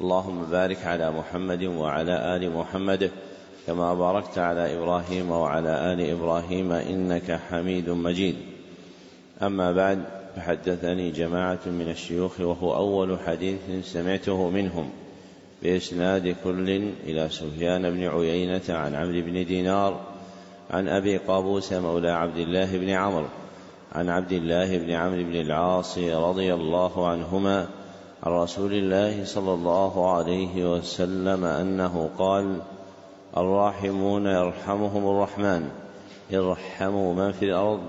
اللهم بارك على محمد وعلى آل محمد كما باركت على إبراهيم وعلى آل إبراهيم إنك حميد مجيد. أما بعد فحدثني جماعة من الشيوخ وهو أول حديث سمعته منهم بإسناد كل إلى سفيان بن عيينة عن عمرو بن دينار عن أبي قابوس مولى عبد الله بن عمرو عن عبد الله بن عمرو بن العاص رضي الله عنهما عن رسول الله صلى الله عليه وسلم أنه قال الراحمون يرحمهم الرحمن ارحموا من في الأرض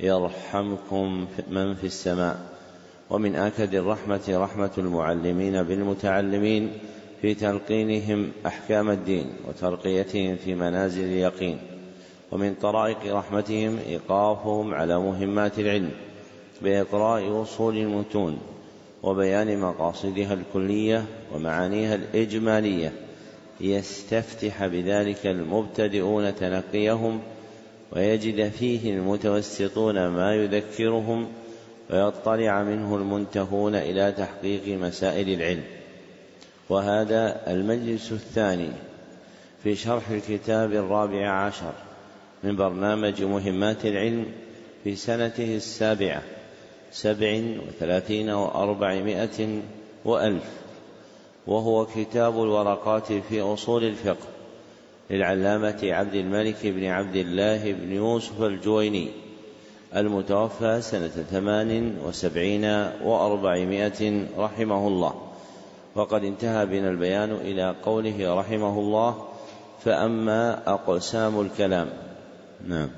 يرحمكم من في السماء. ومن أكد الرحمة رحمة المعلمين بالمتعلمين في تلقينهم أحكام الدين وترقيتهم في منازل اليقين. ومن طرائق رحمتهم إيقافهم على مهمات العلم بإقراء أصول المتون وبيان مقاصدها الكلية ومعانيها الإجمالية. ليستفتح بذلك المبتدئون تنقيهم ويجد فيه المتوسطون ما يذكرهم ويطلع منه المنتهون إلى تحقيق مسائل العلم. وهذا المجلس الثاني في شرح الكتاب الرابع عشر من برنامج مهمات العلم في سنته السابعة. سبع وثلاثين وأربعمائة وألف وهو كتاب الورقات في أصول الفقه للعلامة عبد الملك بن عبد الله بن يوسف الجويني المتوفى سنة ثمان وسبعين وأربعمائة رحمه الله. وقد انتهى بنا البيان إلى قوله رحمه الله فأما أقسام الكلام. نعم.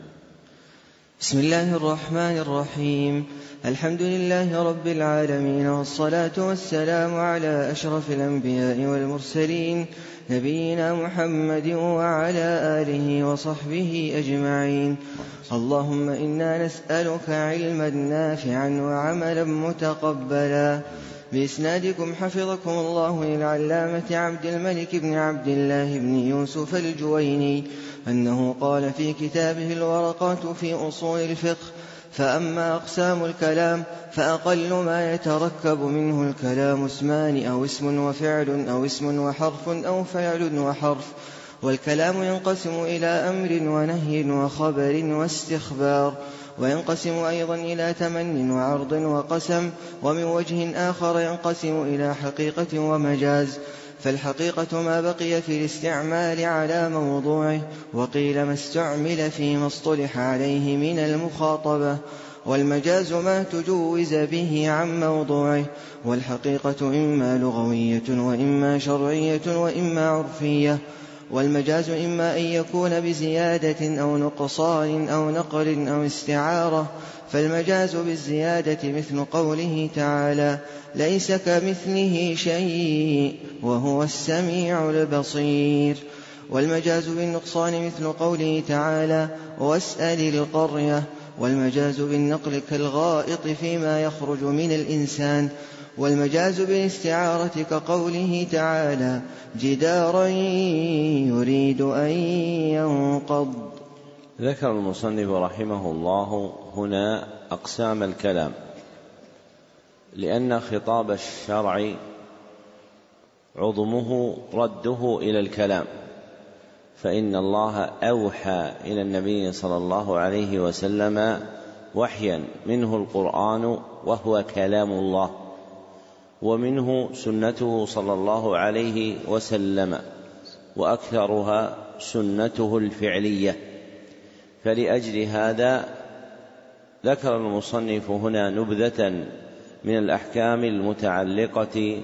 بسم الله الرحمن الرحيم. الحمد لله رب العالمين والصلاة والسلام على أشرف الأنبياء والمرسلين نبينا محمد وعلى آله وصحبه أجمعين. اللهم إنا نسألك علما نافعا وعملا متقبلا. بإسنادكم حفظكم الله للعلامة عبد الملك بن عبد الله بن يوسف الجويني أنه قال في كتابه الورقات في أصول الفقه فأما أقسام الكلام فأقل ما يتركب منه الكلام اسمان أو اسم وفعل أو اسم وحرف أو فعل وحرف والكلام ينقسم إلى أمر ونهي وخبر واستخبار. وينقسم أيضا إلى تمن وعرض وقسم ومن وجه آخر ينقسم إلى حقيقة ومجاز. فالحقيقة ما بقي في الاستعمال على موضوعه وقيل ما استعمل فيما اصطلح عليه من المخاطبة. والمجاز ما تجوز به عن موضوعه والحقيقة إما لغوية وإما شرعية وإما عرفية. والمجاز إما أن يكون بزيادة أو نقصان أو نقل أو استعارة فالمجاز بالزيادة مثل قوله تعالى ليس كمثله شيء وهو السميع البصير. والمجاز بالنقصان مثل قوله تعالى واسأل القرية. والمجاز بالنقل كالغائط فيما يخرج من الإنسان. والمجاز بالاستعارة كقوله تعالى جدارا يريد أن ينقض. ذكر المصنف رحمه الله هنا أقسام الكلام لأن خطاب الشرع عظمه رده إلى الكلام. فإن الله أوحى إلى النبي صلى الله عليه وسلم وحيا منه القرآن وهو كلام الله. ومنه سنته صلى الله عليه وسلم وأكثرها سنته الفعلية. فلأجل هذا ذكر المصنف هنا نبذة من الأحكام المتعلقة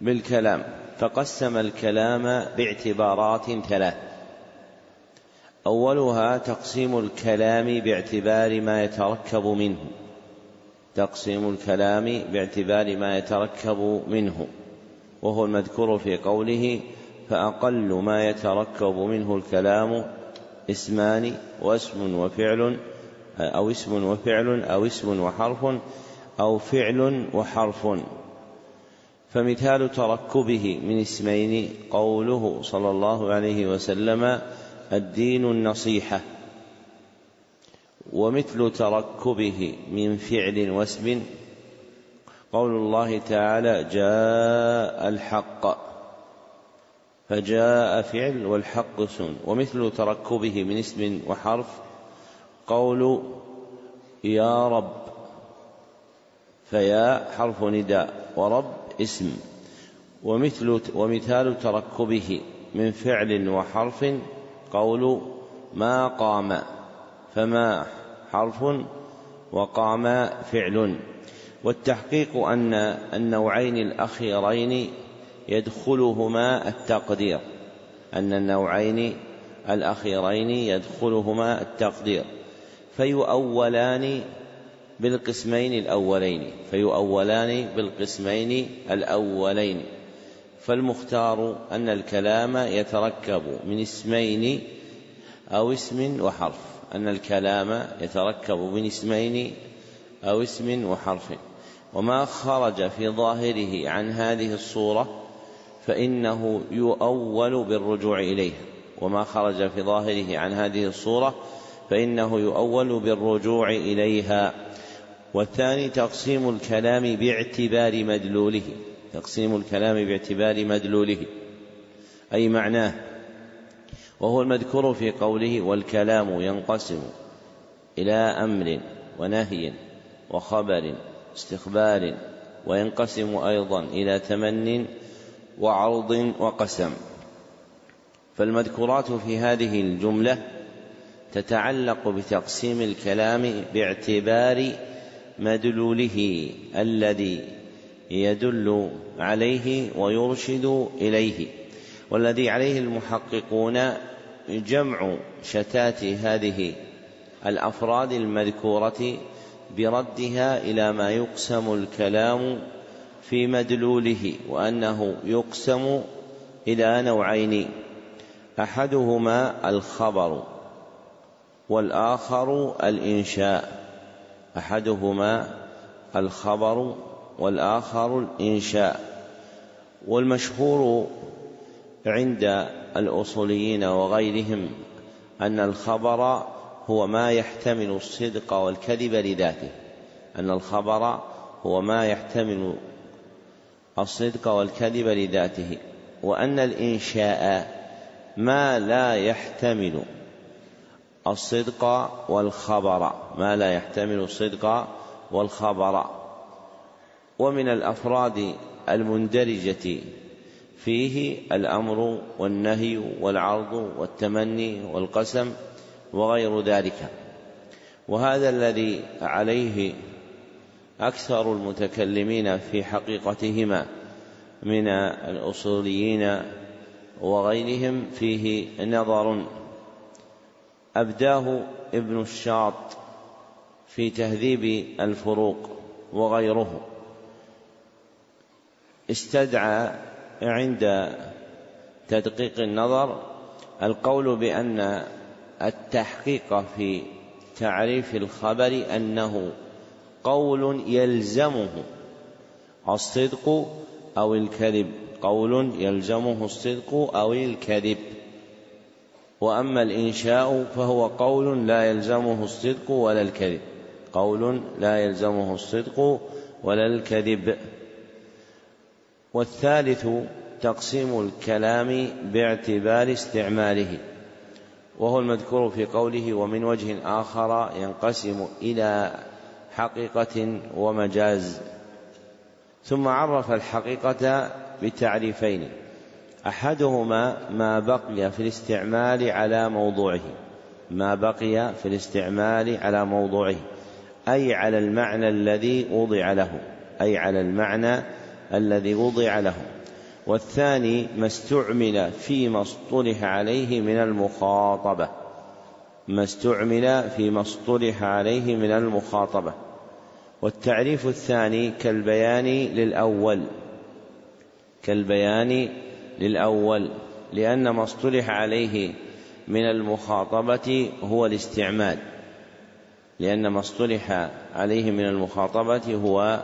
بالكلام فقسم الكلام باعتبارات ثلاث. أولها تقسيم الكلام باعتبار ما يتركب منه. تقسيم الكلام باعتبار ما يتركب منه وهو المذكور في قوله فأقل ما يتركب منه الكلام اسمان واسم وفعل أو اسم وفعل أو اسم وحرف أو فعل وحرف. فمثال تركبه من اسمين قوله صلى الله عليه وسلم الدين النصيحة. ومثل تركبه من فعل واسم. قول الله تعالى جاء الحق فجاء فعل والحق سن ومثل تركبه من اسم وحرف قول يا رب فيا حرف نداء ورب اسم. ومثل ومثال تركبه من فعل وحرف قول ما قام فما حرف وقام فعل. والتحقيق أن النوعين الأخيرين يدخلهما التقدير. أن النوعين الأخيرين يدخلهما التقدير. فيؤولان بالقسمين الأولين. فيؤولان بالقسمين الأولين. فالمختار أن الكلام يتركب من اسمين أو اسم وحرف. أن الكلام يتركب من اسمين أو اسم وحرف وما خرج في ظاهره عن هذه الصورة فإنه يؤول بالرجوع إليه وما خرج في ظاهره عن هذه الصورة فإنه يؤول بالرجوع إليها. والثاني تقسيم الكلام باعتبار مدلوله تقسيم الكلام باعتبار مدلوله أي معناه وهو المذكور في قوله والكلام ينقسم إلى أمر ونهي وخبر استخبار وينقسم أيضا إلى تمن وعرض وقسم. فالمذكورات في هذه الجملة تتعلق بتقسيم الكلام باعتبار مدلوله الذي يدل عليه ويرشد إليه. والذي عليه المحققون جمع شتات هذه الأفراد المذكورة بردها إلى ما يقسم الكلام في مدلوله وأنه يقسم إلى نوعين أحدهما الخبر والآخر الإنشاء أحدهما الخبر والآخر الإنشاء والمشهور عند الأصوليين وغيرهم أن الخبر هو ما يحتمل الصدق والكذب لذاته. أن الخبر هو ما يحتمل الصدق والكذب لذاته. وأن الإنشاء ما لا يحتمل الصدق والخبر. ما لا يحتمل الصدق والخبر. ومن الأفراد المندرجة فيه الأمر والنهي والعرض والتمني والقسم وغير ذلك. وهذا الذي عليه أكثر المتكلمين في حقيقتهما من الأصوليين وغيرهم فيه نظر. أبداه ابن الشاط في تهذيب الفروق وغيره. استدعى عند تدقيق النظر القول بأن التحقيق في تعريف الخبر أنه قول يلزمه الصدق أو الكذب قول يلزمه الصدق أو الكذب. وأما الإنشاء فهو قول لا يلزمه الصدق ولا الكذب قول لا يلزمه الصدق ولا الكذب. والثالث تقسيم الكلام باعتبار استعماله وهو المذكور في قوله ومن وجه آخر ينقسم إلى حقيقة ومجاز. ثم عرف الحقيقة بتعريفين أحدهما ما بقي في الاستعمال على موضوعه ما بقي في الاستعمال على موضوعه أي على المعنى الذي وضع له أي على المعنى الذي وضع له. والثاني ما استعمل فيما اصطلح عليه من المخاطبة. ما استعمل فيما اصطلح عليه من المخاطبة. والتعريف الثاني كالبيان للأول. كالبيان للأول. لأن ما اصطلح عليه من المخاطبة هو الاستعمال. لأن ما اصطلح عليه من المخاطبة هو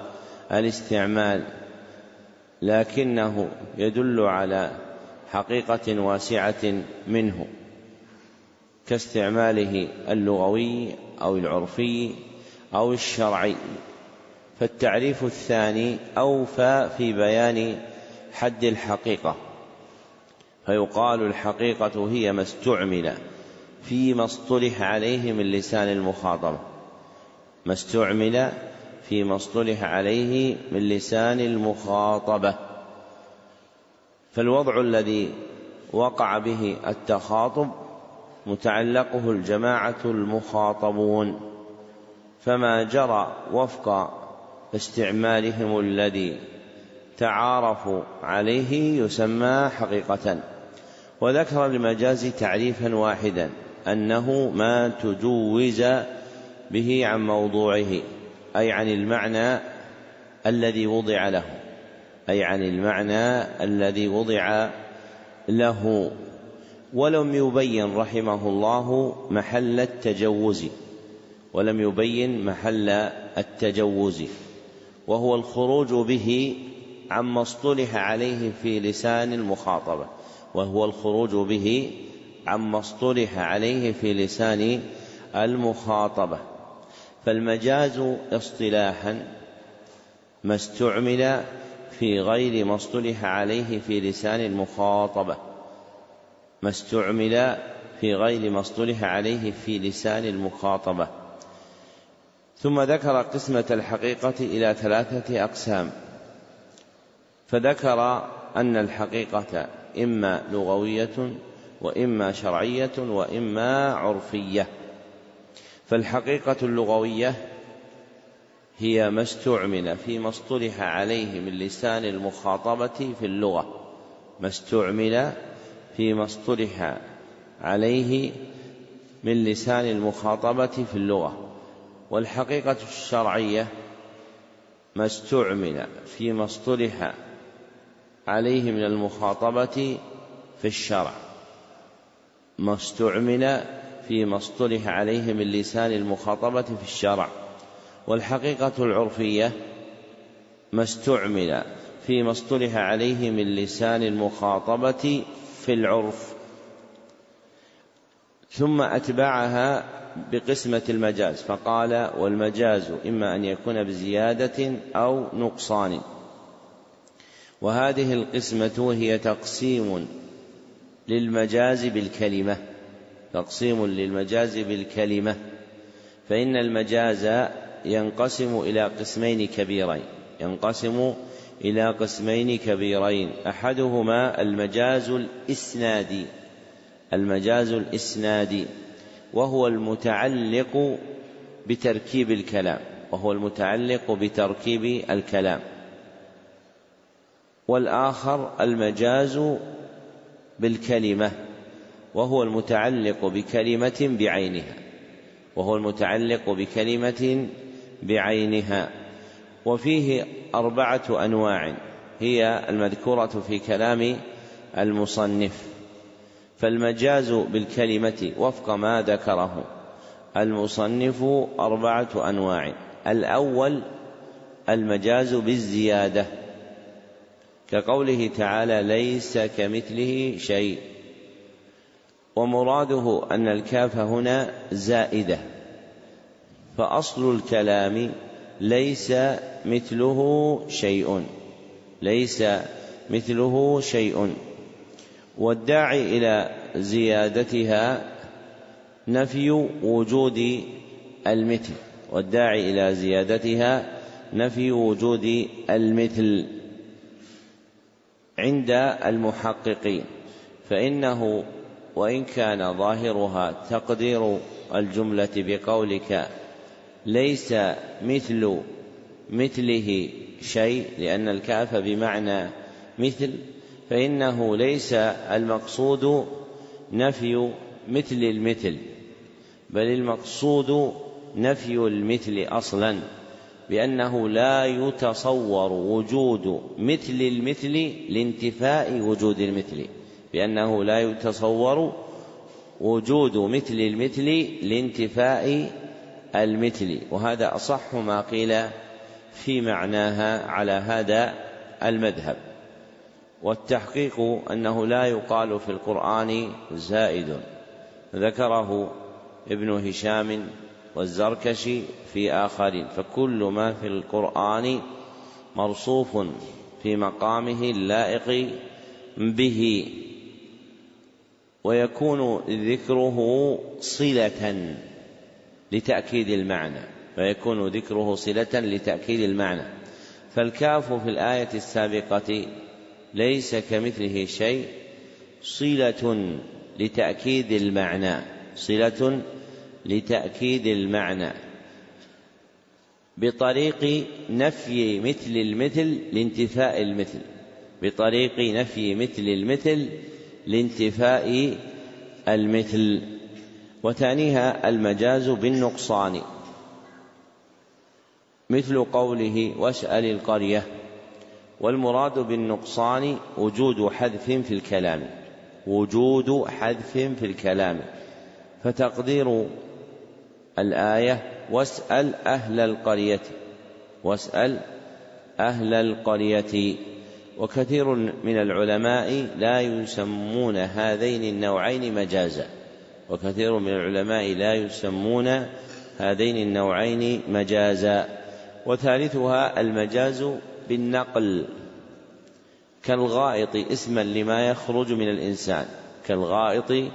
الاستعمال. لكنه يدل على حقيقة واسعة منه كاستعماله اللغوي أو العرفي أو الشرعي. فالتعريف الثاني أوفى في بيان حد الحقيقة فيقال الحقيقة هي ما استعمل فيما اصطلح عليه من لسان المخاطبة ما استعمل فيما اصطلح عليه من لسان المخاطبة. فالوضع الذي وقع به التخاطب متعلقه الجماعة المخاطبون فما جرى وفق استعمالهم الذي تعارفوا عليه يسمى حقيقة. وذكر المجاز تعريفا واحدا أنه ما تجوز به عن موضوعه. أي عن المعنى الذي وضع له أي عن المعنى الذي وضع له. ولم يبين رحمه الله محل التجوز ولم يبين محل التجوز وهو الخروج به عما اصطلح عليه في لسان المخاطبة وهو الخروج به عما اصطلح عليه في لسان المخاطبة. فالمجاز اصطلاحا ما استعمل في غير ما اصطلح عليه في لسان المخاطبة. ما استعمل في غير ما اصطلح عليه في لسان المخاطبة. ثم ذكر قسمة الحقيقة إلى ثلاثة أقسام. فذكر أن الحقيقة إما لغوية وإما شرعية وإما عرفية. فالحقيقة اللغوية هي ما استعمل فيما اصطلح عليه من لسان المخاطبة في اللغة. ما استعمل فيما اصطلح عليه من لسان المخاطبة في اللغة. والحقيقة الشرعية ما استعمل فيما اصطلح عليه من المخاطبة في الشرع. ما استعمل فيما اصطلح عليه من لسان المخاطبة في الشرع. والحقيقة العرفية ما استعمل فيما اصطلح عليه من لسان المخاطبة في العرف. ثم أتبعها بقسمة المجاز فقال والمجاز إما أن يكون بزيادة أو نقصان. وهذه القسمة هي تقسيم للمجاز بالكلمة. تقسيم للمجاز بالكلمة فإن المجاز ينقسم إلى قسمين كبيرين ينقسم إلى قسمين كبيرين أحدهما المجاز الإسنادي المجاز الإسنادي وهو المتعلق بتركيب الكلام وهو المتعلق بتركيب الكلام. والآخر المجاز بالكلمة وهو المتعلق بكلمة بعينها وهو المتعلق بكلمة بعينها. وفيه أربعة أنواع هي المذكورة في كلام المصنف. فالمجاز بالكلمة وفق ما ذكره المصنف أربعة أنواع. الأول المجاز بالزيادة كقوله تعالى ليس كمثله شيء ومراده أن الكاف هنا زائدة فأصل الكلام ليس مثله شيء ليس مثله شيء. والداعي إلى زيادتها نفي وجود المثل والداعي إلى زيادتها نفي وجود المثل عند المحققين فإنه وإن كان ظاهرها تقدير الجملة بقولك ليس مثل مثله شيء لأن الكاف بمعنى مثل فإنه ليس المقصود نفي مثل المثل بل المقصود نفي المثل أصلا بأنه لا يتصور وجود مثل المثل لانتفاء وجود المثل. بأنه لا يتصور وجود مثل المثل لانتفاء المثل وهذا أصح ما قيل في معناها على هذا المذهب. والتحقيق أنه لا يقال في القرآن زائد. ذكره ابن هشام والزركشي في آخرين. فكل ما في القرآن مرصوف في مقامه اللائق به. ويكون ذكره صلة لتأكيد المعنى فيكون ذكره صلة لتأكيد المعنى. فالكاف في الآية السابقة ليس كمثله شيء صلة لتأكيد المعنى صلة لتأكيد المعنى. بطريق نفي مثل المثل لانتفاء المثل بطريق نفي مثل المثل لانتفاء المثل وثانيها المجاز بالنقصان. مثل قوله واسأل القرية والمراد بالنقصان وجود حذف في الكلام وجود حذف في الكلام. فتقدير الآية واسأل أهل القرية واسأل أهل القرية. وكثير من العلماء لا يسمون هذين النوعين مجازا. وكثير من العلماء لا يسمون هذين النوعين مجازا. وثالثها المجاز بالنقل كالغائط اسما لما يخرج من الإنسان. كالغائط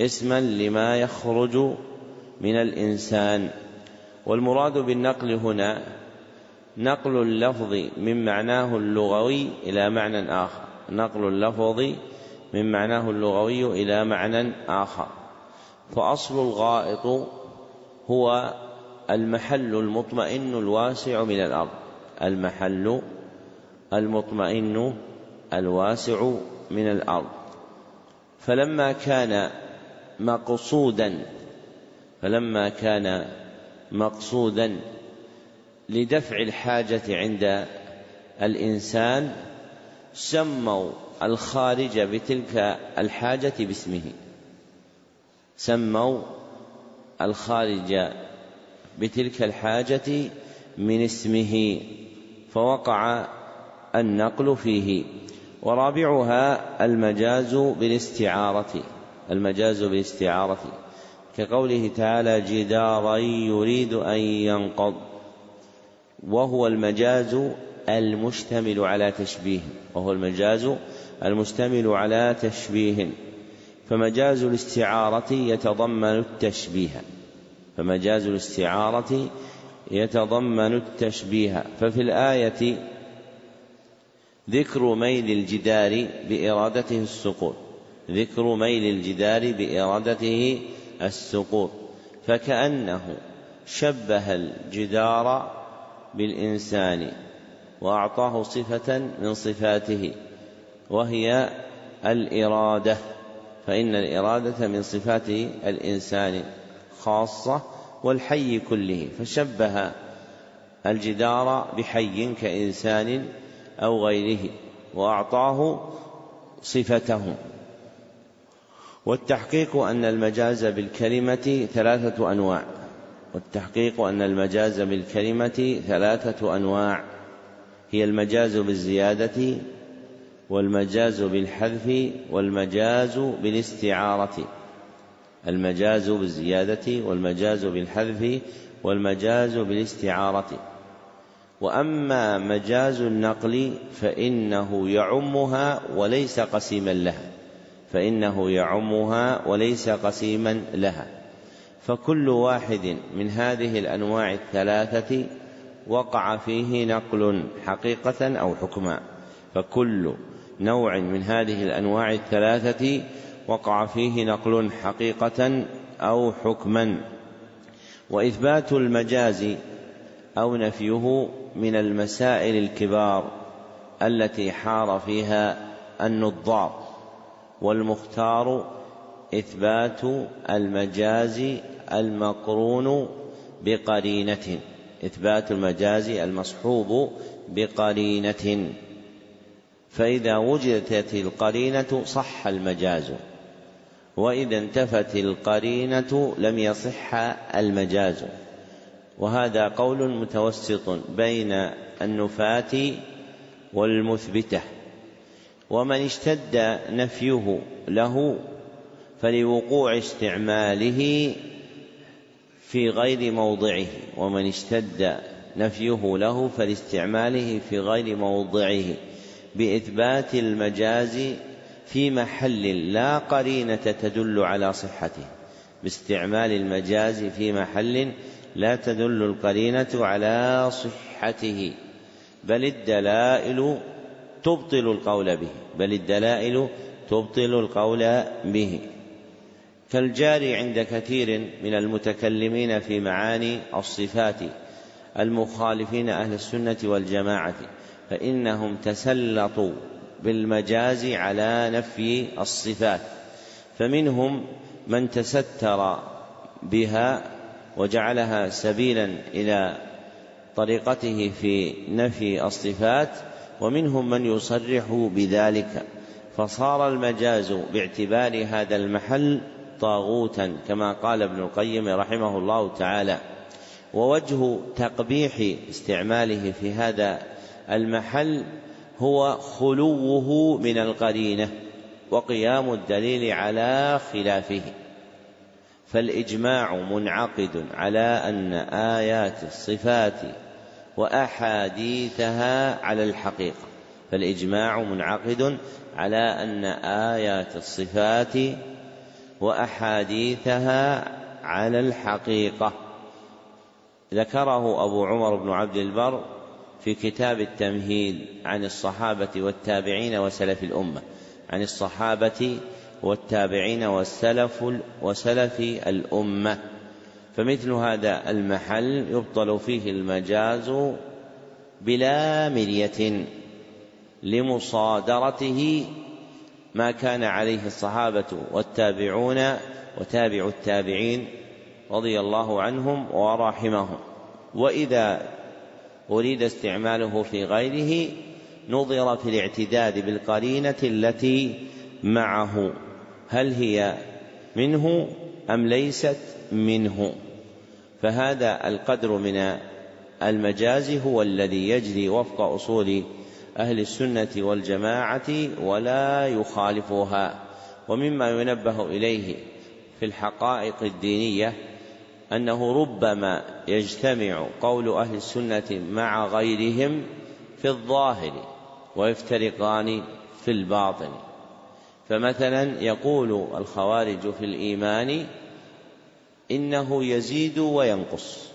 اسما لما يخرج من الإنسان. والمراد بالنقل هنا نقل اللفظ من معناه اللغوي إلى معنى آخر. نقل اللفظ من معناه اللغوي إلى معنى آخر. فأصل الغائط هو المحل المطمئن الواسع من الأرض. المحل المطمئن الواسع من الأرض. فلما كان مقصودا فلما كان مقصودا لدفع الحاجة عند الإنسان سموا الخارج بتلك الحاجة باسمه. سموا الخارج بتلك الحاجة من اسمه فوقع النقل فيه. ورابعها المجاز بالاستعارة المجاز بالاستعارة. كقوله تعالى جدارا يريد أن ينقض وهو المجاز المشتمل على تشبيه وهو المجاز المشتمل على تشبيه. فمجاز الاستعارة يتضمن التشبيه. فمجاز الاستعارة يتضمن التشبيه. ففي الآية ذكر ميل الجدار بإرادته السقوط. ذكر ميل الجدار بإرادته السقوط. فكأنه شبه الجدار بالإنسان وأعطاه صفة من صفاته وهي الإرادة فإن الإرادة من صفات الإنسان خاصة والحي كله فشبه الجدار بحي كإنسان أو غيره وأعطاه صفته. والتحقيق أن المجاز بالكلمة ثلاثة أنواع. والتحقيق أن المجاز بالكلمة ثلاثة أنواع. هي المجاز بالزيادة والمجاز بالحذف والمجاز بالاستعارة. المجاز بالزيادة والمجاز بالحذف والمجاز بالاستعارة. وأما مجاز النقل فإنه يعمها وليس قسيما لها. فإنه يعمها وليس قسيما لها. فكل واحد من هذه الأنواع الثلاثة وقع فيه نقل حقيقة أو حكما. فكل نوع من هذه الأنواع الثلاثة وقع فيه نقل حقيقة أو حكما. وإثبات المجاز أو نفيه من المسائل الكبار التي حار فيها النظار. والمختار إثبات المجاز المقرون بقرينة إثبات المجاز المصحوب بقرينة. فإذا وجدت القرينة صح المجاز وإذا انتفت القرينة لم يصح المجاز. وهذا قول متوسط بين النفاة والمثبتة. ومن اشتد نفيه له فلوقوع استعماله في غير موضعه ومن اشتد نفيه له فلاستعماله في غير موضعه. بإثبات المجاز في محل لا قرينة تدل على صحته. باستعمال المجاز في محل لا تدل القرينة على صحته. بل الدلائل تبطل القول به. بل الدلائل تبطل القول به. كالجاري عند كثير من المتكلمين في معاني الصفات المخالفين أهل السنة والجماعة فإنهم تسلطوا بالمجاز على نفي الصفات فمنهم من تستر بها وجعلها سبيلا إلى طريقته في نفي الصفات ومنهم من يصرح بذلك فصار المجاز باعتبار هذا المحل طاغوتا كما قال ابن القيم رحمه الله تعالى. ووجه تقبيح استعماله في هذا المحل هو خلوه من القرينة وقيام الدليل على خلافه. فالإجماع منعقد على أن آيات الصفات وأحاديثها على الحقيقة. فالإجماع منعقد على أن آيات الصفات وأحاديثها على الحقيقة. ذكره أبو عمر بن عبد البر في كتاب التمهيد عن الصحابة والتابعين وسلف الأمة عن الصحابة والتابعين والسلف وسلف الأمة. فمثل هذا المحل يبطل فيه المجاز بلا مرية لمصادرته ما كان عليه الصحابة والتابعون وتابع التابعين رضي الله عنهم ورحمهم. وإذا أريد استعماله في غيره نظر في الاعتداد بالقرينة التي معه. هل هي منه أم ليست منه؟ فهذا القدر من المجاز هو الذي يجري وفق أصول أهل السنة والجماعة ولا يخالفها ومما ينبه إليه في الحقائق الدينية أنه ربما يجتمع قول أهل السنة مع غيرهم في الظاهر ويفترقان في الباطن. فمثلا يقول الخوارج في الإيمان إنه يزيد وينقص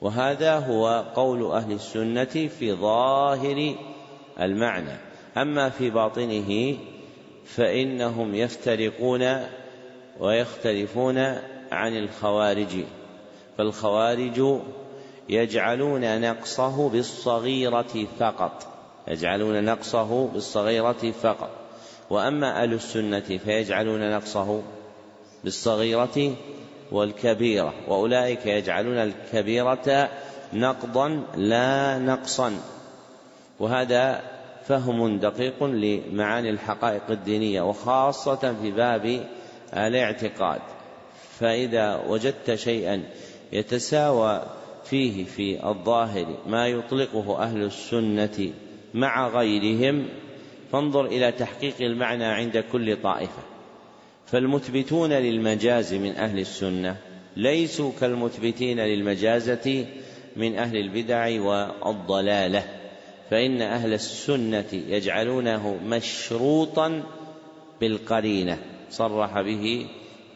وهذا هو قول أهل السنة في ظاهر المعنى. أما في باطنه فإنهم يفترقون ويختلفون عن الخوارج. فالخوارج يجعلون نقصه بالصغيرة فقط. يجعلون نقصه بالصغيرة فقط. وأما أهل السنة فيجعلون نقصه بالصغيرة والكبيرة. وأولئك يجعلون الكبيرة نقضا لا نقصا. وهذا فهم دقيق لمعاني الحقائق الدينية وخاصة في باب الاعتقاد. فإذا وجدت شيئا يتساوى فيه في الظاهر ما يطلقه أهل السنة مع غيرهم فانظر إلى تحقيق المعنى عند كل طائفة. فالمثبتون للمجاز من أهل السنة ليسوا كالمثبتين للمجازة من أهل البدع والضلالة. فإن أهل السنة يجعلونه مشروطا بالقرينة صرح به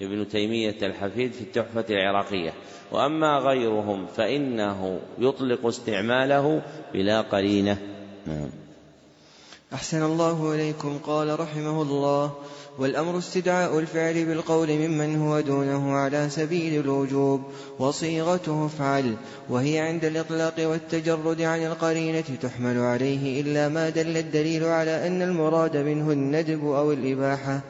ابن تيمية الحفيد في التحفة العراقية. وأما غيرهم فإنه يطلق استعماله بلا قرينة. نعم. أحسن الله إليكم قال رحمه الله والأمر استدعاء الفعل بالقول ممن هو دونه على سبيل الوجوب وصيغته افعل وهي عند الإطلاق والتجرد عن القرينة تحمل عليه إلا ما دل الدليل على أن المراد منه الندب أو الإباحة.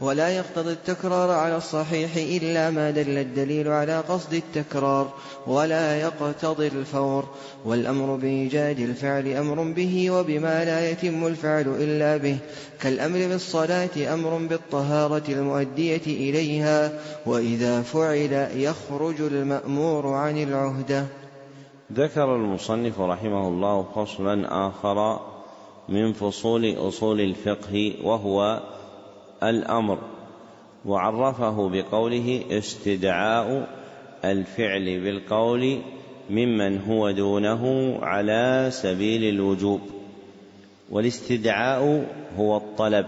ولا يقتضي التكرار على الصحيح إلا ما دل الدليل على قصد التكرار ولا يقتضي الفور. والأمر بإيجاد الفعل أمر به وبما لا يتم الفعل إلا به. كالأمر بالصلاة أمر بالطهارة المؤدية إليها وإذا فعل يخرج المأمور عن العهدة. ذكر المصنف رحمه الله فصلا آخر من فصول أصول الفقه وهو الأمر وعرفه بقوله استدعاء الفعل بالقول ممن هو دونه على سبيل الوجوب. والاستدعاء هو الطلب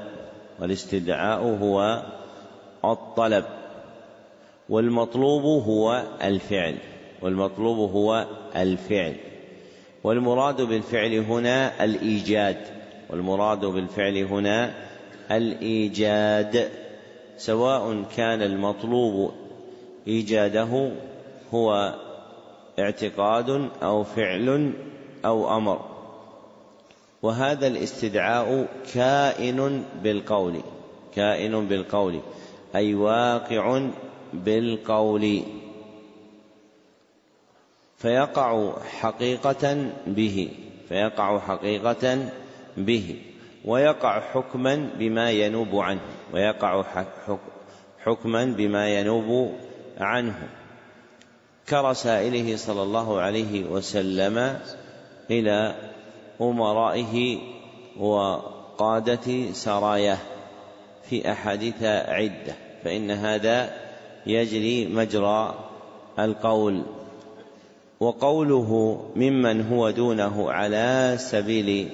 والاستدعاء هو الطلب والمطلوب هو الفعل والمطلوب هو الفعل. والمراد بالفعل هنا الإيجاد والمراد بالفعل هنا الإيجاد سواء كان المطلوب إيجاده هو اعتقاد أو فعل أو أمر. وهذا الاستدعاء كائن بالقول كائن بالقول أي واقع بالقول. فيقع حقيقة به فيقع حقيقة به. ويقع حكما بما ينوب عنه ويقع حكما بما ينوب عنه. كرسائله صلى الله عليه وسلم إلى أمرائه وقادة سراياه في أحاديث عدة فإن هذا يجري مجرى القول. وقوله ممن هو دونه على سبيل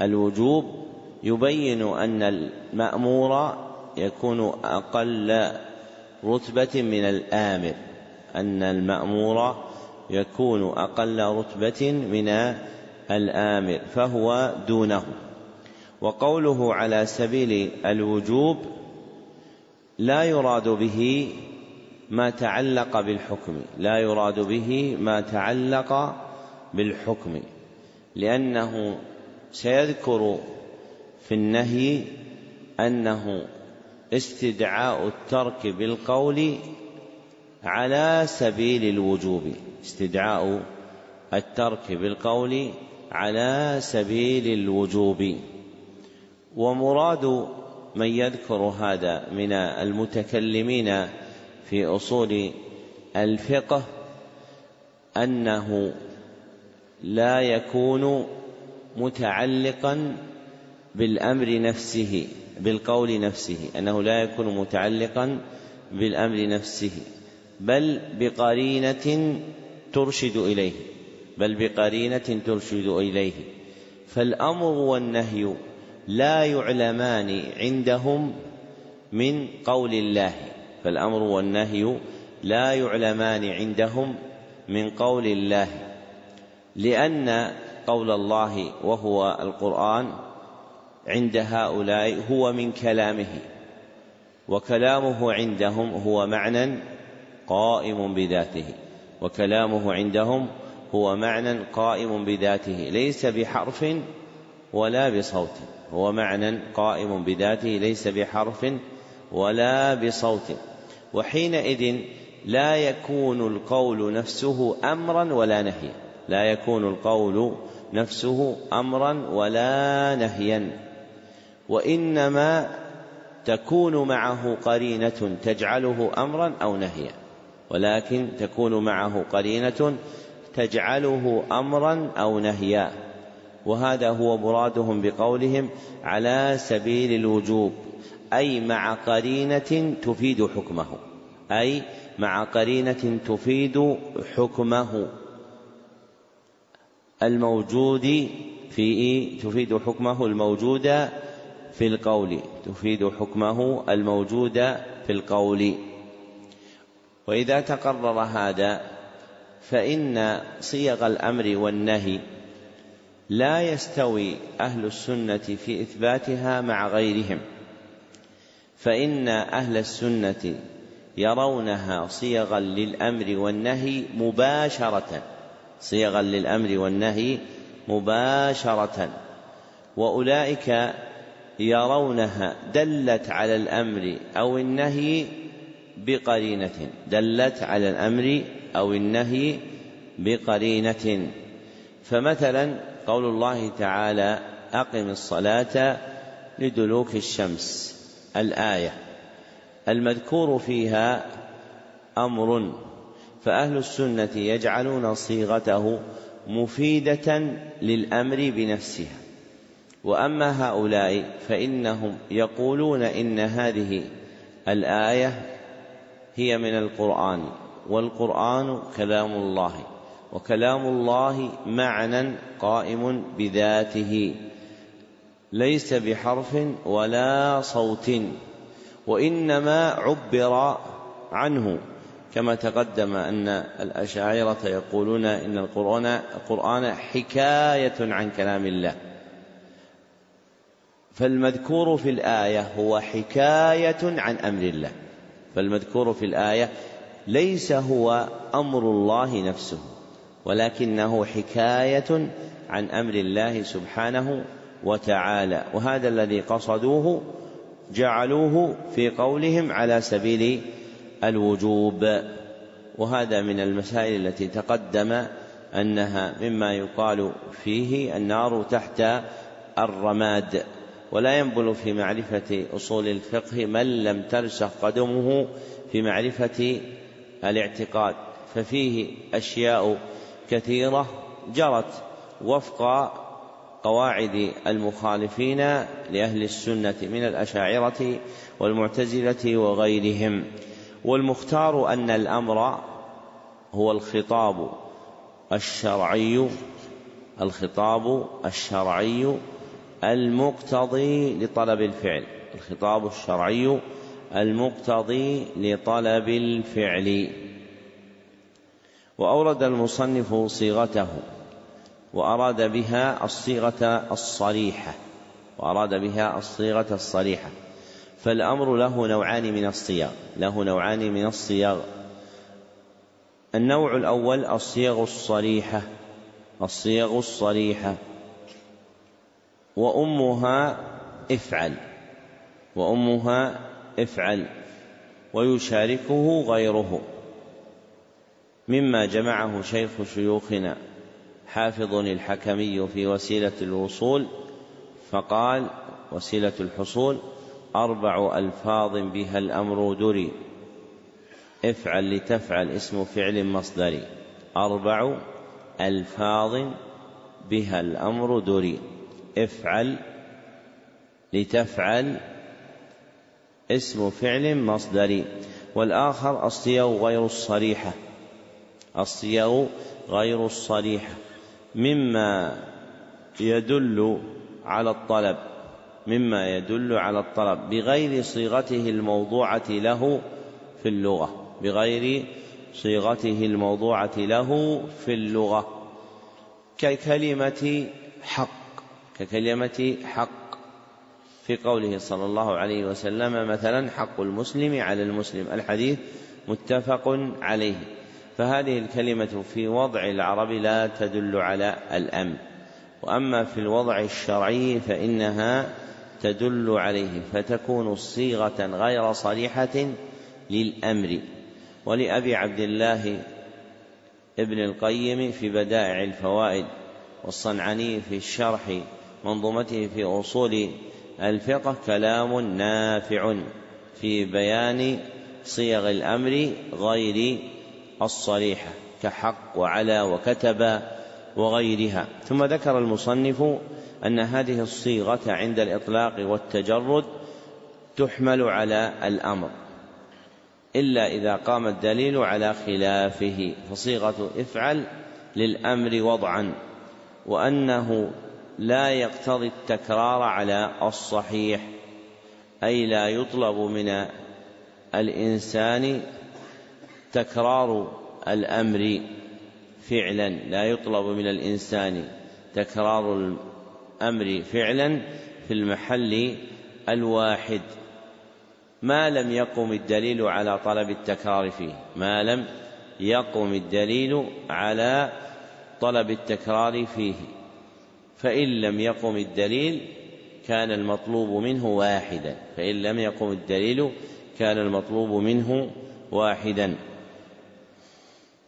الوجوب يبين أن المأمور يكون أقل رتبة من الآمر أن المأمور يكون أقل رتبة من الآمر فهو دونه. وقوله على سبيل الوجوب لا يراد به ما تعلق بالحكم لا يراد به ما تعلق بالحكم لأنه سيذكر في النهي أنه استدعاء الترك بالقول على سبيل الوجوب استدعاء الترك بالقول على سبيل الوجوب. ومراد من يذكر هذا من المتكلمين في أصول الفقه أنه لا يكون متعلقا بالأمر نفسه بالقول نفسه أنه لا يكون متعلقا بالأمر نفسه بل بقرينة ترشد إليه بل بقرينة ترشد إليه. فالأمر والنهي لا يعلمان عندهم من قول الله فالأمر والنهي لا يعلمان عندهم من قول الله لأن قول الله وهو القرآن عند هؤلاء هو من كلامه وكلامه عندهم هو معنى قائم بذاته وكلامه عندهم هو معنى قائم بذاته ليس بحرف ولا بصوت هو معنى قائم بذاته ليس بحرف ولا بصوت وحينئذ لا يكون القول نفسه أمرا ولا نهيا لا يكون القول نفسه أمرا ولا نهيا. وإنما تكون معه قرينة تجعله أمرا أو نهيا ولكن تكون معه قرينة تجعله أمرا أو نهيا. وهذا هو مرادهم بقولهم على سبيل الوجوب أي مع قرينة تفيد حكمه أي مع قرينة تفيد حكمه. الموجود في تفيد حكمه الموجود في القول تفيد حكمه الموجود في القول. وإذا تقرر هذا فإن صيغ الأمر والنهي لا يستوي أهل السنة في إثباتها مع غيرهم. فإن أهل السنة يرونها صيغا للأمر والنهي مباشرة صيغا للأمر والنهي مباشرة. وأولئك يرونها دلت على الأمر أو النهي بقرينة. دلت على الأمر أو النهي بقرينة. فمثلا قول الله تعالى أقم الصلاة لدلوك الشمس. الآية المذكور فيها أمر. فأهل السنة يجعلون صيغته مفيدة للأمر بنفسها. وأما هؤلاء فإنهم يقولون إن هذه الآية هي من القرآن والقرآن كلام الله وكلام الله معنى قائم بذاته ليس بحرف ولا صوت وإنما عبر عنه كما تقدم أن الأشاعرة يقولون إن القرآن القرآن حكاية عن كلام الله. فالمذكور في الآية هو حكاية عن أمر الله. فالمذكور في الآية ليس هو أمر الله نفسه ولكنه حكاية عن أمر الله سبحانه وتعالى. وهذا الذي قصدوه جعلوه في قولهم على سبيل الوجوب. وهذا من المسائل التي تقدم أنها مما يقال فيه النار تحت الرماد. ولا ينبل في معرفة أصول الفقه من لم ترسخ قدمه في معرفة الاعتقاد. ففيه أشياء كثيرة جرت وفق قواعد المخالفين لأهل السنة من الأشاعرة والمعتزلة وغيرهم. والمختار أن الأمر هو الخطاب الشرعي الخطاب الشرعي المقتضي لطلب الفعل الخطاب الشرعي المقتضي لطلب الفعل. وأورد المصنف صيغته وأراد بها الصيغة الصريحة وأراد بها الصيغة الصريحة. فالأمر له نوعان من الصيغ له نوعان من الصيغ النوع الأول الصيغ الصريحة الصيغ الصريحة. وأمها افعل وأمها افعل ويشاركه غيره. مما جمعه شيخ شيوخنا حافظ الحكمي في وسيلة الوصول فقال وسيلة الحصول أربع ألفاظ بها الأمر دري. افعل لتفعل اسم فعل مصدري. أربع ألفاظ بها الأمر دري. افعل لتفعل اسم فعل مصدري. والآخر الصيغ غير الصريحة. الصيغ غير الصريحة. مما يدل على الطلب. مما يدل على الطلب. بغير صيغته الموضوعة له في اللغة. بغير صيغته الموضوعة له في اللغة. ككلمة حق. ككلمة حق. في قوله صلى الله عليه وسلم مثلا حق المسلم على المسلم. الحديث متفق عليه. فهذه الكلمة في وضع العرب لا تدل على الأمن. وأما في الوضع الشرعي فإنها تدل عليه. فتكون صيغة غير صريحة للأمر. ولأبي عبد الله ابن القيم في بدائع الفوائد والصنعاني في الشرح منظومته في أصول الفقه كلام نافع في بيان صيغ الأمر غير الصريحة كحق وعلى وكتب وغيرها. ثم ذكر المصنف أن هذه الصيغة عند الإطلاق والتجرد تحمل على الأمر إلا إذا قام الدليل على خلافه فصيغة إفعل للأمر وضعا وأنه لا يقتضي التكرار على الصحيح أي لا يطلب من الإنسان تكرار الأمر فعلا لا يطلب من الإنسان تكرار الأمر فعلا في المحل الواحد. ما لم يقم الدليل على طلب التكرار فيه ما لم يقم الدليل على طلب التكرار فيه. فإن لم يقم الدليل كان المطلوب منه واحدا. فإن لم يقم الدليل كان المطلوب منه واحدا.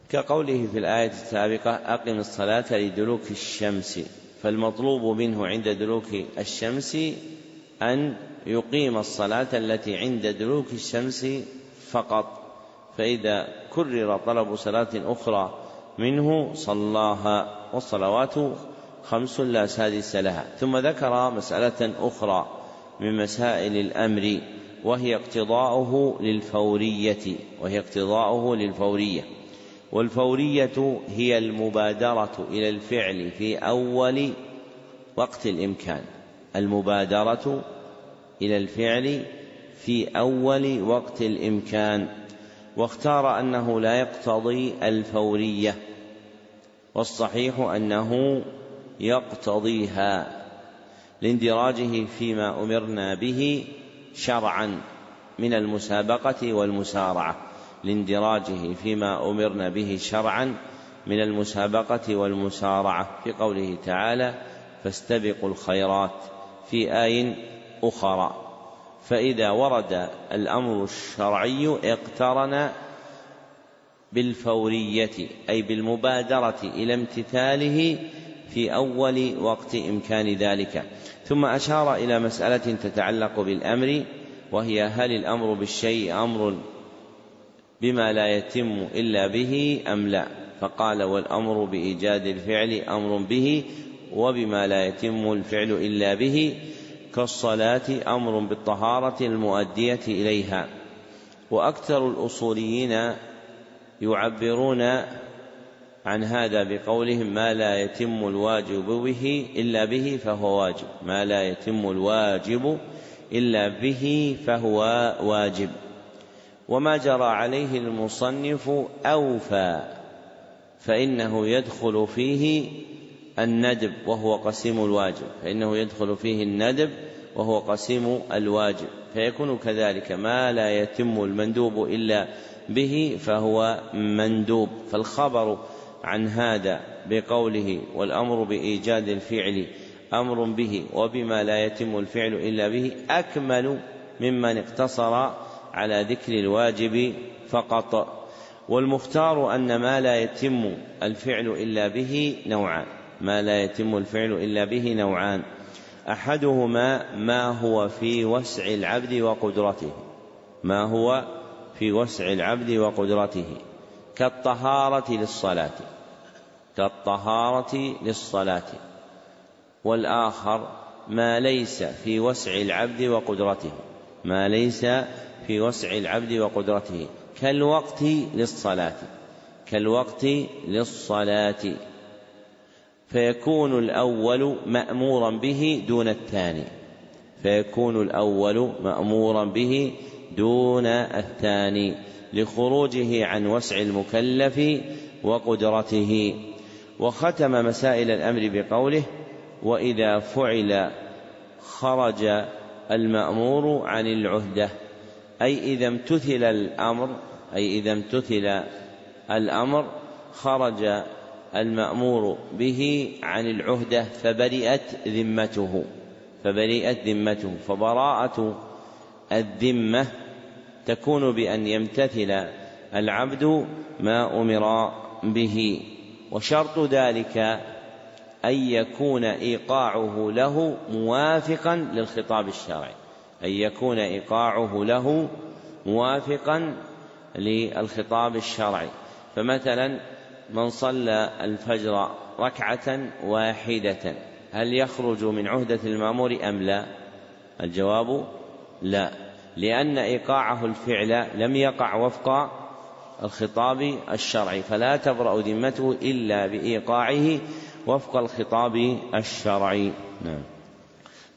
كقوله في الآية السابقة أقم الصلاة لدلوك الشمس. فالمطلوب منه عند دلوك الشمس أن يقيم الصلاة التي عند دلوك الشمس فقط. فإذا كرر طلب صلاة أخرى منه صلاها والصلوات خمس لا سادس لها ثم ذكر مسألة أخرى من مسائل الأمر وهي اقتضاؤه للفورية وهي اقتضاؤه للفورية. والفورية هي المبادرة إلى الفعل في أول وقت الإمكان. المبادرة إلى الفعل في أول وقت الإمكان. واختار أنه لا يقتضي الفورية. والصحيح أنه يقتضيها لاندراجه فيما أمرنا به شرعا من المسابقة والمسارعة. لاندراجه فيما أمرنا به شرعا من المسابقة والمسارعة. في قوله تعالى فاستبقوا الخيرات في آي أخرى فإذا ورد الأمر الشرعي اقترن بالفورية أي بالمبادرة إلى امتثاله في أول وقت إمكان ذلك. ثم أشار إلى مسألة تتعلق بالأمر وهي هل الأمر بالشيء أمر بما لا يتم إلا به أم لا؟ فقال والأمر بإيجاد الفعل أمر به وبما لا يتم الفعل إلا به كالصلاة أمر بالطهارة المؤدية إليها. وأكثر الأصوليين يعبرون عن هذا بقولهم ما لا يتم الواجب به إلا به فهو واجب. ما لا يتم الواجب إلا به فهو واجب. وما جرى عليه المصنف أوفى فإنه يدخل فيه الندب وهو قسيم الواجب. فإنه يدخل فيه الندب وهو قسيم الواجب. فيكون كذلك. ما لا يتم المندوب إلا به فهو مندوب. فالخبر عن هذا بقوله والأمر بإيجاد الفعل أمر به وبما لا يتم الفعل إلا به أكمل ممن اقتصر على ذكر الواجب فقط. والمختار أن ما لا يتم الفعل إلا به نوعان. ما لا يتم الفعل إلا به نوعان. أحدهما ما هو في وسع العبد وقدرته. ما هو في وسع العبد وقدرته. كالطهارة للصلاة. كالطهارة للصلاة. والآخر ما ليس في وسع العبد وقدرته. ما ليس في وسع العبد وقدرته. كالوقت للصلاة. كالوقت للصلاة. فيكون الأول مأمورا به دون الثاني. فيكون الأول مأمورا به دون الثاني. لخروجه عن وسع المكلف وقدرته وختم مسائل الأمر بقوله وإذا فعل خرج المأمور عن العهدة أي إذا امتثل الأمر أي إذا امتثل الأمر خرج المأمور به عن العهدة فبرئت ذمته فبرئت ذمته فبراءة الذمة تكون بأن يمتثل العبد ما أمر به وشرط ذلك أن يكون إيقاعه له موافقا للخطاب الشرعي. أن يكون إيقاعه له موافقا للخطاب الشرعي. فمثلا من صلى الفجر ركعة واحدة هل يخرج من عهدة المأمور أم لا؟ الجواب لا. لأن إيقاعه الفعل لم يقع وفق الخطاب الشرعي فلا تبرأ ذمته إلا بإيقاعه وفق الخطاب الشرعي. نعم.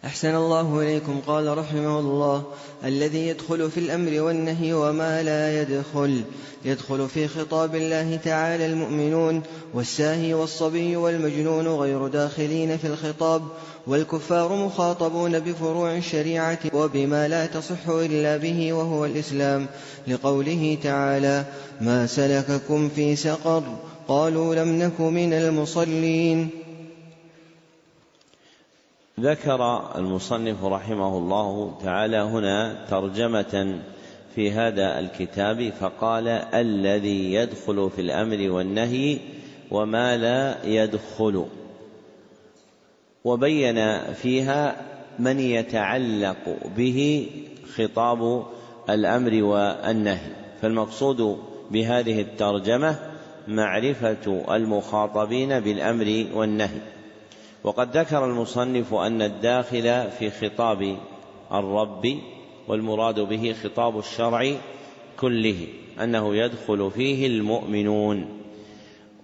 أحسن الله إليكم. قال رحمه الله الذي يدخل في الأمر والنهي وما لا يدخل يدخل في خطاب الله تعالى المؤمنون والساهي والصبي والمجنون غير داخلين في الخطاب والكفار مخاطبون بفروع الشريعة وبما لا تصح إلا به وهو الإسلام لقوله تعالى ما سلككم في سقر قالوا لم نك من المصلين ذكر المصنف رحمه الله تعالى هنا ترجمة في هذا الكتاب فقال الذي يدخل في الأمر والنهي وما لا يدخل. وبين فيها من يتعلق به خطاب الأمر والنهي. فالمقصود بهذه الترجمة معرفة المخاطبين بالأمر والنهي. وقد ذكر المصنف أن الداخل في خطاب الرب والمراد به خطاب الشرع كله أنه يدخل فيه المؤمنون.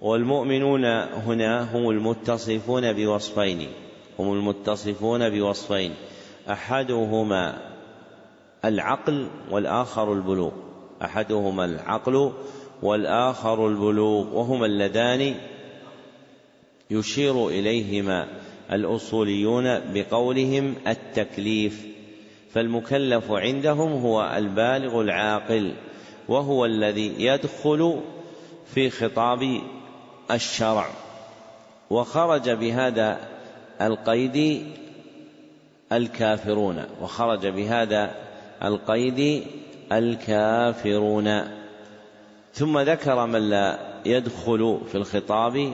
والمؤمنون هنا هم المتصفون بوصفين هم المتصفون بوصفين. أحدهما العقل والآخر البلوغ. أحدهما العقل والآخر البلوغ وهما اللذان يشير إليهما الأصوليون بقولهم التكليف فالمكلف عندهم هو البالغ العاقل وهو الذي يدخل في خطاب الشرع. وخرج بهذا القيد الكافرون وخرج بهذا القيد الكافرون. ثم ذكر من لا يدخل في الخطاب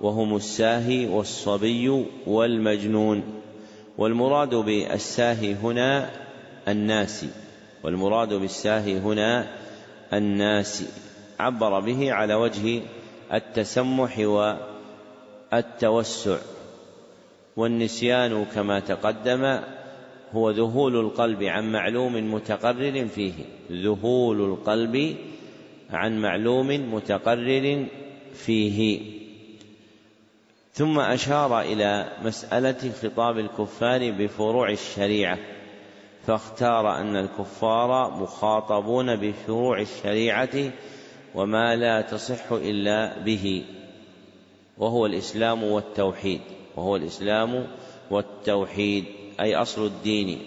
وهم الساهي والصبي والمجنون. والمراد بالساهي هنا الناس والمراد بالساهي هنا الناس عبر به على وجه التسمح والتوسع. والنسيان كما تقدم هو ذهول القلب عن معلوم متقرر فيه. ذهول القلب عن معلوم متقرر فيه. ثم أشار إلى مسألة خطاب الكفار بفروع الشريعة فاختار أن الكفار مخاطبون بفروع الشريعة وما لا تصح إلا به وهو الإسلام والتوحيد وهو الإسلام والتوحيد أي أصل الدين.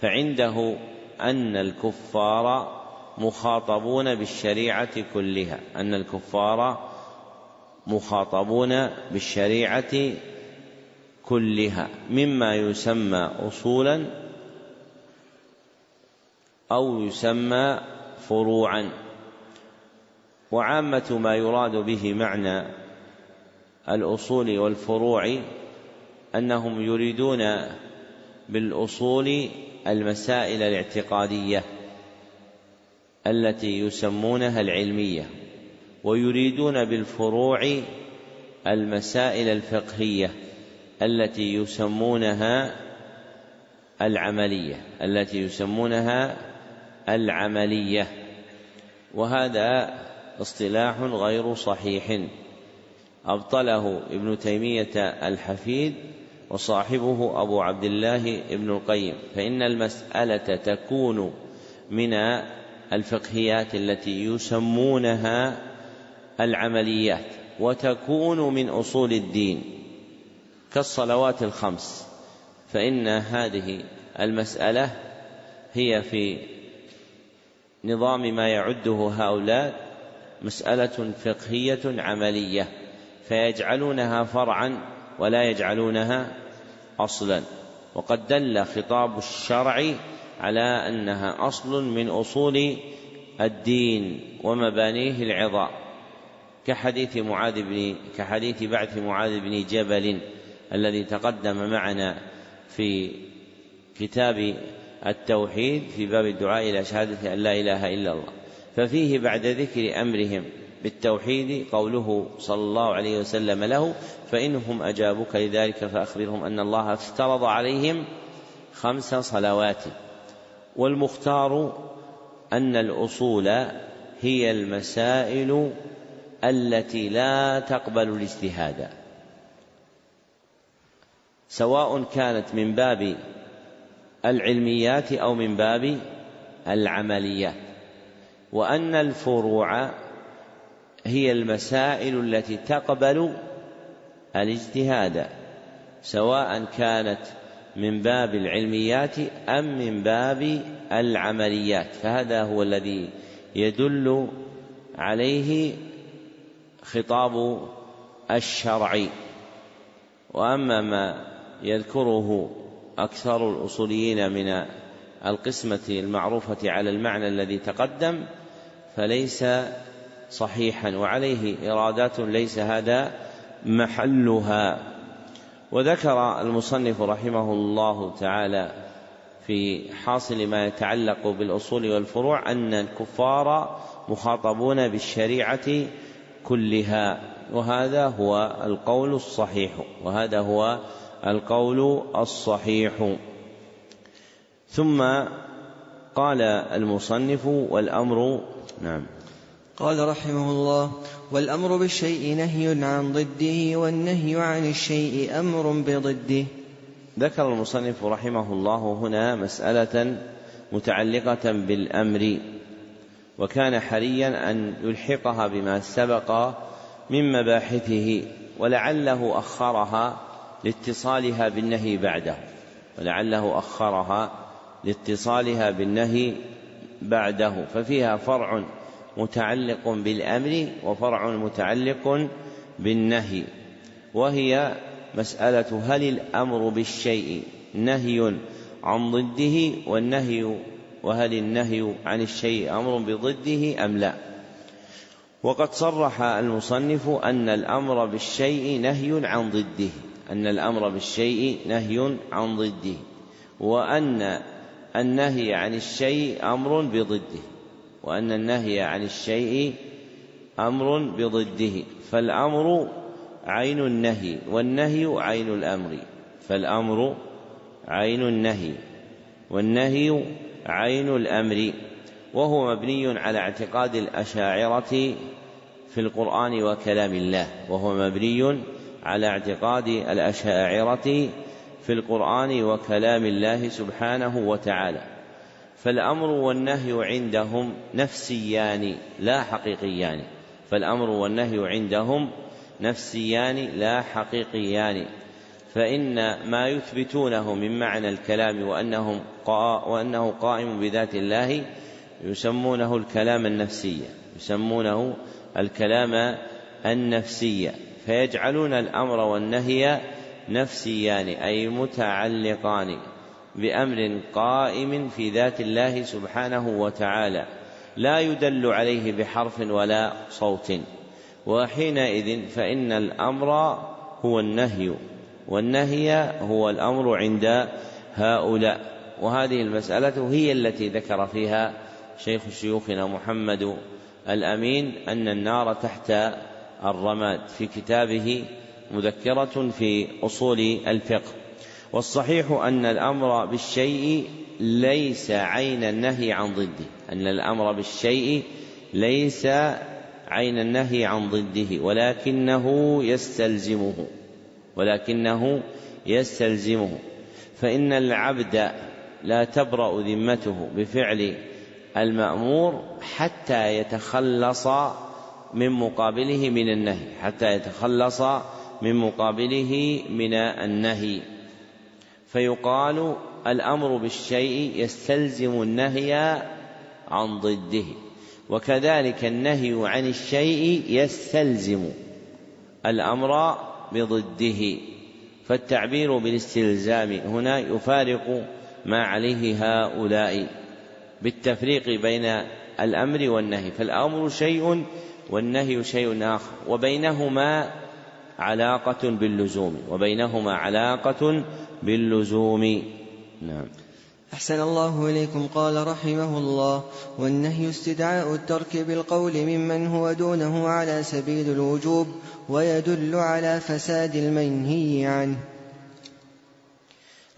فعنده أن الكفار مخاطبون بالشريعة كلها أن الكفار مخاطبون بالشريعة كلها مما يسمى أصولا أو يسمى فروعا. وعامة ما يراد به معنى الأصول والفروع أنهم يريدون بالأصول المسائل الاعتقادية التي يسمونها العلمية. ويريدون بالفروع المسائل الفقهية التي يسمونها العملية التي يسمونها العملية. وهذا اصطلاح غير صحيح. أبطله ابن تيمية الحفيد وصاحبه أبو عبد الله ابن القيم. فإن المسألة تكون من الفقهيات التي يسمونها العمليات وتكون من أصول الدين كالصلوات الخمس فإن هذه المسألة هي في نظام ما يعده هؤلاء مسألة فقهية عملية فيجعلونها فرعا ولا يجعلونها أصلا وقد دل خطاب الشرع على أنها أصل من أصول الدين ومبانيه العظام. كحديث معاذ بن كحديث بعث معاذ بن جبل الذي تقدم معنا في كتاب التوحيد في باب الدعاء إلى شهادة أن لا إله إلا الله. ففيه بعد ذكر أمرهم بالتوحيد قوله صلى الله عليه وسلم له فإنهم أجابوك لذلك فأخبرهم أن الله افترض عليهم خمس صلوات. والمختار أن الأصول هي المسائل التي لا تقبل الاجتهاد. سواء كانت من باب العلميات أو من باب العمليات. وأن الفروع هي المسائل التي تقبل الاجتهاد سواء كانت من باب العلميات أم من باب العمليات. فهذا هو الذي يدل عليه خطاب الشرع. وأما ما يذكره أكثر الأصوليين من القسمة المعروفة على المعنى الذي تقدم فليس صحيحا وعليه إرادات ليس هذا محلها. وذكر المصنف رحمه الله تعالى في حاصل ما يتعلق بالأصول والفروع أن الكفار مخاطبون بالشريعة كلها وهذا هو القول الصحيح وهذا هو القول الصحيح. ثم قال المصنف والأمر نعم. قال رحمه الله والأمر بالشيء نهي عن ضده والنهي عن الشيء أمر بضده. ذكر المصنف رحمه الله هنا مسألة متعلقة بالأمر. وكان حريا أن يلحقها بما سبق من مباحثه ولعله أخرها لاتصالها بالنهي بعده. ولعله أخرها لاتصالها بالنهي بعده. ففيها فرع متعلق بالأمر وفرع متعلق بالنهي. وهي مسألة هل الأمر بالشيء نهي عن ضده والنهي وهل النهي عن الشيء أمر بضده أم لا؟ وقد صرح المصنف أن الأمر بالشيء نهي عن ضده أن الأمر بالشيء نهي عن ضده وأن النهي عن الشيء أمر بضده وأن النهي عن الشيء أمر بضده فالأمر عين النهي والنهي عين الأمر فالأمر عين النهي والنهي عين الأمر وهو مبني على اعتقاد الأشاعرة في القرآن وكلام الله وهو مبني على اعتقاد الأشاعرة في القرآن وكلام الله سبحانه وتعالى. فالأمر والنهي عندهم نفسيان لا حقيقيان. فالأمر والنهي عندهم نفسيان لا حقيقيان. فإن ما يثبتونه من معنى الكلام وأنهم قا وأنه قائم بذات الله يسمونه الكلام النفسي يسمونه الكلام النفسي. فيجعلون الأمر والنهي نفسيان أي متعلقان بأمر قائم في ذات الله سبحانه وتعالى. لا يدل عليه بحرف ولا صوت. وحينئذ فإن الأمر هو النهي. والنهي هو الأمر عند هؤلاء. وهذه المسألة هي التي ذكر فيها شيخ شيوخنا محمد الأمين أن النار تحت الرماد. في كتابه مذكرة في أصول الفقه. والصحيح أن الأمر بالشيء ليس عين النهي عن ضده. أن الأمر بالشيء ليس عين النهي عن ضده ولكنه يستلزمه. ولكنه يستلزمه. فإن العبد لا تبرأ ذمته بفعل المأمور حتى يتخلص من مقابله من النهي حتى يتخلص من مقابله من النهي. فيقال الأمر بالشيء يستلزم النهي عن ضده وكذلك النهي عن الشيء يستلزم الأمر بضده فالتعبير بالاستلزام هنا يفارق ما عليه هؤلاء بالتفريق بين الأمر والنهي. فالأمر شيء والنهي شيء آخر وبينهما علاقة باللزوم وبينهما علاقة باللزوم. نعم. أحسن الله إليكم. قال رحمه الله والنهي استدعاء الترك بالقول ممن هو دونه على سبيل الوجوب ويدل على فساد المنهي عنه.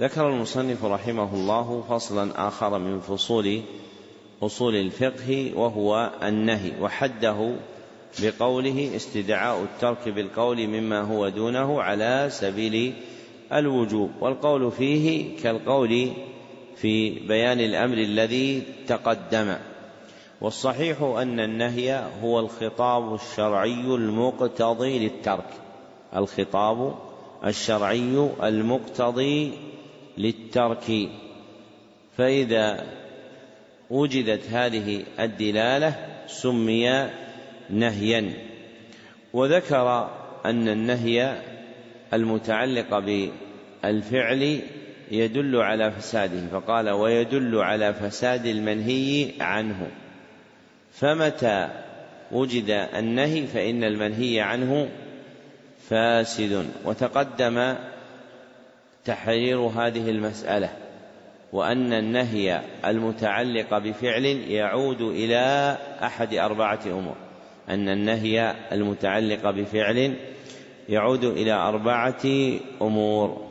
ذكر المصنف رحمه الله فصلا آخر من فصول أصول الفقه وهو النهي وحده بقوله استدعاء الترك بالقول مما هو دونه على سبيل الوجوب. والقول فيه كالقول في بيان الأمر الذي تقدم. والصحيح أن النهي هو الخطاب الشرعي المقتضي للترك. الخطاب الشرعي المقتضي للترك. فإذا وجدت هذه الدلالة سمي نهيا. وذكر أن النهي المتعلق الفعل يدل على فساده فقال ويدل على فساد المنهي عنه. فمتى وجد النهي فإن المنهي عنه فاسد وتقدم تحرير هذه المسألة وأن النهي المتعلق بفعل يعود إلى أحد أربعة أمور. أن النهي المتعلق بفعل يعود إلى أربعة أمور.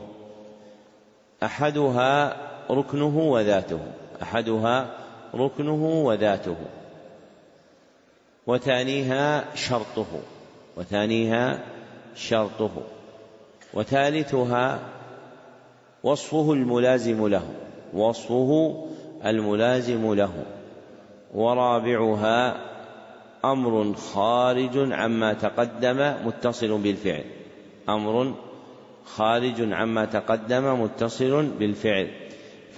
أحدها ركنه وذاته أحدها ركنه وذاته. وثانيها شرطه وثانيها شرطه. وثالثها وصفه الملازم له وصفه الملازم له. ورابعها أمر خارج عما تقدم متصل بالفعل أمر خارج عما تقدم متصل بالفعل.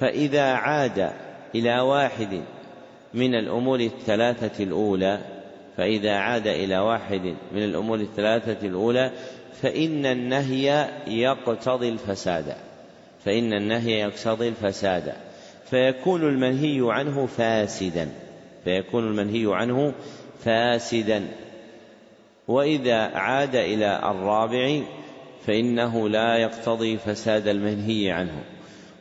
فإذا عاد إلى واحد من الأمور الثلاثة الأولى فإذا عاد إلى واحد من الأمور الثلاثة الأولى فإن النهي يقتضي الفساد. فإن النهي يقتضي الفساد. فيكون المنهي عنه فاسدا. فيكون المنهي عنه فاسدا. وإذا عاد إلى الرابع فإنه لا يقتضي فساد المنهي عنه.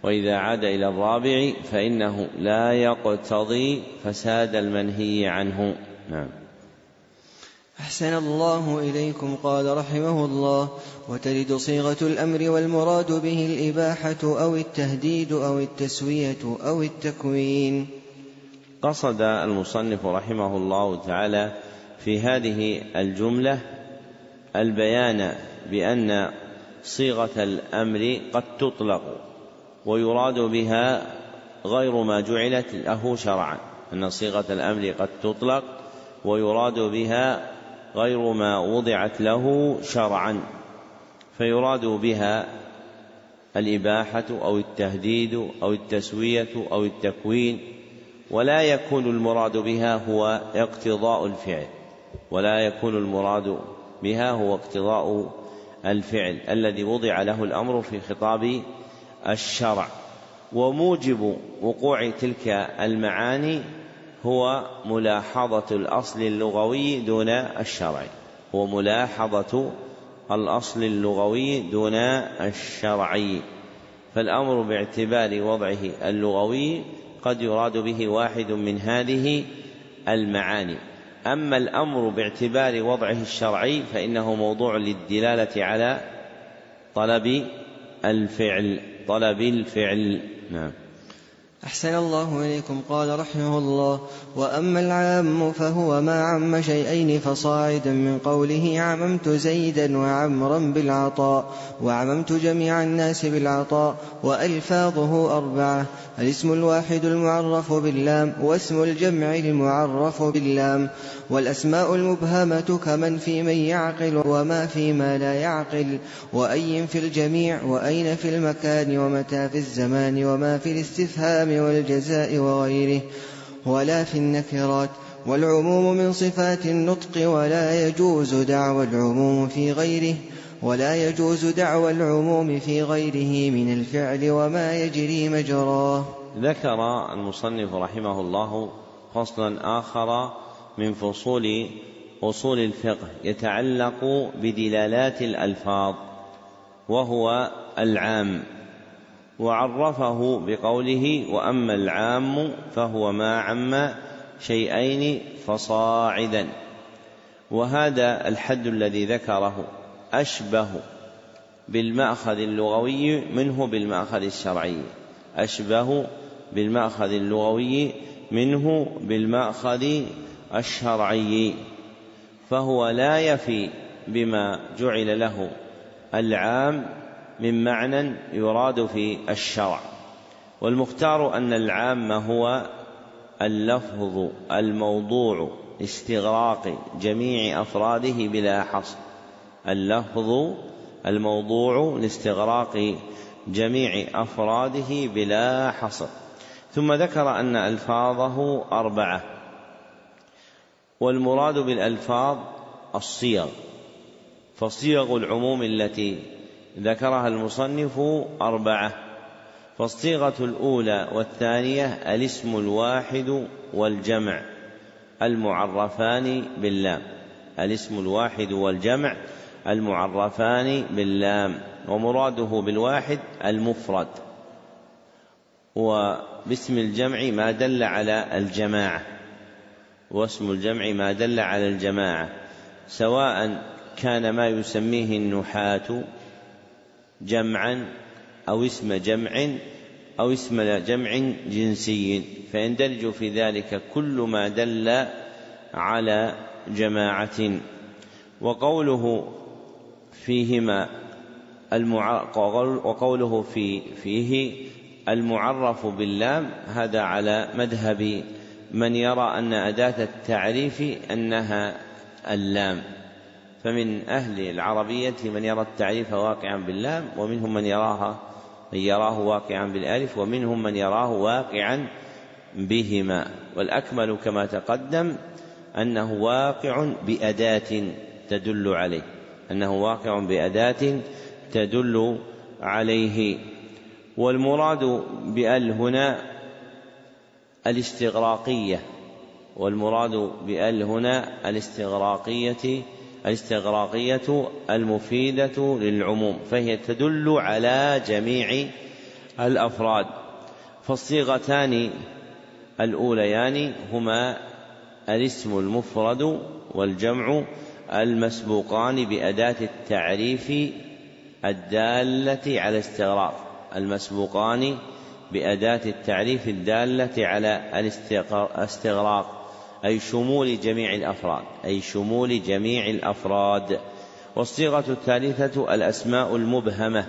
وإذا عاد إلى الرابع فإنه لا يقتضي فساد المنهي عنه. نعم. أحسن الله إليكم قال رحمه الله وترد صيغة الأمر والمراد به الإباحة أو التهديد أو التسوية أو التكوين. قصد المصنف رحمه الله تعالى في هذه الجملة البيان بأن صيغة الأمر قد تطلق ويراد بها غير ما جعلت له شرعا أن صيغة الأمر قد تطلق ويراد بها غير ما وضعت له شرعا فيراد بها الإباحة أو التهديد أو التسوية أو التكوين ولا يكون المراد بها هو اقتضاء الفعل ولا يكون المراد بها هو اقتضاء الفعل الذي وضع له الأمر في خطاب الشرع. وموجب وقوع تلك المعاني هو ملاحظة الأصل اللغوي دون الشرع. هو ملاحظة الأصل اللغوي دون الشرعي فالأمر باعتبار وضعه اللغوي قد يراد به واحد من هذه المعاني. أما الأمر باعتبار وضعه الشرعي فإنه موضوع للدلالة على طلب الفعل طلب الفعل. نعم. أحسن الله إليكم. قال رحمه الله وأما العام فهو ما عم شيئين فصاعدا من قوله عممت زيدا وعمرا بالعطاء وعممت جميع الناس بالعطاء وألفاظه أربعة الاسم الواحد المعرف باللام واسم الجمع المعرف باللام. والأسماء المبهمة كمن في من يعقل وما في ما لا يعقل وأي في الجميع وأين في المكان ومتى في الزمان وما في الاستفهام والجزاء وغيره. ولا في النكرات والعموم من صفات النطق ولا يجوز دعوى العموم في غيره ولا يجوز دعوى العموم في غيره من الفعل وما يجري مجراه. ذكر المصنف رحمه الله فصلا آخر من فصول أصول الفقه يتعلق بدلالات الألفاظ وهو العام. وعرفه بقوله وأما العام فهو ما عم شيئين فصاعدا. وهذا الحد الذي ذكره أشبه بالمأخذ اللغوي منه بالمأخذ الشرعي. أشبه بالمأخذ اللغوي منه بالمأخذ الشرعي فهو لا يفي بما جعل له العام من معنى يراد في الشرع. والمختار أن العام هو اللفظ الموضوع استغراق جميع أفراده بلا حصر. اللفظ الموضوع لاستغراق جميع أفراده بلا حصر. ثم ذكر أن ألفاظه أربعة. والمراد بالألفاظ الصيغ فصيغ العموم التي ذكرها المصنف أربعة فالصيغة الأولى والثانية الاسم الواحد والجمع المعرفان باللام الاسم الواحد والجمع المعرفان باللام ومراده بالواحد المفرد وباسم الجمع ما دل على الجماعة. واسم الجمع ما دل على الجماعة سواء كان ما يسميه النحاة جمعا أو اسم جمع أو اسم جمع جنسي فيندرج في ذلك كل ما دل على جماعة وقوله فيهما. وقوله في فيه المعرف باللام هذا على مذهب من يرى أن أداة التعريف أنها اللام فمن أهل العربية من يرى التعريف واقعا باللام ومنهم من يراها من يراه واقعا بالألف ومنهم من يراه واقعا بهما. والأكمل كما تقدم أنه واقع بأداة تدل عليه أنه واقع بأداة تدل عليه. والمراد بأل هنا الاستغراقية والمراد بأل هنا الاستغراقية الاستغراقية المفيدة للعموم فهي تدل على جميع الأفراد. فالصيغتان الأوليان هما الاسم المفرد والجمع المسبوقان بأداة التعريف الدالة على استغراق المسبوقان بأداة التعريف الدالة على الاستغراق أي شمول جميع الأفراد أي شمول جميع الأفراد. والصيغة الثالثة الأسماء المبهمة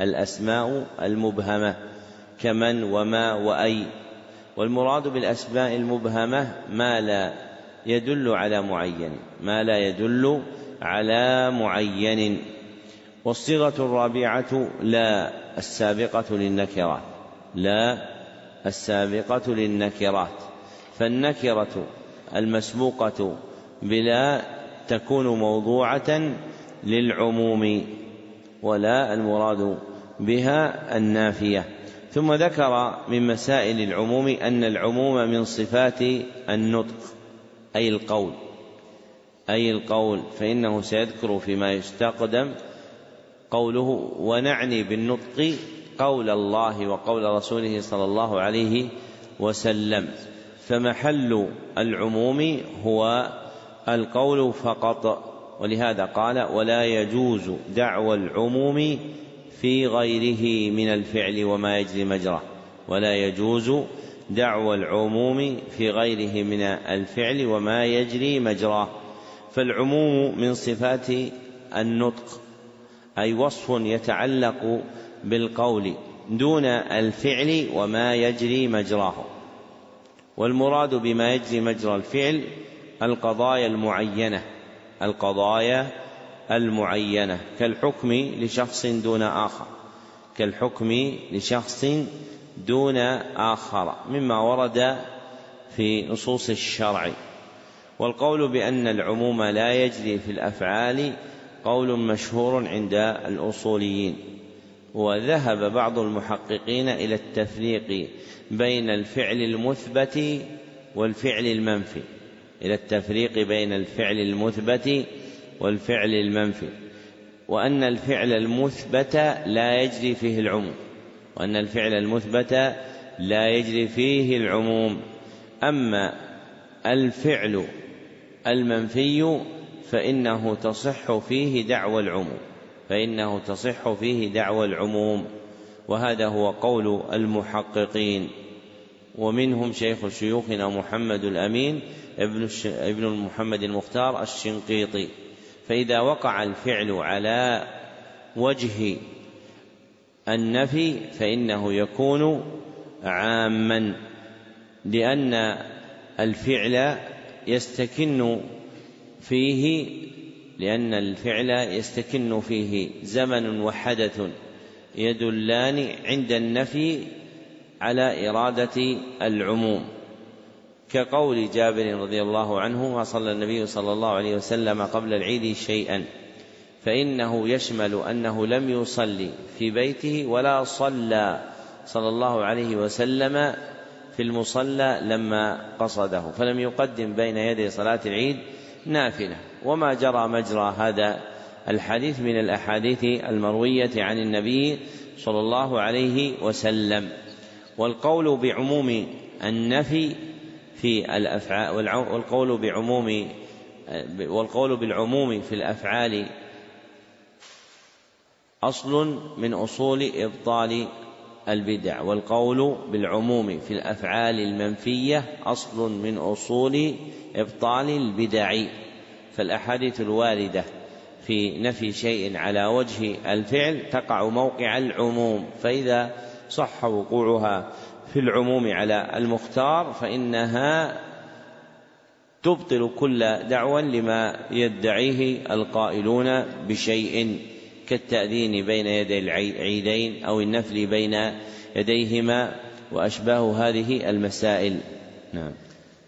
الأسماء المبهمة كمن وما وأي. والمراد بالأسماء المبهمة ما لا يدل على معين ما لا يدل على معين. والصيغة الرابعة لا السابقة للنكرات لا السابقة للنكرات. فالنكرة المسبوقة بلا تكون موضوعة للعموم ولا المراد بها النافية. ثم ذكر من مسائل العموم أن العموم من صفات النطق أي القول. أي القول فإنه سيذكر فيما يستقدم قوله ونعني بالنطق قول الله وقول رسوله صلى الله عليه وسلم. فمحل العموم هو القول فقط ولهذا قال ولا يجوز دعوى العموم في غيره من الفعل وما يجري مجراه. ولا يجوز دعوى العموم في غيره من الفعل وما يجري مجراه. فالعموم من صفات النطق أي وصف يتعلق بالقول دون الفعل وما يجري مجراه. والمراد بما يجري مجرى الفعل القضايا المعينة القضايا المعينة كالحكم لشخص دون آخر كالحكم لشخص دون آخر مما ورد في نصوص الشرع. والقول بأن العموم لا يجري في الأفعال قول مشهور عند الأصوليين. وذهب بعض المحققين إلى التفريق بين الفعل المثبت والفعل المنفي. إلى التفريق بين الفعل المثبت والفعل المنفي. وأن الفعل المثبت لا يجري فيه العموم. وأن الفعل المثبت لا يجري فيه العموم. أما الفعل المنفي فإنه تصح فيه دعوى العموم. فإنه تصح فيه دعوى العموم وهذا هو قول المحققين. ومنهم شيخ شيوخنا محمد الأمين ابن ابن محمد المختار الشنقيطي. فإذا وقع الفعل على وجه النفي فإنه يكون عاما لأن الفعل يستكن فيه لأن الفعل يستكن فيه زمن وحدث يدلان عند النفي على إرادة العموم. كقول جابر رضي الله عنه ما صلى النبي صلى الله عليه وسلم قبل العيد شيئا فإنه يشمل أنه لم يصلي في بيته ولا صلى صلى الله عليه وسلم في المصلى لما قصده فلم يقدم بين يدي صلاة العيد نافلة. وما جرى مجرى هذا الحديث من الأحاديث المروية عن النبي صلى الله عليه وسلم. والقول بعموم النفي في الأفعال والقول بعموم والقول بالعموم في الأفعال أصل من أصول إبطال البدع والقول بالعموم في الأفعال المنفية أصل من أصول إبطال البدع. فالأحاديث الواردة في نفي شيء على وجه الفعل تقع موقع العموم فإذا صح وقوعها في العموم على المختار فإنها تبطل كل دعوى لما يدعيه القائلون بشيء. كالتأذين بين يدي العيدين أو النفل بين يديهما وأشباه هذه المسائل. نعم.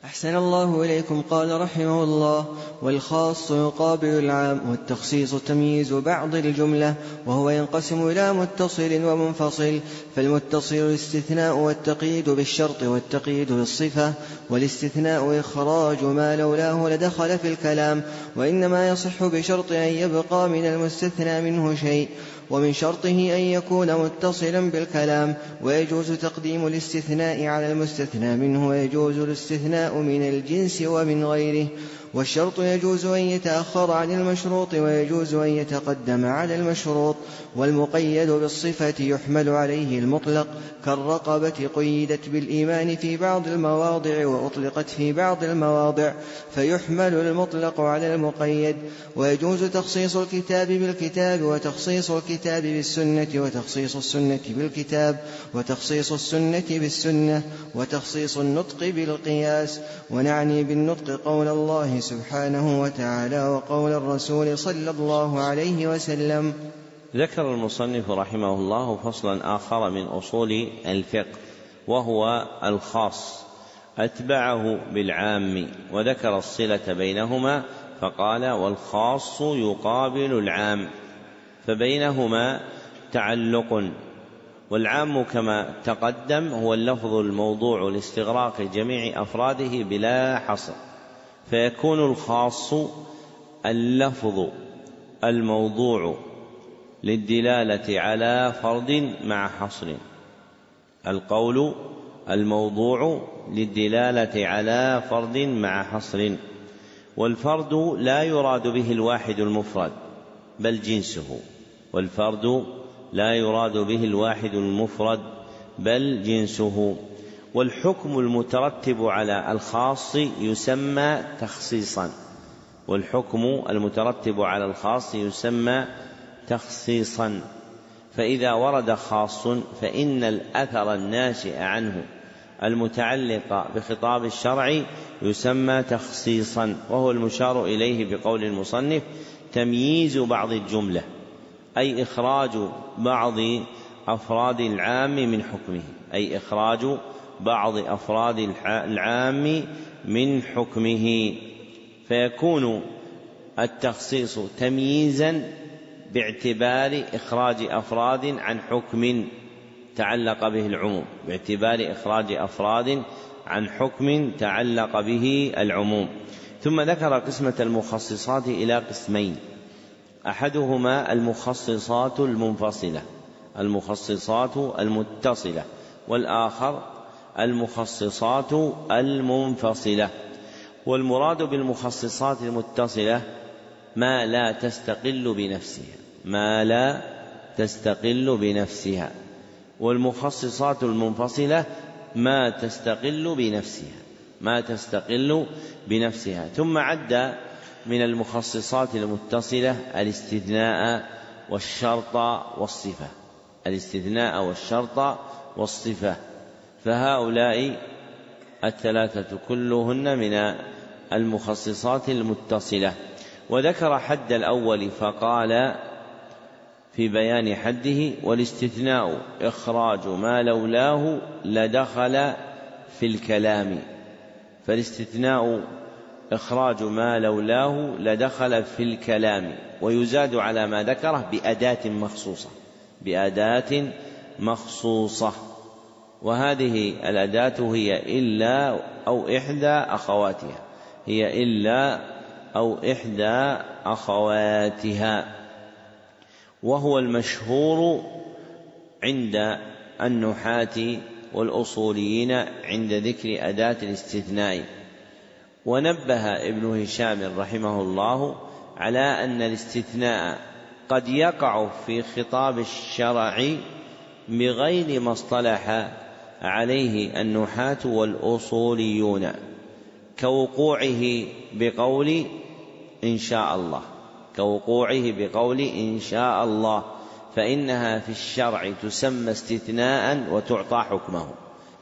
أحسن الله إليكم قال رحمه الله والخاص يقابل العام والتخصيص تمييز بعض الجملة وهو ينقسم إلى متصل ومنفصل فالمتصل الاستثناء والتقييد بالشرط والتقييد بالصفة والاستثناء إخراج ما لولاه لدخل في الكلام وإنما يصح بشرط أن يبقى من المستثنى منه شيء. ومن شرطه أن يكون متصلا بالكلام ويجوز تقديم الاستثناء على المستثنى منه ويجوز الاستثناء من الجنس ومن غيره. والشرط يجوز أن يتأخر عن المشروط ويجوز أن يتقدم على المشروط. والمقيد بالصفة يحمل عليه المطلق كالرقبة قيدت بالإيمان في بعض المواضع وأطلقت في بعض المواضع فيحمل المطلق على المقيد. ويجوز تخصيص الكتاب بالكتاب وتخصيص الكتاب بالسنة وتخصيص السنة بالكتاب وتخصيص السنة بالسنة وتخصيص النطق بالقياس. ونعني بالنطق قول الله سبحانه وتعالى وقول الرسول صلى الله عليه وسلم. ذكر المصنف رحمه الله فصلا آخر من أصول الفقه وهو الخاص أتبعه بالعام وذكر الصلة بينهما فقال والخاص يقابل العام فبينهما تعلق والعام كما تقدم هو اللفظ الموضوع لاستغراق جميع أفراده بلا حصر فيكون الخاص اللفظ الموضوع للدلالة على فرد مع حصر. القول الموضوع للدلالة على فرد مع حصر. والفرد لا يراد به الواحد المفرد بل جنسه. والفرد لا يراد به الواحد المفرد بل جنسه. والحكم المترتب على الخاص يسمى تخصيصا. والحكم المترتب على الخاص يسمى تخصيصا. فإذا ورد خاص فإن الأثر الناشئ عنه المتعلق بخطاب الشرع يسمى تخصيصا وهو المشار إليه بقول المصنف تمييز بعض الجملة أي إخراج بعض أفراد العام من حكمه أي إخراج بعض أفراد العام من حكمه. فيكون التخصيص تمييزا باعتبار إخراج أفراد عن حكم تعلق به العموم. باعتبار إخراج أفراد عن حكم تعلق به العموم. ثم ذكر قسمة المخصصات إلى قسمين. أحدهما المخصصات المنفصلة المخصصات المتصلة والآخر المخصصات المنفصلة. والمراد بالمخصصات المتصلة ما لا تستقل بنفسها ما لا تستقل بنفسها. والمخصصات المنفصلة ما تستقل بنفسها ما تستقل بنفسها. ثم عد من المخصصات المتصلة الاستثناء والشرط والصفة. الاستثناء والشرط والصفة. فهؤلاء الثلاثة كلهن من المخصصات المتصلة. وذكر حد الأول فقال في بيان حده والاستثناء إخراج ما لولاه لدخل في الكلام فالاستثناء إخراج ما لولاه لدخل في الكلام ويزاد على ما ذكره بأداة مخصوصة بأداة مخصوصة وهذه الأداة هي إلا أو إحدى أخواتها هي إلا أو إحدى أخواتها وهو المشهور عند النحاة والأصوليين عند ذكر أداة الاستثناء. ونبه ابن هشام رحمه الله على أن الاستثناء قد يقع في خطاب الشرع بغير ما اصطلح عليه النحاة والأصوليون. كوقوعه بقول إن شاء الله. كوقوعه بقول إن شاء الله. فإنها في الشرع تسمى استثناء وتعطى حكمه.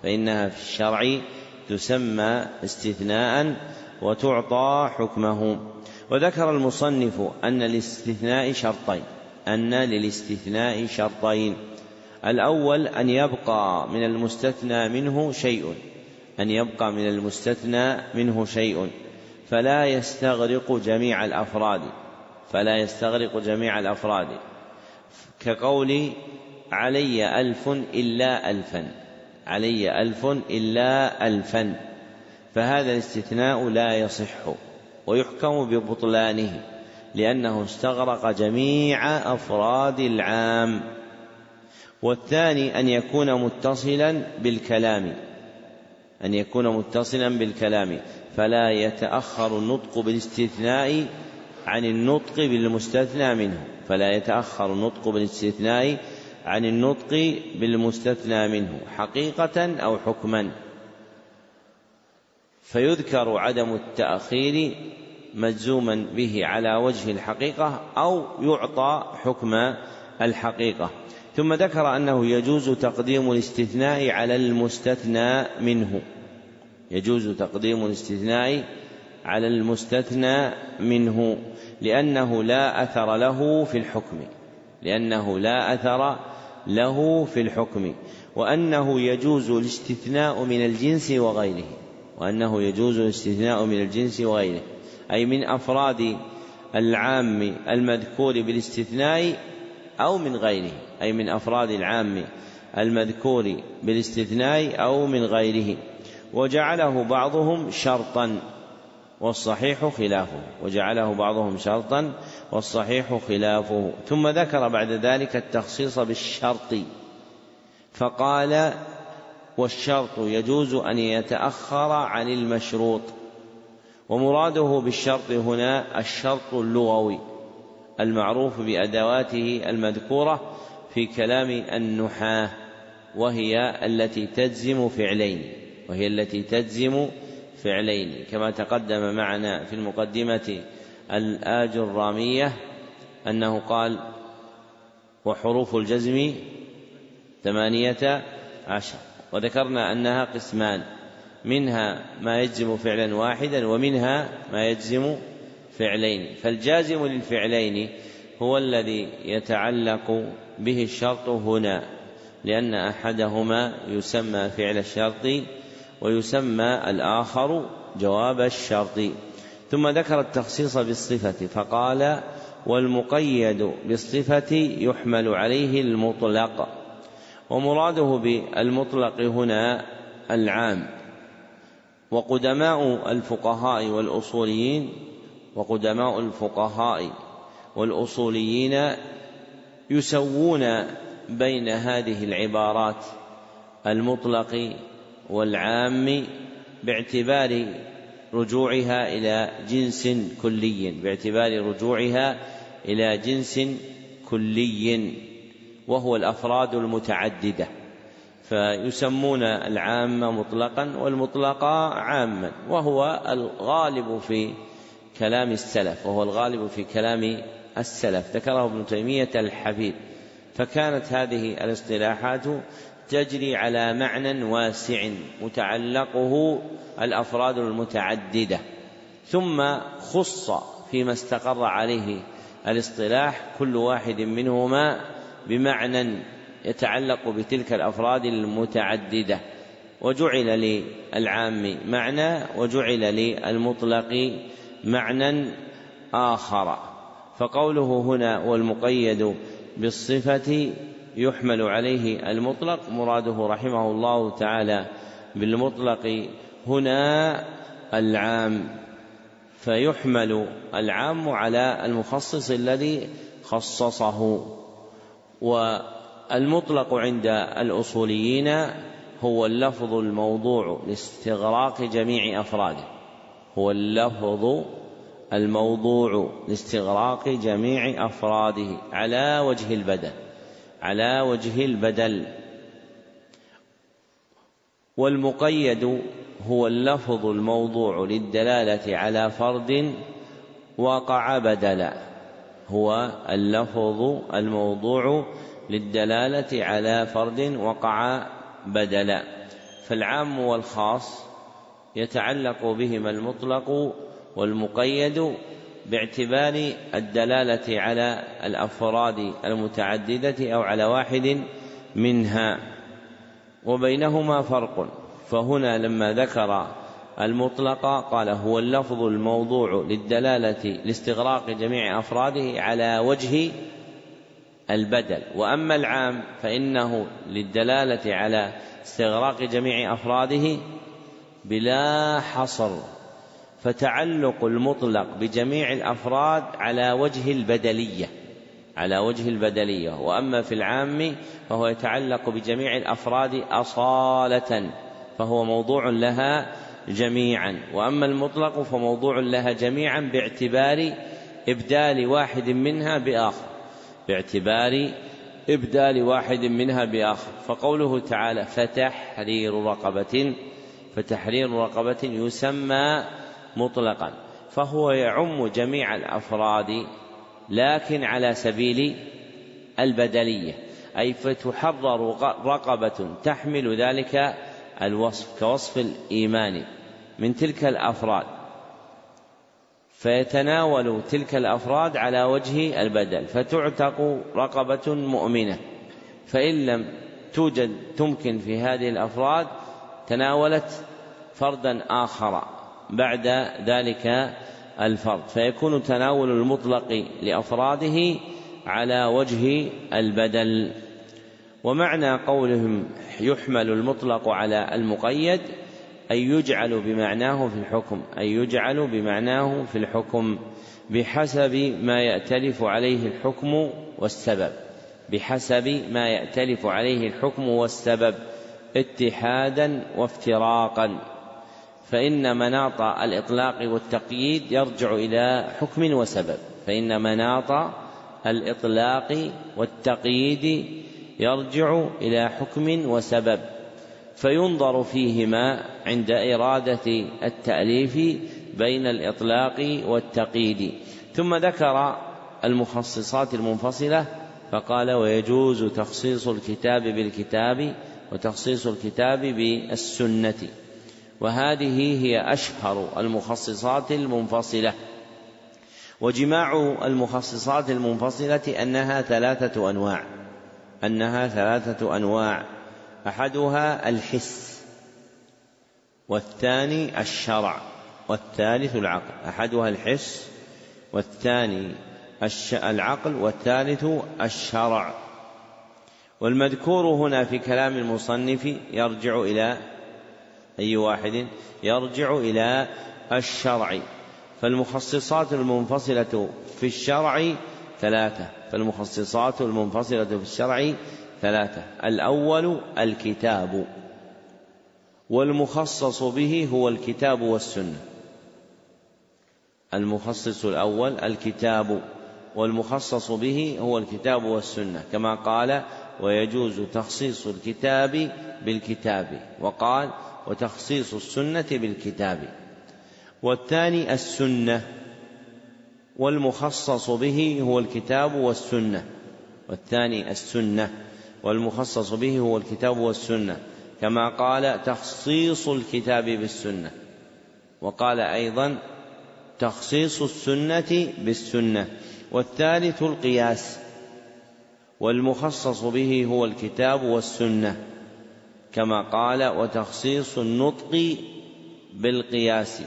فإنها في الشرع تسمى استثناء وتعطى حكمه. وذكر المصنف أن للاستثناء شرطين. أن للاستثناء شرطين. الأول أن يبقى من المستثنى منه شيء. أن يبقى من المستثنى منه شيء فلا يستغرق جميع الأفراد فلا يستغرق جميع الأفراد. كقول علي ألف إلا ألفا علي ألف إلا ألفا فهذا الاستثناء لا يصح ويحكم ببطلانه لأنه استغرق جميع أفراد العام. والثاني أن يكون متصلا بالكلام. أن يكون متصلا بالكلام فلا يتأخر النطق بالاستثناء عن النطق بالمستثنى منه. فلا يتأخر النطق بالاستثناء عن النطق بالمستثنى منه حقيقة أو حكما. فيذكر عدم التأخير مجزوما به على وجه الحقيقة أو يعطى حكم الحقيقة. ثم ذكر أنه يجوز تقديم الاستثناء على المستثنى منه. يجوز تقديم الاستثناء على المستثنى منه لأنه لا أثر له في الحكم. لأنه لا أثر له في الحكم. وأنه يجوز الاستثناء من الجنس وغيره. وأنه يجوز الاستثناء من الجنس وغيره. أي من أفراد العام المذكور بالاستثناء أو من غيره أي من أفراد العام المذكور بالاستثناء أو من غيره. وجعله بعضهم شرطا والصحيح خلافه. وجعله بعضهم شرطا والصحيح خلافه. ثم ذكر بعد ذلك التخصيص بالشرط. فقال والشرط يجوز أن يتأخر عن المشروط. ومراده بالشرط هنا الشرط اللغوي. المعروف بأدواته المذكورة في كلام النحاة وهي التي تجزم فعلين وهي التي تجزم فعلين. كما تقدم معنا في المقدمة الآج الرامية أنه قال وحروف الجزم ثمانية عشر وذكرنا أنها قسمان منها ما يجزم فعلا واحدا ومنها ما يجزم فعلين فالجازم للفعلين هو الذي يتعلق به الشرط هنا لأن أحدهما يسمى فعل الشرط ويسمى الآخر جواب الشرط. ثم ذكر التخصيص بالصفة فقال والمقيد بالصفة يحمل عليه المطلق. ومراده بالمطلق هنا العام. وقدماء الفقهاء والأصوليين وقدماء الفقهاء والأصوليين يسوون بين هذه العبارات المطلق والعام باعتبار رجوعها إلى جنس كلي باعتبار رجوعها إلى جنس كلي وهو الأفراد المتعددة. فيسمون العام مطلقا والمطلق عاما وهو الغالب في كلام السلف وهو الغالب في كلام السلف. ذكره ابن تيمية الحفيد. فكانت هذه الاصطلاحات تجري على معنى واسع متعلقه الأفراد المتعددة. ثم خص فيما استقر عليه الاصطلاح كل واحد منهما بمعنى يتعلق بتلك الأفراد المتعددة. وجعل للعام معنى وجعل للمطلق معنى آخر. فقوله هنا والمقيد بالصفة يحمل عليه المطلق مراده رحمه الله تعالى بالمطلق هنا العام. فيحمل العام على المخصص الذي خصصه. والمطلق عند الأصوليين هو اللفظ الموضوع لاستغراق جميع أفراده. هو اللفظ الموضوع لاستغراق جميع أفراده على وجه البدل على وجه البدل. والمقيد هو اللفظ الموضوع للدلالة على فرد وقع بدلا. هو اللفظ الموضوع للدلالة على فرد وقع بدلا. فالعام والخاص يتعلق بهما المطلق والمقيد باعتبار الدلالة على الأفراد المتعددة أو على واحد منها وبينهما فرق. فهنا لما ذكر المطلق قال هو اللفظ الموضوع للدلالة لاستغراق جميع أفراده على وجه البدل. وأما العام فإنه للدلالة على استغراق جميع أفراده بلا حصر فتعلق المطلق بجميع الأفراد على وجه البدلية على وجه البدلية. وأما في العام فهو يتعلق بجميع الأفراد أصالة فهو موضوع لها جميعا. وأما المطلق فموضوع لها جميعا باعتبار إبدال واحد منها بآخر باعتبار إبدال واحد منها بآخر. فقوله تعالى فتحرير رقبة فتحرير رقبة يسمى مطلقا فهو يعم جميع الأفراد لكن على سبيل البدلية أي فتحرر رقبة تحمل ذلك الوصف كوصف الإيمان من تلك الأفراد. فيتناول تلك الأفراد على وجه البدل فتعتق رقبة مؤمنة. فإن لم توجد تمكن في هذه الأفراد تناولت فردا آخر بعد ذلك الفرد فيكون تناول المطلق لأفراده على وجه البدل. ومعنى قولهم يحمل المطلق على المقيد أن يجعل بمعناه في الحكم أن يجعل بمعناه في الحكم بحسب ما يأتلف عليه الحكم والسبب بحسب ما يأتلف عليه الحكم والسبب. اتحادا وافتراقا. فإن مناط الإطلاق والتقييد يرجع إلى حكم وسبب. فإن مناط الإطلاق والتقييد يرجع إلى حكم وسبب. فينظر فيهما عند إرادة التأليف بين الإطلاق والتقييد. ثم ذكر المخصصات المنفصلة فقال ويجوز تخصيص الكتاب بالكتاب وتخصيص الكتاب بالسنة. وهذه هي أشهر المخصصات المنفصلة. وجماع المخصصات المنفصلة أنها ثلاثة أنواع. أنها ثلاثة أنواع. أحدها الحس والثاني الشرع والثالث العقل. أحدها الحس والثاني العقل والثالث الشرع. والمذكور هنا في كلام المصنف يرجع إلى أي واحد؟ يرجع إلى الشرع. فالمخصصات المنفصلة في الشرع ثلاثة. فالمخصصات المنفصلة في الشرع ثلاثة. الأول الكتاب. والمخصص به هو الكتاب والسنة. المخصص الأول الكتاب. والمخصص به هو الكتاب والسنة. كما قال ويجوز تخصيص الكتاب بالكتاب وقال وتخصيص السنة بالكتاب. والثاني السنة والمخصص به هو الكتاب والسنة. والثاني السنة والمخصص به هو الكتاب والسنة. كما قال تخصيص الكتاب بالسنة. وقال أيضا تخصيص السنة بالسنة. والثالث القياس والمخصص به هو الكتاب والسنة كما قال وتخصيص النطق بالقياس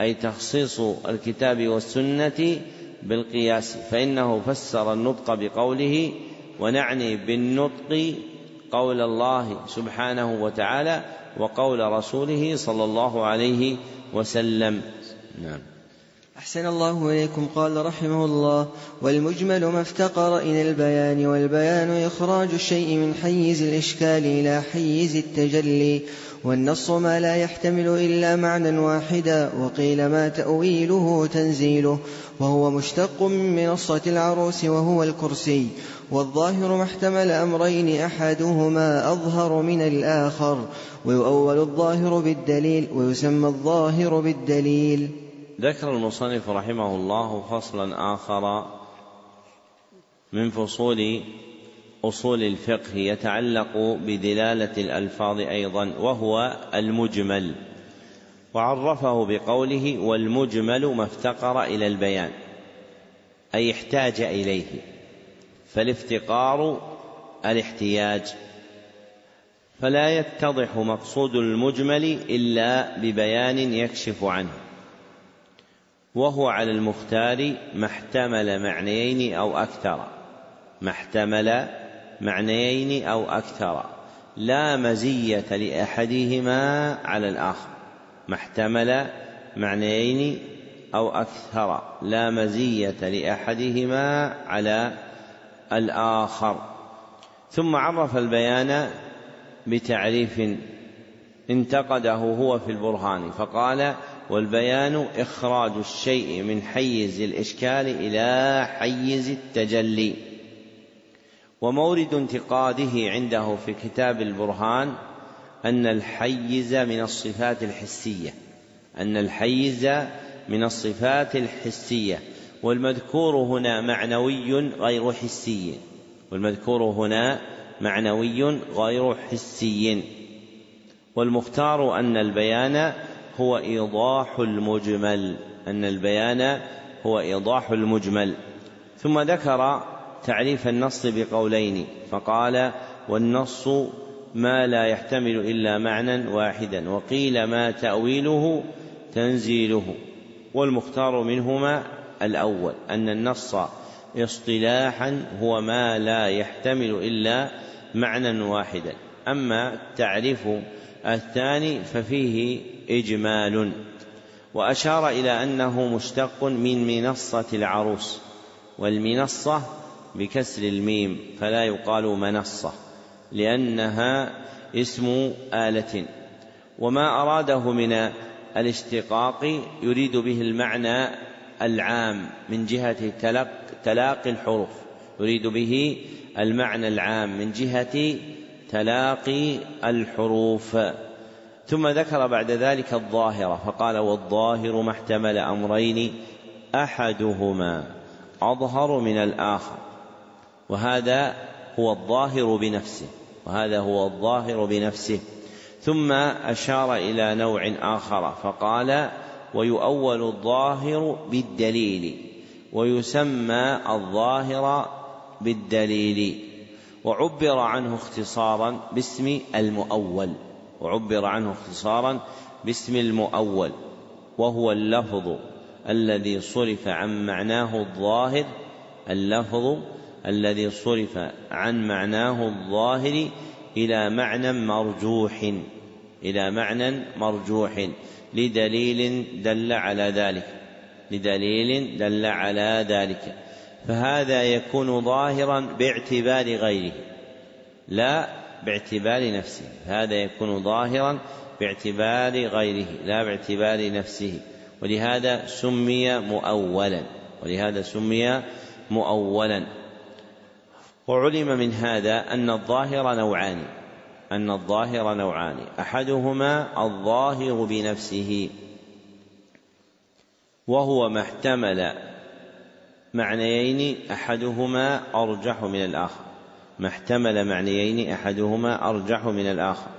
أي تخصيص الكتاب والسنة بالقياس فإنه فسر النطق بقوله ونعني بالنطق قول الله سبحانه وتعالى وقول رسوله صلى الله عليه وسلم. نعم. أحسن الله إليكم. قال رحمه الله والمجمل ما افتقر إلى البيان والبيان إخراج الشيء من حيز الإشكال إلى حيز التجلي والنص ما لا يحتمل إلا معنى واحدا وقيل ما تأويله تنزيله وهو مشتق من منصة العروس وهو الكرسي والظاهر ما احتمل أمرين أحدهما أظهر من الآخر ويؤول الظاهر بالدليل ويسمى الظاهر بالدليل. ذكر المصنف رحمه الله فصلا آخر من فصول أصول الفقه يتعلق بدلالة الألفاظ أيضا وهو المجمل. وعرفه بقوله والمجمل ما افتقر إلى البيان أي احتاج إليه. فالافتقار الاحتياج. فلا يتضح مقصود المجمل إلا ببيان يكشف عنه. وهو على المختار ما احتمل معنيين أو أكثر. ما احتمل معنيين أو أكثر. لا مزية لأحدهما على الآخر. ما احتمل معنيين أو أكثر. لا مزية لأحدهما على الآخر. ثم عرف البيان بتعريف انتقده هو في البرهان. فقال والبيان إخراج الشيء من حيز الإشكال إلى حيز التجلي. ومورد انتقاده عنده في كتاب البرهان أن الحيز من الصفات الحسية أن الحيز من الصفات الحسية. والمذكور هنا معنوي غير حسي والمذكور هنا معنوي غير حسي. والمختار أن البيان هو إيضاح المجمل أن البيان هو إيضاح المجمل. ثم ذكر تعريف النص بقولين فقال والنص ما لا يحتمل إلا معنى واحدا وقيل ما تأويله تنزيله. والمختار منهما الأول أن النص اصطلاحا هو ما لا يحتمل إلا معنى واحدا. أما التعريف الثاني ففيه إجمال وأشار إلى أنه مشتق من منصة العروس والمنصة بكسر الميم فلا يقال منصة لأنها اسم آلة وما أراده من الاشتقاق يريد به المعنى العام من جهة تلاقي الحروف يريد به المعنى العام من جهة تلاقي الحروف. ثم ذكر بعد ذلك الظاهرة فقال والظاهر ما احتمل أمرين أحدهما أظهر من الآخر وهذا هو الظاهر بنفسه وهذا هو الظاهر بنفسه. ثم أشار إلى نوع آخر فقال ويؤول الظاهر بالدليل ويسمى الظاهر بالدليل وعبر عنه اختصارا باسم المؤول. وعبر عنه اختصارا باسم المؤول وهو اللفظ الذي صرف عن معناه الظاهر اللفظ الذي صرف عن معناه الظاهر إلى معنى مرجوح إلى معنى مرجوح لدليل دل على ذلك لدليل دل على ذلك. فهذا يكون ظاهرا باعتبار غيره. لا باعتبار نفسه. هذا يكون ظاهرا باعتبار غيره لا باعتبار نفسه. ولهذا سمي مؤولا. ولهذا سمي مؤولا. وعلم من هذا أن الظاهر نوعان. أن الظاهر نوعان. أحدهما الظاهر بنفسه. وهو ما احتمل معنيين أحدهما أرجح من الآخر. ما احتمل معنيين أحدهما أرجح من الآخر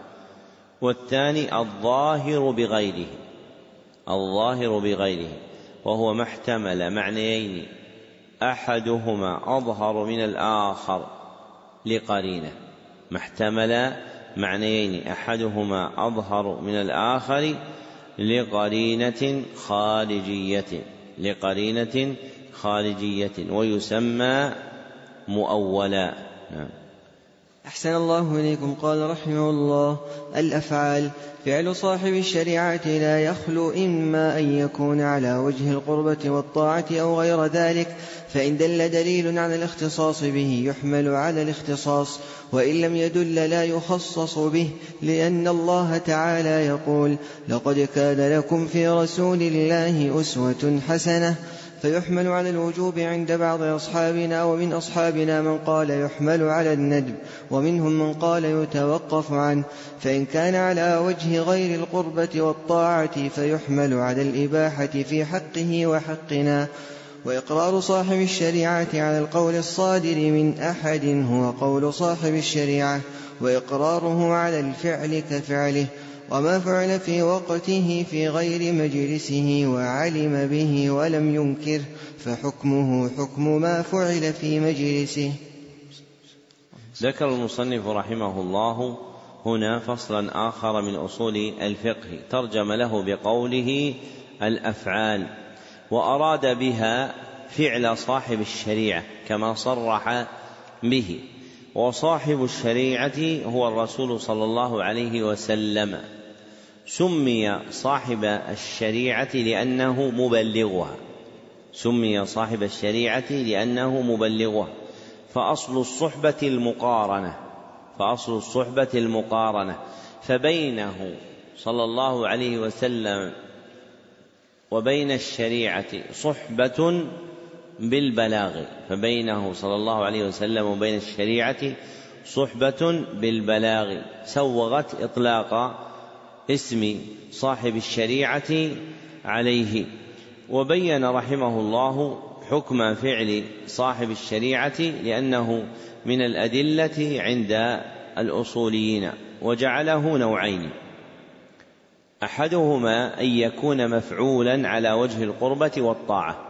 والثاني الظاهر بغيره الظاهر بغيره وهو ما احتمل معنيين أحدهما أظهر من الآخر لقرينة ما احتمل معنيين أحدهما أظهر من الآخر لقرينة خارجية لقرينة خارجية ويسمى مؤولا. نعم. أحسن الله إليكم. قال رحمه الله الأفعال. فعل صاحب الشريعة لا يخلو إما أن يكون على وجه القربة والطاعة أو غير ذلك فإن دل دليل على الاختصاص به يحمل على الاختصاص وإن لم يدل لا يخصص به لأن الله تعالى يقول لقد كان لكم في رسول الله أسوة حسنة. فيحمل على الوجوب عند بعض أصحابنا ومن أصحابنا من قال يحمل على الندب ومنهم من قال يتوقف عنه. فإن كان على وجه غير القربة والطاعة فيحمل على الإباحة في حقه وحقنا. وإقرار صاحب الشريعة على القول الصادر من أحد هو قول صاحب الشريعة وإقراره على الفعل كفعله. وما فعل في وقته في غير مجلسه وعلم به ولم ينكر فحكمه حكم ما فعل في مجلسه. ذكر المصنف رحمه الله هنا فصلا آخر من أصول الفقه ترجم له بقوله الأفعال وأراد بها فعل صاحب الشريعة كما صرح به. وصاحب الشريعة هو الرسول صلى الله عليه وسلم. سمي صاحب الشريعة لأنه مبلغها. سمي صاحب الشريعة لأنه مبلغها. فأصل الصحبة المقارنة. فأصل الصحبة المقارنة. فبينه صلى الله عليه وسلم وبين الشريعة صحبة بالبلاغ فبينه صلى الله عليه وسلم وبين الشريعة صحبة بالبلاغ. سوغت إطلاق اسم صاحب الشريعة عليه. وبين رحمه الله حكم فعل صاحب الشريعة لأنه من الأدلة عند الأصوليين وجعله نوعين. أحدهما أن يكون مفعولا على وجه القربة والطاعة.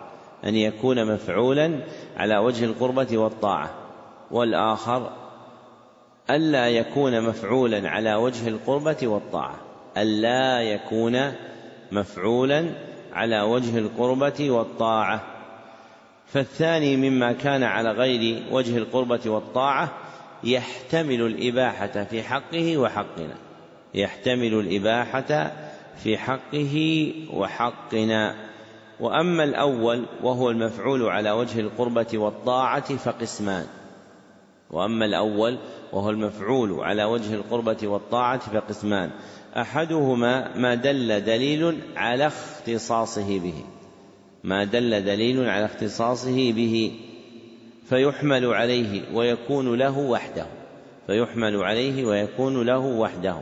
أن يكون مفعولا على وجه القربة والطاعة والآخر ألا يكون مفعولا على وجه القربة والطاعة ألا يكون مفعولا على وجه القربة والطاعة. فالثاني مما كان على غير وجه القربة والطاعة يحتمل الإباحة في حقه وحقنا. يحتمل الإباحة في حقه وحقنا. وأما الأول وهو المفعول على وجه القربة والطاعة فقسمان. وأما الأول وهو المفعول على وجه القربة والطاعة فقسمان. أحدهما ما دل دليل على اختصاصه به. ما دل دليل على اختصاصه به. فيحمل عليه ويكون له وحده. فيحمل عليه ويكون له وحده.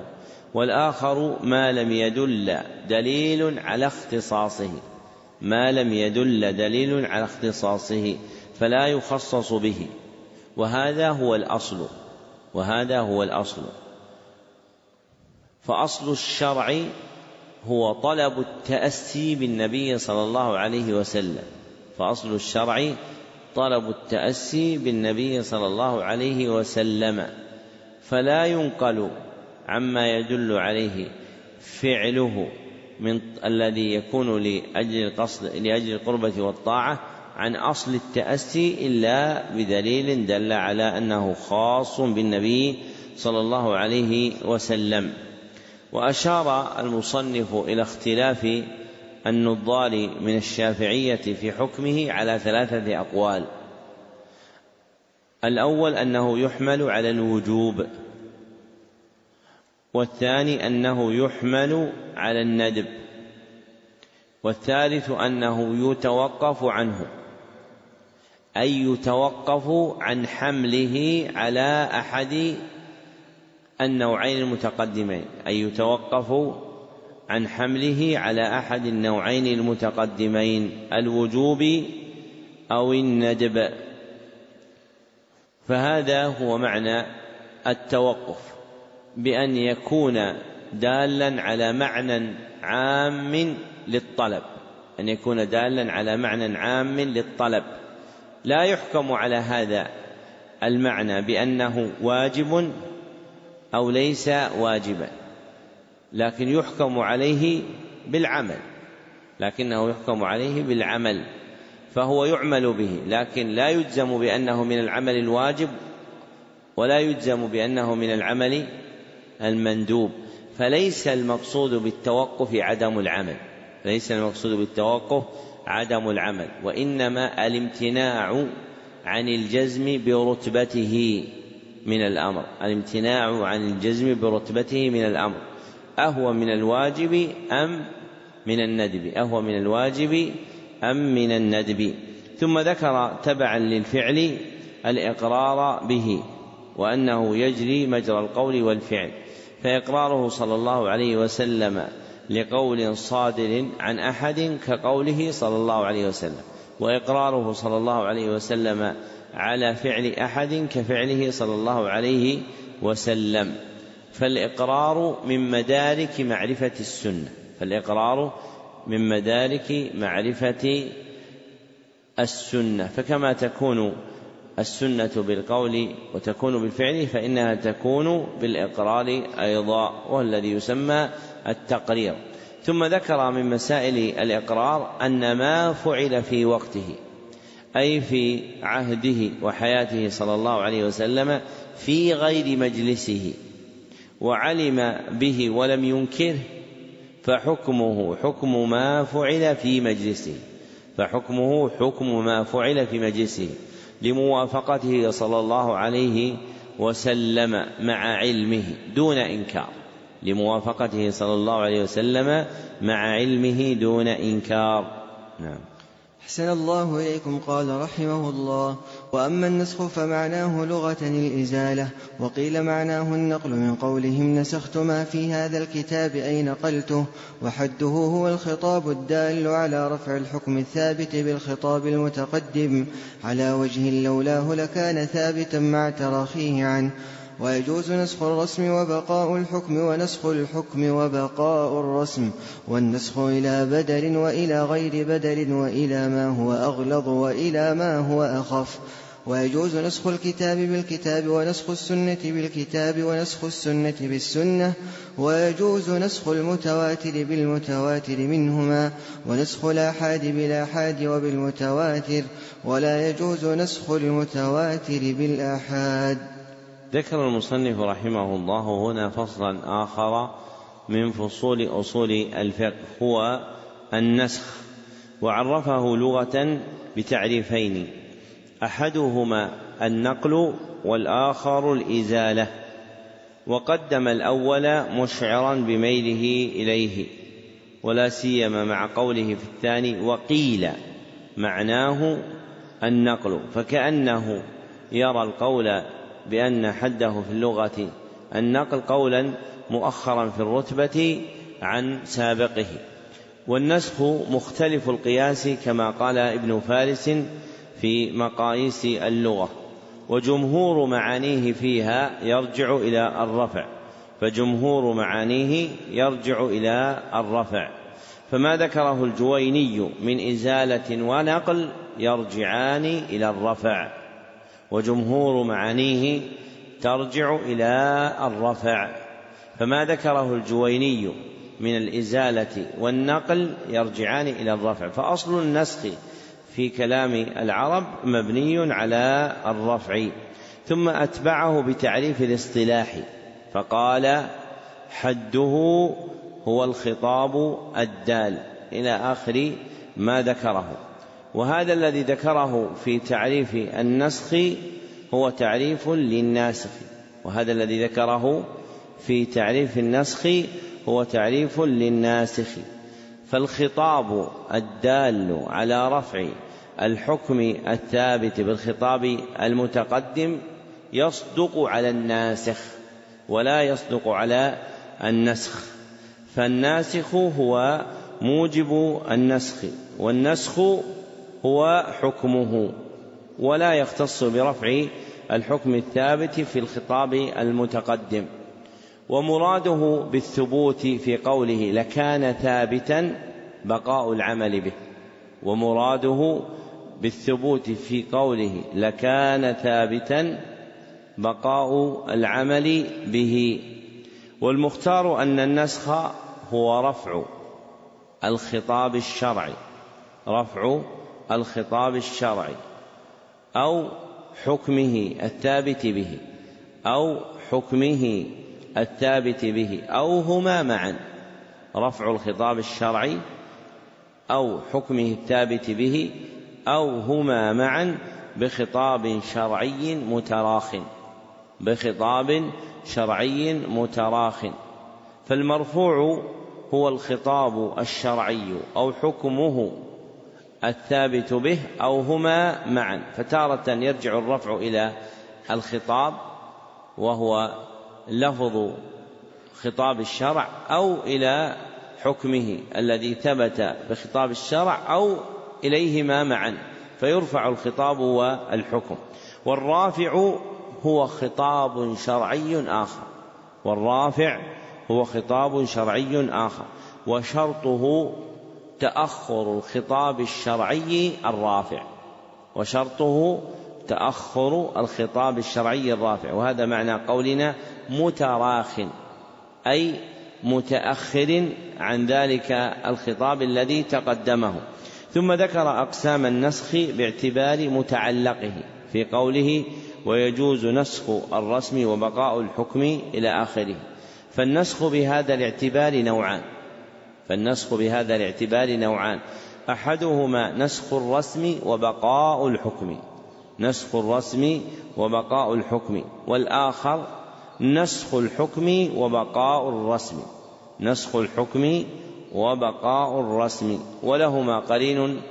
والآخر ما لم يدل دليل على اختصاصه. ما لم يدل دليل على اختصاصه فلا يخصص به. وهذا هو الأصل وهذا هو الأصل. فأصل الشرع هو طلب التأسي بالنبي صلى الله عليه وسلم. فأصل الشرع طلب التأسي بالنبي صلى الله عليه وسلم. فلا ينقل عما يدل عليه فعله. من الذي يكون لأجل القصد لأجل القربة والطاعة عن أصل التأسي إلا بدليل دل على أنه خاص بالنبي صلى الله عليه وسلم. وأشار المصنف إلى اختلاف النظار من الشافعية في حكمه على ثلاثة أقوال. الأول أنه يحمل على الوجوب. والثاني أنه يحمل على الندب والثالث أنه يتوقف عنه أي يتوقف عن حمله على أحد النوعين المتقدمين أي يتوقف عن حمله على أحد النوعين المتقدمين الوجوب أو الندب. فهذا هو معنى التوقف. بأن يكون دالا على معنى عام للطلب. أن يكون دالا على معنى عام للطلب. لا يحكم على هذا المعنى بأنه واجب أو ليس واجبا. لكن يحكم عليه بالعمل. لكنه يحكم عليه بالعمل. فهو يعمل به. لكن لا يجزم بأنه من العمل الواجب ولا يجزم بأنه من العمل المندوب فليس المقصود بالتوقف عدم العمل ليس المقصود بالتوقف عدم العمل وإنما الامتناع عن الجزم برتبته من الأمر الامتناع عن الجزم برتبته من الأمر أهو من الواجب أم من الندب؟ أهو من الواجب أم من الندب؟ ثم ذكر تبعا للفعل الإقرار به وأنه يجري مجرى القول والفعل. فإقراره صلى الله عليه وسلم لقول صادر عن أحد كقوله صلى الله عليه وسلم وإقراره صلى الله عليه وسلم على فعل أحد كفعله صلى الله عليه وسلم. فالإقرار من مدارك معرفة السنة فالإقرار من مدارك معرفة السنة. فكما تكون السنة بالقول وتكون بالفعل فإنها تكون بالإقرار أيضا والذي يسمى التقرير. ثم ذكر من مسائل الإقرار أن ما فعل في وقته أي في عهده وحياته صلى الله عليه وسلم في غير مجلسه وعلم به ولم ينكره فحكمه حكم ما فعل في مجلسه فحكمه حكم ما فعل في مجلسه. لموافقته صلى الله عليه وسلم مع علمه دون إنكار. لموافقته صلى الله عليه وسلم مع علمه دون إنكار. نعم. أحسن الله إليكم قال رحمه الله وأما النسخ فمعناه لغة الإزالة وقيل معناه النقل من قولهم نسخت ما في هذا الكتاب أي نقلته وحده هو الخطاب الدال على رفع الحكم الثابت بالخطاب المتقدم على وجه لولاه لكان ثابتا مع تراخيه عنه. ويجوز نسخ الرسم وبقاء الحكم ونسخ الحكم وبقاء الرسم والنسخ إلى بدل وإلى غير بدل وإلى ما هو أغلظ وإلى ما هو أخف. ويجوز نسخ الكتاب بالكتاب ونسخ السنة بالكتاب ونسخ السنة بالسنة ويجوز نسخ المتواتر بالمتواتر منهما ونسخ الآحاد بالآحاد وبالمتواتر ولا يجوز نسخ المتواتر بالآحاد. ذكر المصنف رحمه الله هنا فصلا آخر من فصول أصول الفقه هو النسخ وعرفه لغة بتعريفين. أحدهما النقل والآخر الإزالة وقدم الأول مشعرا بميله إليه ولا سيما مع قوله في الثاني وقيل معناه النقل فكأنه يرى القول بأن حده في اللغة النقل قولا مؤخرا في الرتبة عن سابقه والنسخ مختلف القياس كما قال ابن فارس في مقاييس اللغة وجمهور معانيه فيها يرجع إلى الرفع فجمهور معانيه يرجع إلى الرفع. فما ذكره الجويني من إزالة ونقل يرجعان إلى الرفع وجمهور معانيه ترجع إلى الرفع. فما ذكره الجويني من الإزالة والنقل يرجعان إلى الرفع. فأصل النسخ في كلام العرب مبني على الرفع ثم أتبعه بتعريف الاصطلاح فقال حده هو الخطاب الدال إلى آخر ما ذكره. وهذا الذي ذكره في تعريف النسخ هو تعريف للناسخ وهذا الذي ذكره في تعريف النسخ هو تعريف للناسخ. فالخطاب الدال على رفع الحكم الثابت بالخطاب المتقدم يصدق على الناسخ ولا يصدق على النسخ. فالناسخ هو موجب النسخ والنسخ هو حكمه ولا يختص برفع الحكم الثابت في الخطاب المتقدم. ومراده بالثبوت في قوله لكان ثابتا بقاء العمل به. ومراده بالثبوت في قوله لكان ثابتا بقاء العمل به. والمختار أن النسخ هو رفع الخطاب الشرعي. رفع الخطاب الشرعي. أو حكمه الثابت به. أو حكمه الثابت به أو هما معا رفع الخطاب الشرعي أو حكمه الثابت به أو هما معا بخطاب شرعي متراخٍ بخطاب شرعي متراخ. فالمرفوع هو الخطاب الشرعي أو حكمه الثابت به أو هما معا. فتارة يرجع الرفع إلى الخطاب وهو لفظ خطاب الشرع أو إلى حكمه الذي ثبت بخطاب الشرع أو إليهما معا فيرفع الخطاب والحكم. والرافع هو خطاب شرعي آخر. والرافع هو خطاب شرعي آخر. وشرطه تأخر الخطاب الشرعي الرافع. وشرطه تأخر الخطاب الشرعي الرافع. وهذا معنى قولنا متراخ أي متأخر عن ذلك الخطاب الذي تقدمه. ثم ذكر أقسام النسخ باعتبار متعلقه في قوله ويجوز نسخ الرسم وبقاء الحكم إلى آخره. فالنسخ بهذا الاعتبار نوعان. فالنسخ بهذا الاعتبار نوعان. أحدهما نسخ الرسم وبقاء الحكم. نسخ الرسم وبقاء الحكم. والآخر نسخ الحكم وبقاء الرسم. نسخ الحكم وبقاء الرسم. ولهما قرين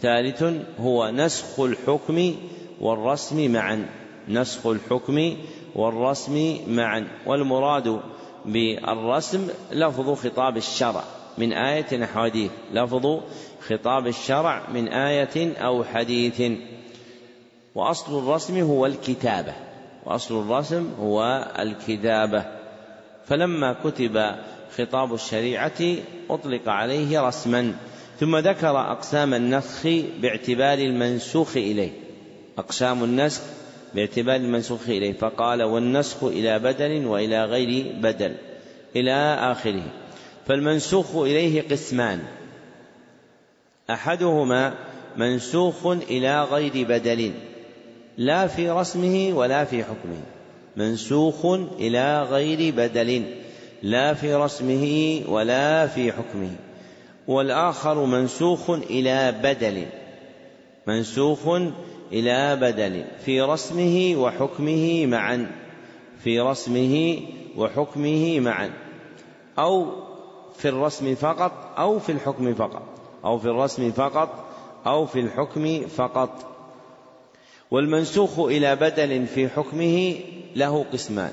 ثالث هو نسخ الحكم والرسم معا. نسخ الحكم والرسم معا. والمراد بالرسم لفظ خطاب الشرع. من آية أو حديث. لفظ خطاب الشرع من آية أو حديث. وأصل الرسم هو الكتابة. وأصل الرسم هو الكتابة فلما كتب خطاب الشريعة أطلق عليه رسما ثم ذكر أقسام النسخ باعتبار المنسوخ إليه. أقسام النسخ باعتبار المنسوخ إليه. فقال والنسخ إلى بدل وإلى غير بدل إلى آخره. فالمنسوخ إليه قسمان. أحدهما منسوخ إلى غير بدل. لا في رسمه ولا في حكمه منسوخ إلى غير بدل لا في رسمه ولا في حكمه. والآخر منسوخ إلى بدل منسوخ إلى بدل في رسمه وحكمه معا في رسمه وحكمه معا. أو في الرسم فقط أو في الحكم فقط أو في الرسم فقط أو في الحكم فقط. والمنسوخ إلى بدل في حكمه له قسمان.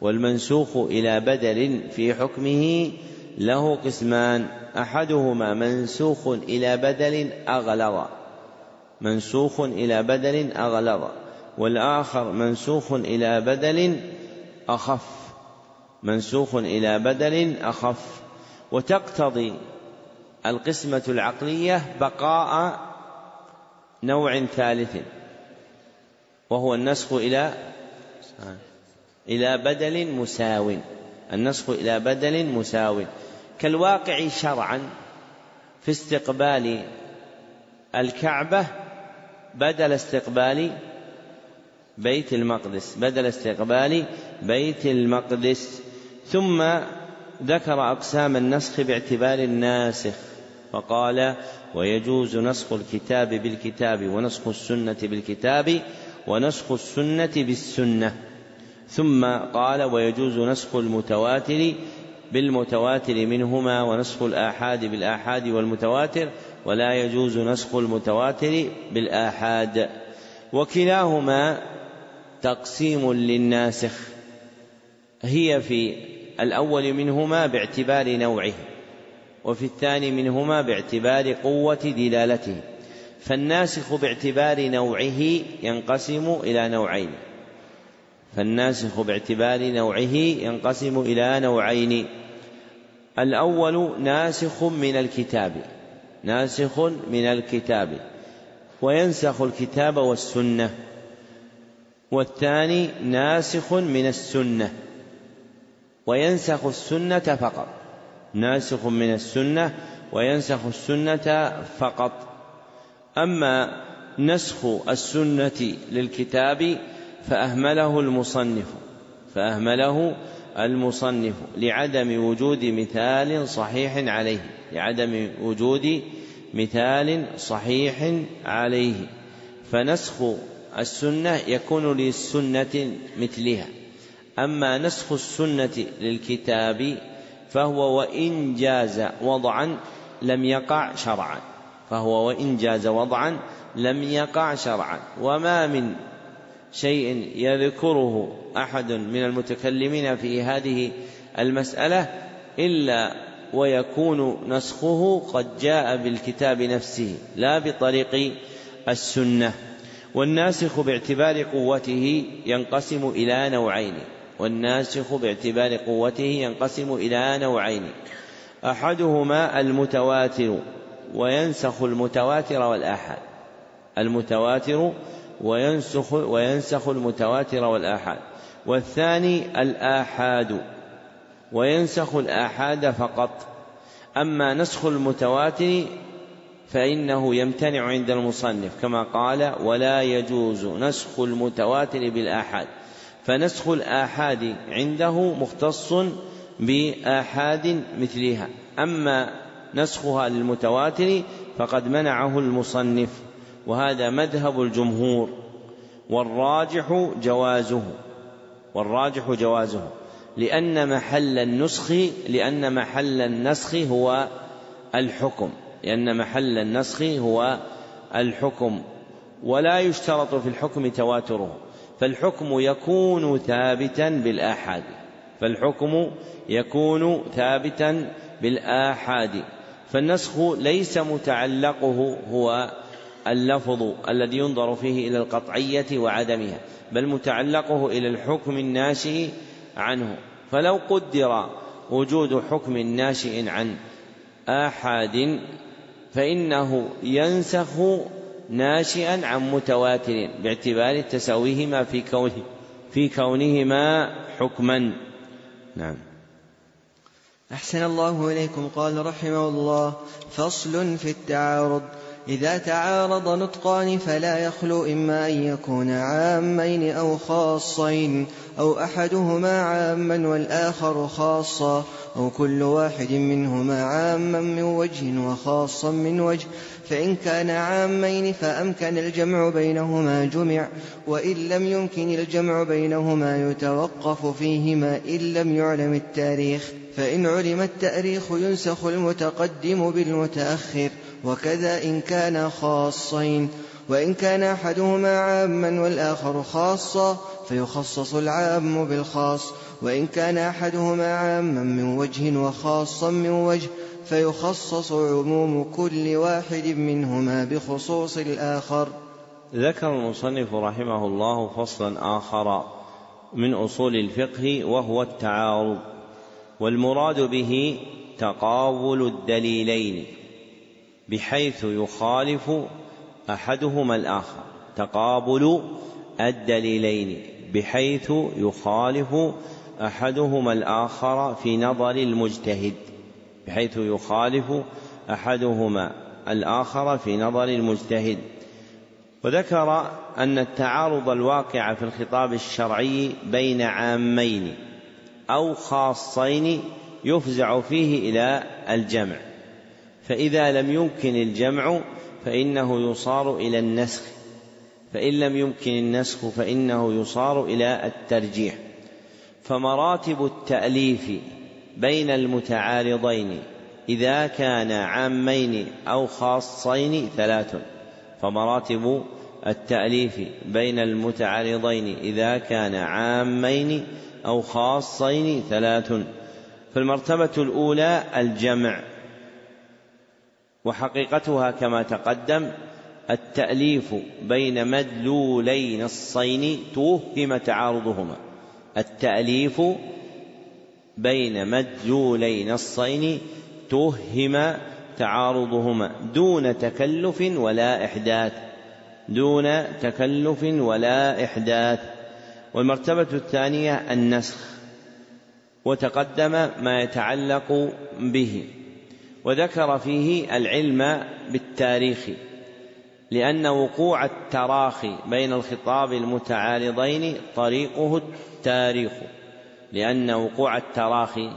والمنسوخ إلى بدل في حكمه له قسمان. أحدهما منسوخ إلى بدل أغلظ. منسوخ إلى بدل أغلظ. والآخر منسوخ إلى بدل أخف. منسوخ إلى بدل أخف. وتقتضي القسمة العقلية بقاء نوع ثالث. وهو النسخ إلى إلى بدل مساو. النسخ إلى بدل مساو. كالواقع شرعا في استقبال الكعبة بدل استقبال بيت المقدس بدل استقبال بيت المقدس. ثم ذكر أقسام النسخ باعتبار الناسخ فقال ويجوز نسخ الكتاب بالكتاب ونسخ السنة بالكتاب ونسخ السنة بالسنة. ثم قال ويجوز نسخ المتواتر بالمتواتر منهما ونسخ الآحاد بالآحاد والمتواتر ولا يجوز نسخ المتواتر بالآحاد. وكلاهما تقسيم للناسخ. هي في الأول منهما باعتبار نوعه وفي الثاني منهما باعتبار قوة دلالته. فالناسخ باعتبار نوعه ينقسم إلى نوعين. فالناسخ باعتبار نوعه ينقسم إلى نوعين. الأول ناسخ من الكتاب. ناسخ من الكتاب. وينسخ الكتاب والسنة. والثاني ناسخ من السنة. وينسخ السنة فقط. ناسخ من السنة وينسخ السنة فقط. أما نسخ السنة للكتاب فأهمله المصنف فأهمله المصنف لعدم وجود مثال صحيح عليه لعدم وجود مثال صحيح عليه. فنسخ السنة يكون للسنة مثلها. أما نسخ السنة للكتاب فهو وإن جاز وضعا لم يقع شرعا. فهو وإن جاز وضعا لم يقع شرعا. وما من شيء يذكره أحد من المتكلمين في هذه المسألة إلا ويكون نسخه قد جاء بالكتاب نفسه لا بطريق السنة. والناسخ باعتبار قوته ينقسم إلى نوعين. والناسخ باعتبار قوته ينقسم إلى نوعين. أحدهما المتواتر. وينسخ المتواتر والآحاد. المتواتر وينسخ وينسخ المتواتر والآحاد. والثاني الآحاد. وينسخ الآحاد فقط. أما نسخ المتواتر فإنه يمتنع عند المصنف كما قال ولا يجوز نسخ المتواتر بالآحاد. فنسخ الآحاد عنده مختص بآحاد مثلها. أما نسخها للمتواتر فقد منعه المصنف وهذا مذهب الجمهور والراجح جوازه والراجح جوازه لأن محل النسخ لأن محل النسخ هو الحكم لأن محل النسخ هو الحكم ولا يشترط في الحكم تواتره فالحكم يكون ثابتا بالآحاد فالحكم يكون ثابتا بالآحاد. فالنسخ ليس متعلقه هو اللفظ الذي ينظر فيه إلى القطعية وعدمها بل متعلقه إلى الحكم الناشئ عنه. فلو قدر وجود حكم ناشئ عن آحاد فإنه ينسخ ناشئا عن متواتر باعتبار تساويهما في كونه في كونهما حكما. نعم. أحسن الله إليكم. قال رحمه الله فصل في التعارض. إذا تعارض نطقان فلا يخلو إما أن يكون عامين أو خاصين أو أحدهما عاما والآخر خاصا أو كل واحد منهما عاما من وجه وخاصا من وجه. فإن كان عامين فأمكن الجمع بينهما جمع وإن لم يمكن الجمع بينهما يتوقف فيهما إن لم يعلم التاريخ. فإن علم التأريخ ينسخ المتقدم بالمتأخر وكذا إن كانا خاصين. وإن كان أحدهما عاما والآخر خاصا فيخصص العام بالخاص. وإن كان أحدهما عاما من وجه وخاصا من وجه فيخصص عموم كل واحد منهما بخصوص الآخر. ذكر المصنف رحمه الله فصلا آخر من أصول الفقه وهو التعارض. والمراد به تقابل الدليلين بحيث يخالف أحدهما الآخر. تقابل الدليلين بحيث يخالف أحدهما الآخر في نظر المجتهد. بحيث يخالف أحدهما الآخر في نظر المجتهد. وذكر أن التعارض الواقع في الخطاب الشرعي بين عامين. أو خاصين يفزع فيه إلى الجمع. فإذا لم يمكن الجمع فإنه يصار إلى النسخ. فإن لم يمكن النسخ فإنه يصار إلى الترجيح. فمراتب التأليف بين المتعارضين إذا كان عامين أو خاصين ثلاث. فمراتب التأليف بين المتعارضين إذا كان عامين أو خاصين ثلاث. فالمرتبة الأولى الجمع. وحقيقتها كما تقدم التأليف بين مدلولي نصين توهم تعارضهما. التأليف بين مدلولي نصين توهم تعارضهما. دون تكلف ولا إحداث. دون تكلف ولا إحداث. والمرتبة الثانية النسخ وتقدم ما يتعلق به وذكر فيه العلم بالتاريخ لأن وقوع التراخي بين الخطاب المتعارضين طريقه التاريخ لأن وقوع التراخي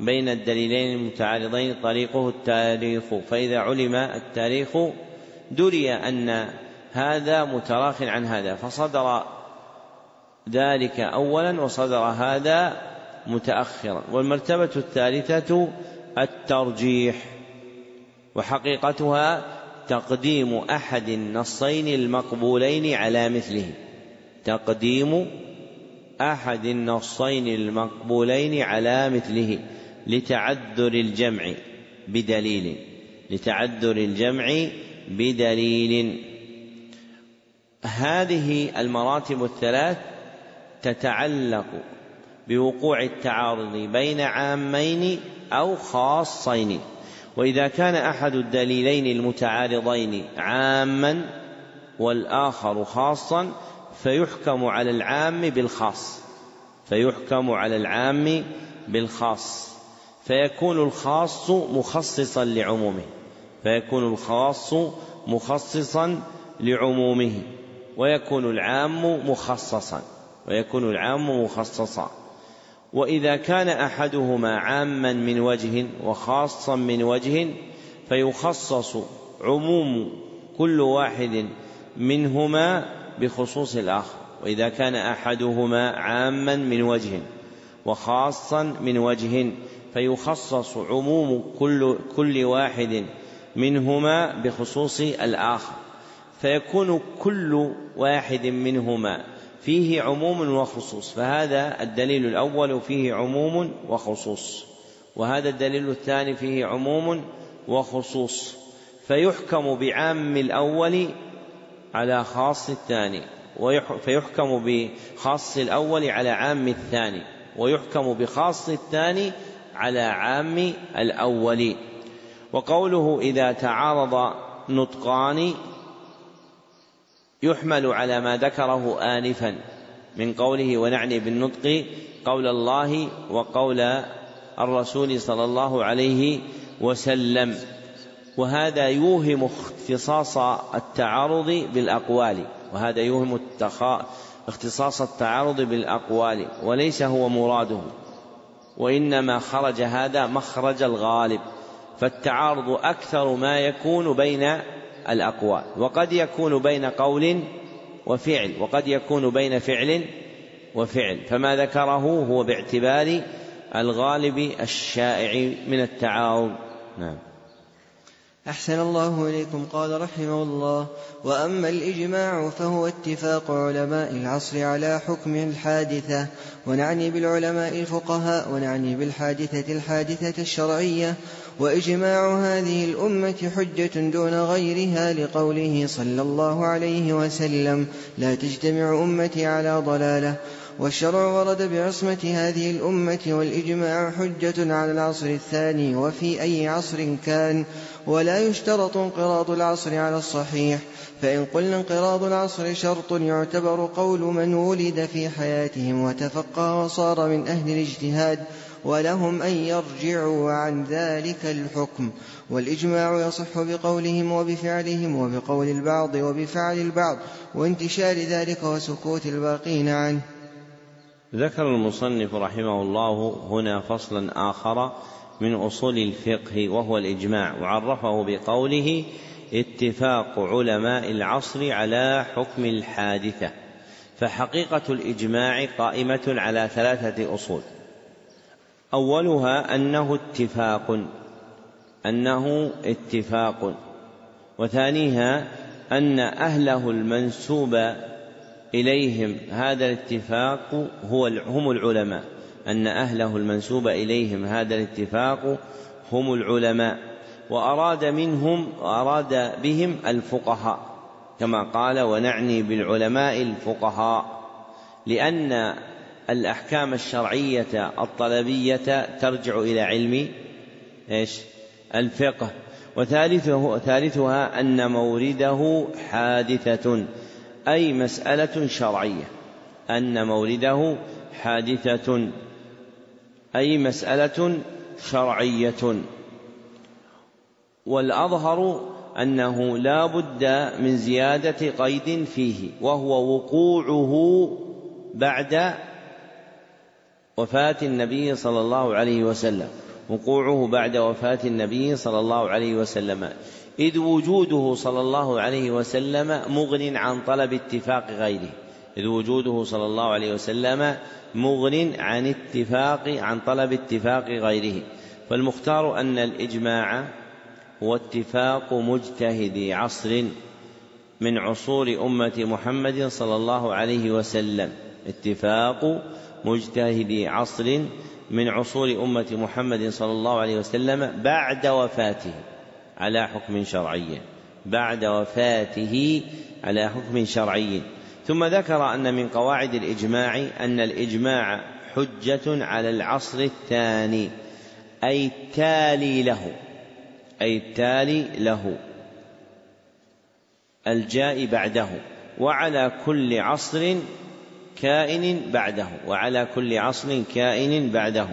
بين الدليلين المتعارضين طريقه التاريخ فإذا علم التاريخ دري أن هذا متراخ عن هذا فصدر ذلك أولا وصدر هذا متأخرا والمرتبة الثالثة الترجيح وحقيقتها تقديم أحد النصين المقبولين على مثله. تقديم أحد النصين المقبولين على مثله لتعذر الجمع بدليل لتعذر الجمع بدليل. هذه المراتب الثلاث تتعلق بوقوع التعارض بين عامين أو خاصين. وإذا كان أحد الدليلين المتعارضين عاما والآخر خاصا فيحكم على العام بالخاص. فيحكم على العام بالخاص. فيكون الخاص مخصصا لعمومه. فيكون الخاص مخصصا لعمومه. ويكون العام مخصصا. ويكون العام مخصصا. وإذا كان أحدهما عاما من وجه وخاصا من وجه فيخصص عموم كل واحد منهما بخصوص الآخر. وإذا كان أحدهما عاما من وجه وخاصا من وجه فيخصص عموم كل كل واحد منهما بخصوص الآخر. فيكون كل واحد منهما فيه عموم وخصوص فهذا الدليل الأول فيه عموم وخصوص وهذا الدليل الثاني فيه عموم وخصوص فيحكم بعام الأول على خاص الثاني فيحكم بخاص الأول على عام الثاني ويحكم بخاص الثاني على عام الأول. وقوله إذا تعارض نطقان يحمل على ما ذكره آنفا من قوله ونعني بالنطق قول الله وقول الرسول صلى الله عليه وسلم وهذا يوهم اختصاص التعارض بالأقوال وهذا يوهم اختصاص التعارض بالأقوال وليس هو مراده. وإنما خرج هذا مخرج الغالب فالتعارض أكثر ما يكون بين الأقوال. وقد يكون بين قول وفعل وقد يكون بين فعل وفعل. فما ذكره هو باعتبار الغالب الشائع من التعارض. نعم. أحسن الله إليكم. قال رحمه الله وأما الإجماع فهو اتفاق علماء العصر على حكم الحادثة. ونعني بالعلماء الفقهاء ونعني بالحادثة الحادثة الشرعية. وإجماع هذه الأمة حجة دون غيرها لقوله صلى الله عليه وسلم لا تجتمع أمتي على ضلالة. والشرع ورد بعصمة هذه الأمة والإجماع حجة على العصر الثاني وفي أي عصر كان ولا يشترط انقراض العصر على الصحيح. فإن قلنا انقراض العصر شرط يعتبر قول من ولد في حياتهم وتفقه وصار من أهل الاجتهاد ولهم أن يرجعوا عن ذلك الحكم. والإجماع يصح بقولهم وبفعلهم وبقول البعض وبفعل البعض وانتشار ذلك وسكوت الباقين عنه. ذكر المصنف رحمه الله هنا فصلا آخر من أصول الفقه وهو الإجماع وعرفه بقوله اتفاق علماء العصر على حكم الحادثة. فحقيقة الإجماع قائمة على ثلاثة أصول. أولها أنه اتفاق أنه اتفاق. وثانيها أن أهله المنسوب إليهم هذا الاتفاق هو هم العلماء. أن أهله المنسوب إليهم هذا الاتفاق هم العلماء. وأراد منهم وأراد بهم الفقهاء كما قال ونعني بالعلماء الفقهاء لأن الأحكام الشرعية الطلبية ترجع إلى علم إيش؟ الفقه. وثالثه ثالثها أن مورده حادثة أي مسألة شرعية. أن مولده حادثة أي مسألة شرعية. والأظهر أنه لا بد من زيادة قيد فيه وهو وقوعه بعد وفاة النبي صلى الله عليه وسلم. وقوعه بعد وفاة النبي صلى الله عليه وسلم. إذ وجوده صلى الله عليه وسلم مغن عن طلب اتفاق غيره. إذ وجوده صلى الله عليه وسلم مغن عن اتفاق عن طلب اتفاق غيره. فالمختار أن الإجماع هو اتفاق مجتهدي عصر من عصور أمة محمد صلى الله عليه وسلم. اتفاق مجتهدي عصر من عصور أمة محمد صلى الله عليه وسلم بعد وفاته على حكم شرعي. بعد وفاته على حكم شرعي. ثم ذكر أن من قواعد الإجماع أن الإجماع حجة على العصر الثاني أي التالي له أي التالي له الجاء بعده. وعلى كل عصر كائن بعده وعلى كل عصر كائن بعده.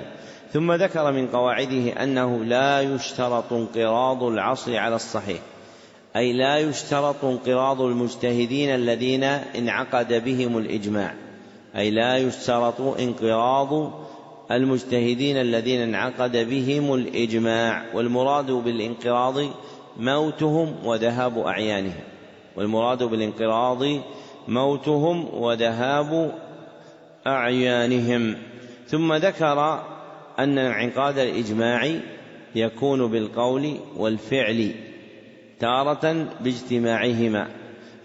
ثم ذكر من قواعده أنه لا يشترط انقراض العصر على الصحيح أي لا يشترط انقراض المجتهدين الذين انعقد بهم الإجماع أي لا يشترط انقراض المجتهدين الذين انعقد بهم الإجماع. والمراد بالانقراض موتهم وذهاب أعيانهم والمراد بالانقراض موتهم وذهاب أعيانهم. ثم ذكر أن انعقاد الإجماع يكون بالقول والفعل تارة باجتماعهما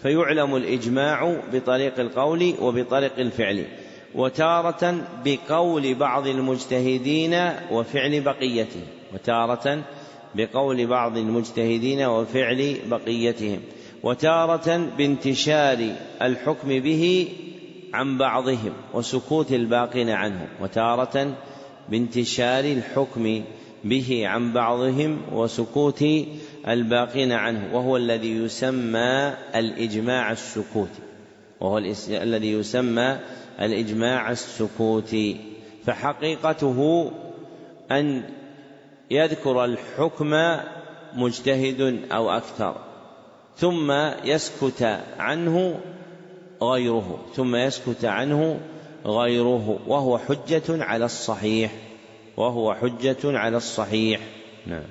فيعلم الإجماع بطريق القول وبطريق الفعل وتارة بقول بعض المجتهدين وفعل بقيتهم وتارة بقول بعض المجتهدين وفعل بقيتهم. وتارة بانتشار الحكم به عن بعضهم وسكوت الباقين عنهم وتارة بانتشار الحكم به عن بعضهم وسكوت الباقين عنه وهو الذي يسمى الإجماع السكوتي وهو الذي يسمى الإجماع السكوتي. فحقيقته أن يذكر الحكم مجتهد أو أكثر. ثم يسكت عنه غيره ثم يسكت عنه غيره وهو حجة على الصحيح وهو حجة على الصحيح. نعم.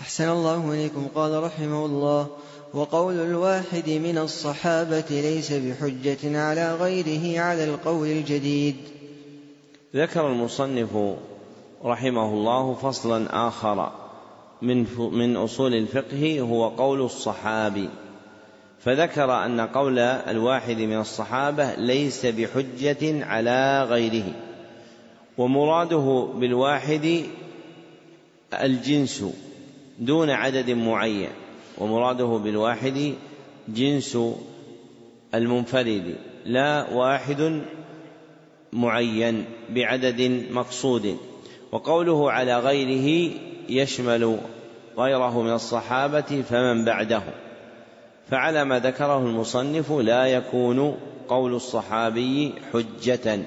أحسن الله إليكم. قال رحمه الله وقول الواحد من الصحابة ليس بحجة على غيره على القول الجديد. ذكر المصنف رحمه الله فصلا آخر. من من أصول الفقه هو قول الصحابي. فذكر أن قول الواحد من الصحابة ليس بحجة على غيره ومراده بالواحد الجنس دون عدد معين ومراده بالواحد جنس المنفرد لا واحد معين بعدد مقصود وقوله على غيره يشمل غيره من الصحابة فمن بعده. فعلى ما ذكره المصنف لا يكون قول الصحابي حجة.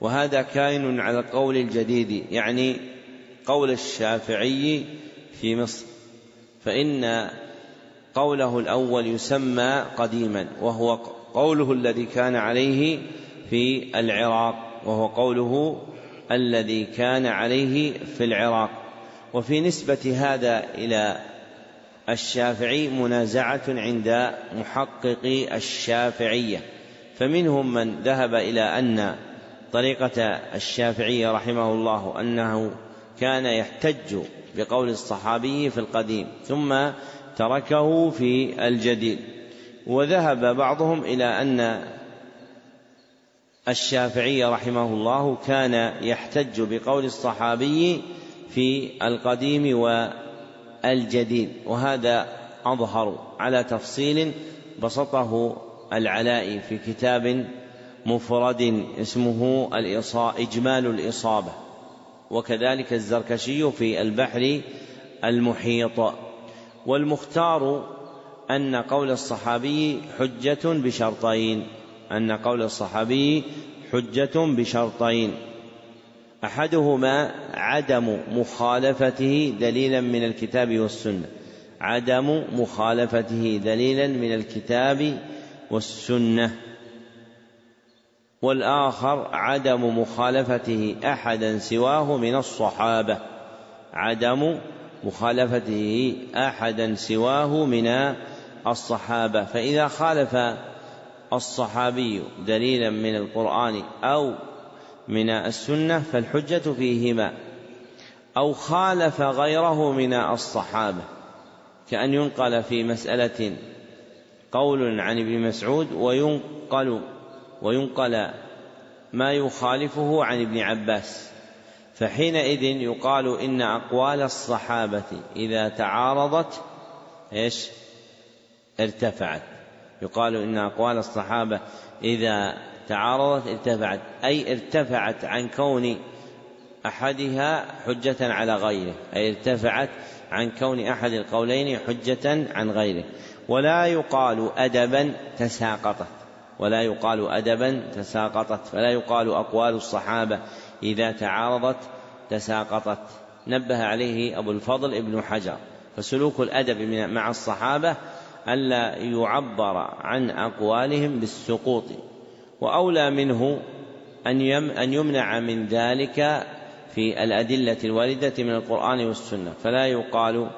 وهذا كائن على القول الجديد يعني قول الشافعي في مصر. فإن قوله الأول يسمى قديما وهو قوله الذي كان عليه في العراق وهو قوله الذي كان عليه في العراق. وفي نسبة هذا إلى الشافعي منازعة عند محققي الشافعية. فمنهم من ذهب إلى أن طريقة الشافعي رحمه الله أنه كان يحتج بقول الصحابي في القديم ثم تركه في الجديد. وذهب بعضهم إلى أن الشافعي رحمه الله كان يحتج بقول الصحابي في القديم والجديد وهذا أظهر على تفصيل بسطه العلائي في كتاب مفرد اسمه إجمال الإصابة وكذلك الزركشي في البحر المحيط. والمختار أن قول الصحابي حجة بشرطين أن قول الصحابي حجة بشرطين. أحدهما عدم مخالفته دليلا من الكتاب والسنة. عدم مخالفته دليلا من الكتاب والسنة. والآخر عدم مخالفته أحدا سواه من الصحابة. عدم مخالفته أحدا سواه من الصحابة. فإذا خالف الصحابي دليلا من القرآن أو من السنة فالحجة فيهما. أو خالف غيره من الصحابة كأن ينقل في مسألة قول عن ابن مسعود وينقل وينقل ما يخالفه عن ابن عباس. فحينئذ يقال إن أقوال الصحابة إذا تعارضت إيش؟ ارتفعت. يقال إن أقوال الصحابة إذا تعارضت ارتفعت أي ارتفعت عن كون أحدها حجة على غيره أي ارتفعت عن كون أحد القولين حجة عن غيره. ولا يقال أدبا تساقطت ولا يقال أدبا تساقطت فلا يقال أقوال الصحابة إذا تعارضت تساقطت. نبه عليه أبو الفضل ابن حجر. فسلوك الأدب مع الصحابة ألا يعبر عن أقوالهم بالسقوط. وأولى منه أن أن يمنع من ذلك في الأدلة الواردة من القرآن والسنة. فلا يقال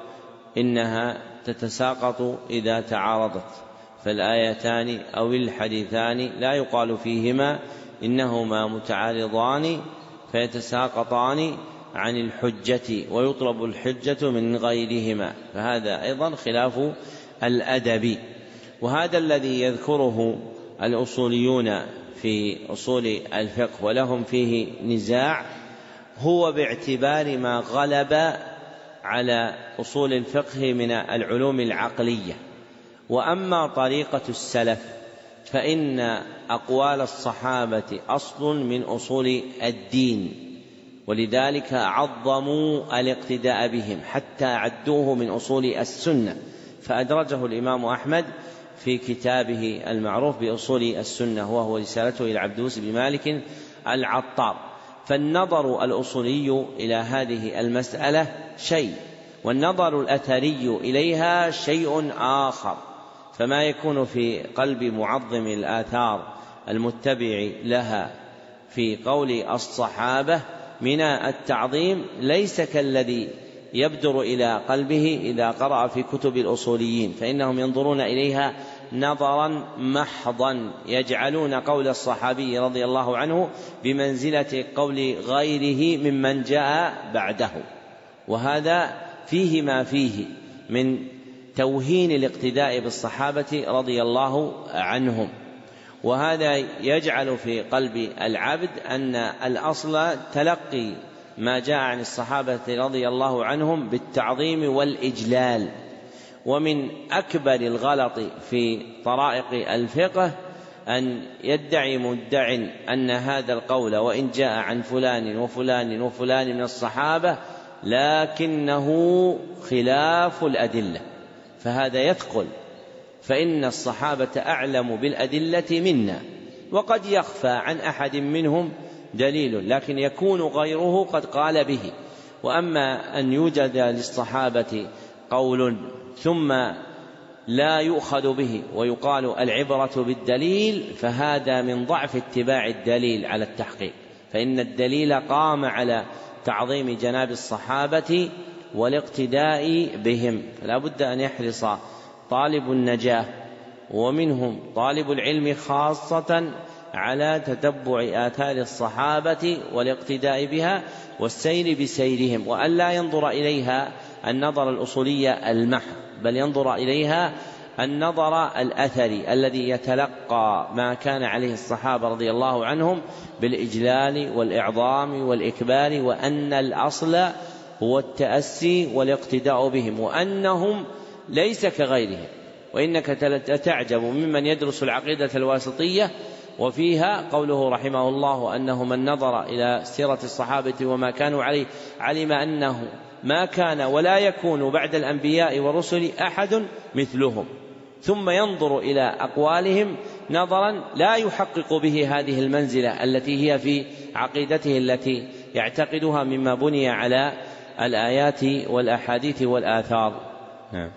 إنها تتساقط إذا تعارضت فالآيتان أو الحديثان لا يقال فيهما إنهما متعارضان فيتساقطان عن الحجة ويطلب الحجة من غيرهما. فهذا أيضا خلاف الأدب. وهذا الذي يذكره الأصوليون في أصول الفقه ولهم فيه نزاع هو باعتبار ما غلب على أصول الفقه من العلوم العقلية. وأما طريقة السلف فإن أقوال الصحابة أصل من أصول الدين ولذلك عظموا الاقتداء بهم حتى عدوه من أصول السنة. فأدرجه الإمام أحمد في كتابه المعروف بأصول السنة وهو رسالته إلى عبدوس بن مالك العطار. فالنظر الأصولي إلى هذه المسألة شيء والنظر الأثري إليها شيء آخر. فما يكون في قلب معظم الآثار المتبع لها في قول الصحابة من التعظيم ليس كالذي يبدر إلى قلبه إذا قرأ في كتب الأصوليين فإنهم ينظرون إليها نظرا محضا. يجعلون قول الصحابي رضي الله عنه بمنزلة قول غيره ممن جاء بعده. وهذا فيه ما فيه من توهين الاقتداء بالصحابة رضي الله عنهم. وهذا يجعل في قلب العبد أن الأصل تلقي ما جاء عن الصحابة رضي الله عنهم بالتعظيم والإجلال. ومن أكبر الغلط في طرائق الفقه أن يدعي مدع أن هذا القول وإن جاء عن فلان وفلان وفلان من الصحابة لكنه خلاف الأدلة فهذا يثقل فإن الصحابة أعلم بالأدلة منا وقد يخفى عن أحد منهم دليل لكن يكون غيره قد قال به وأما أن يوجد للصحابة قول ثم لا يؤخذ به ويقال العبرة بالدليل فهذا من ضعف اتباع الدليل على التحقيق. فإن الدليل قام على تعظيم جناب الصحابة والاقتداء بهم. فلا بد أن يحرص طالب النجاة ومنهم طالب العلم خاصة على تتبع آثار الصحابة والاقتداء بها والسير بسيرهم وألا ينظر إليها النظر الأصولي المحض بل ينظر إليها النظر الأثري الذي يتلقى ما كان عليه الصحابة رضي الله عنهم بالإجلال والإعظام والإكبار وأن الأصل هو التأسي والاقتداء بهم وأنهم ليس كغيرهم وإنك تعجب ممن يدرس العقيدة الواسطية وفيها قوله رحمه الله أنه من نظر إلى سيرة الصحابة وما كانوا عليه علم أنه ما كان ولا يكون بعد الأنبياء والرسل أحد مثلهم. ثم ينظر إلى أقوالهم نظرا لا يحقق به هذه المنزلة التي هي في عقيدته التي يعتقدها مما بني على الآيات والأحاديث والآثار. نعم.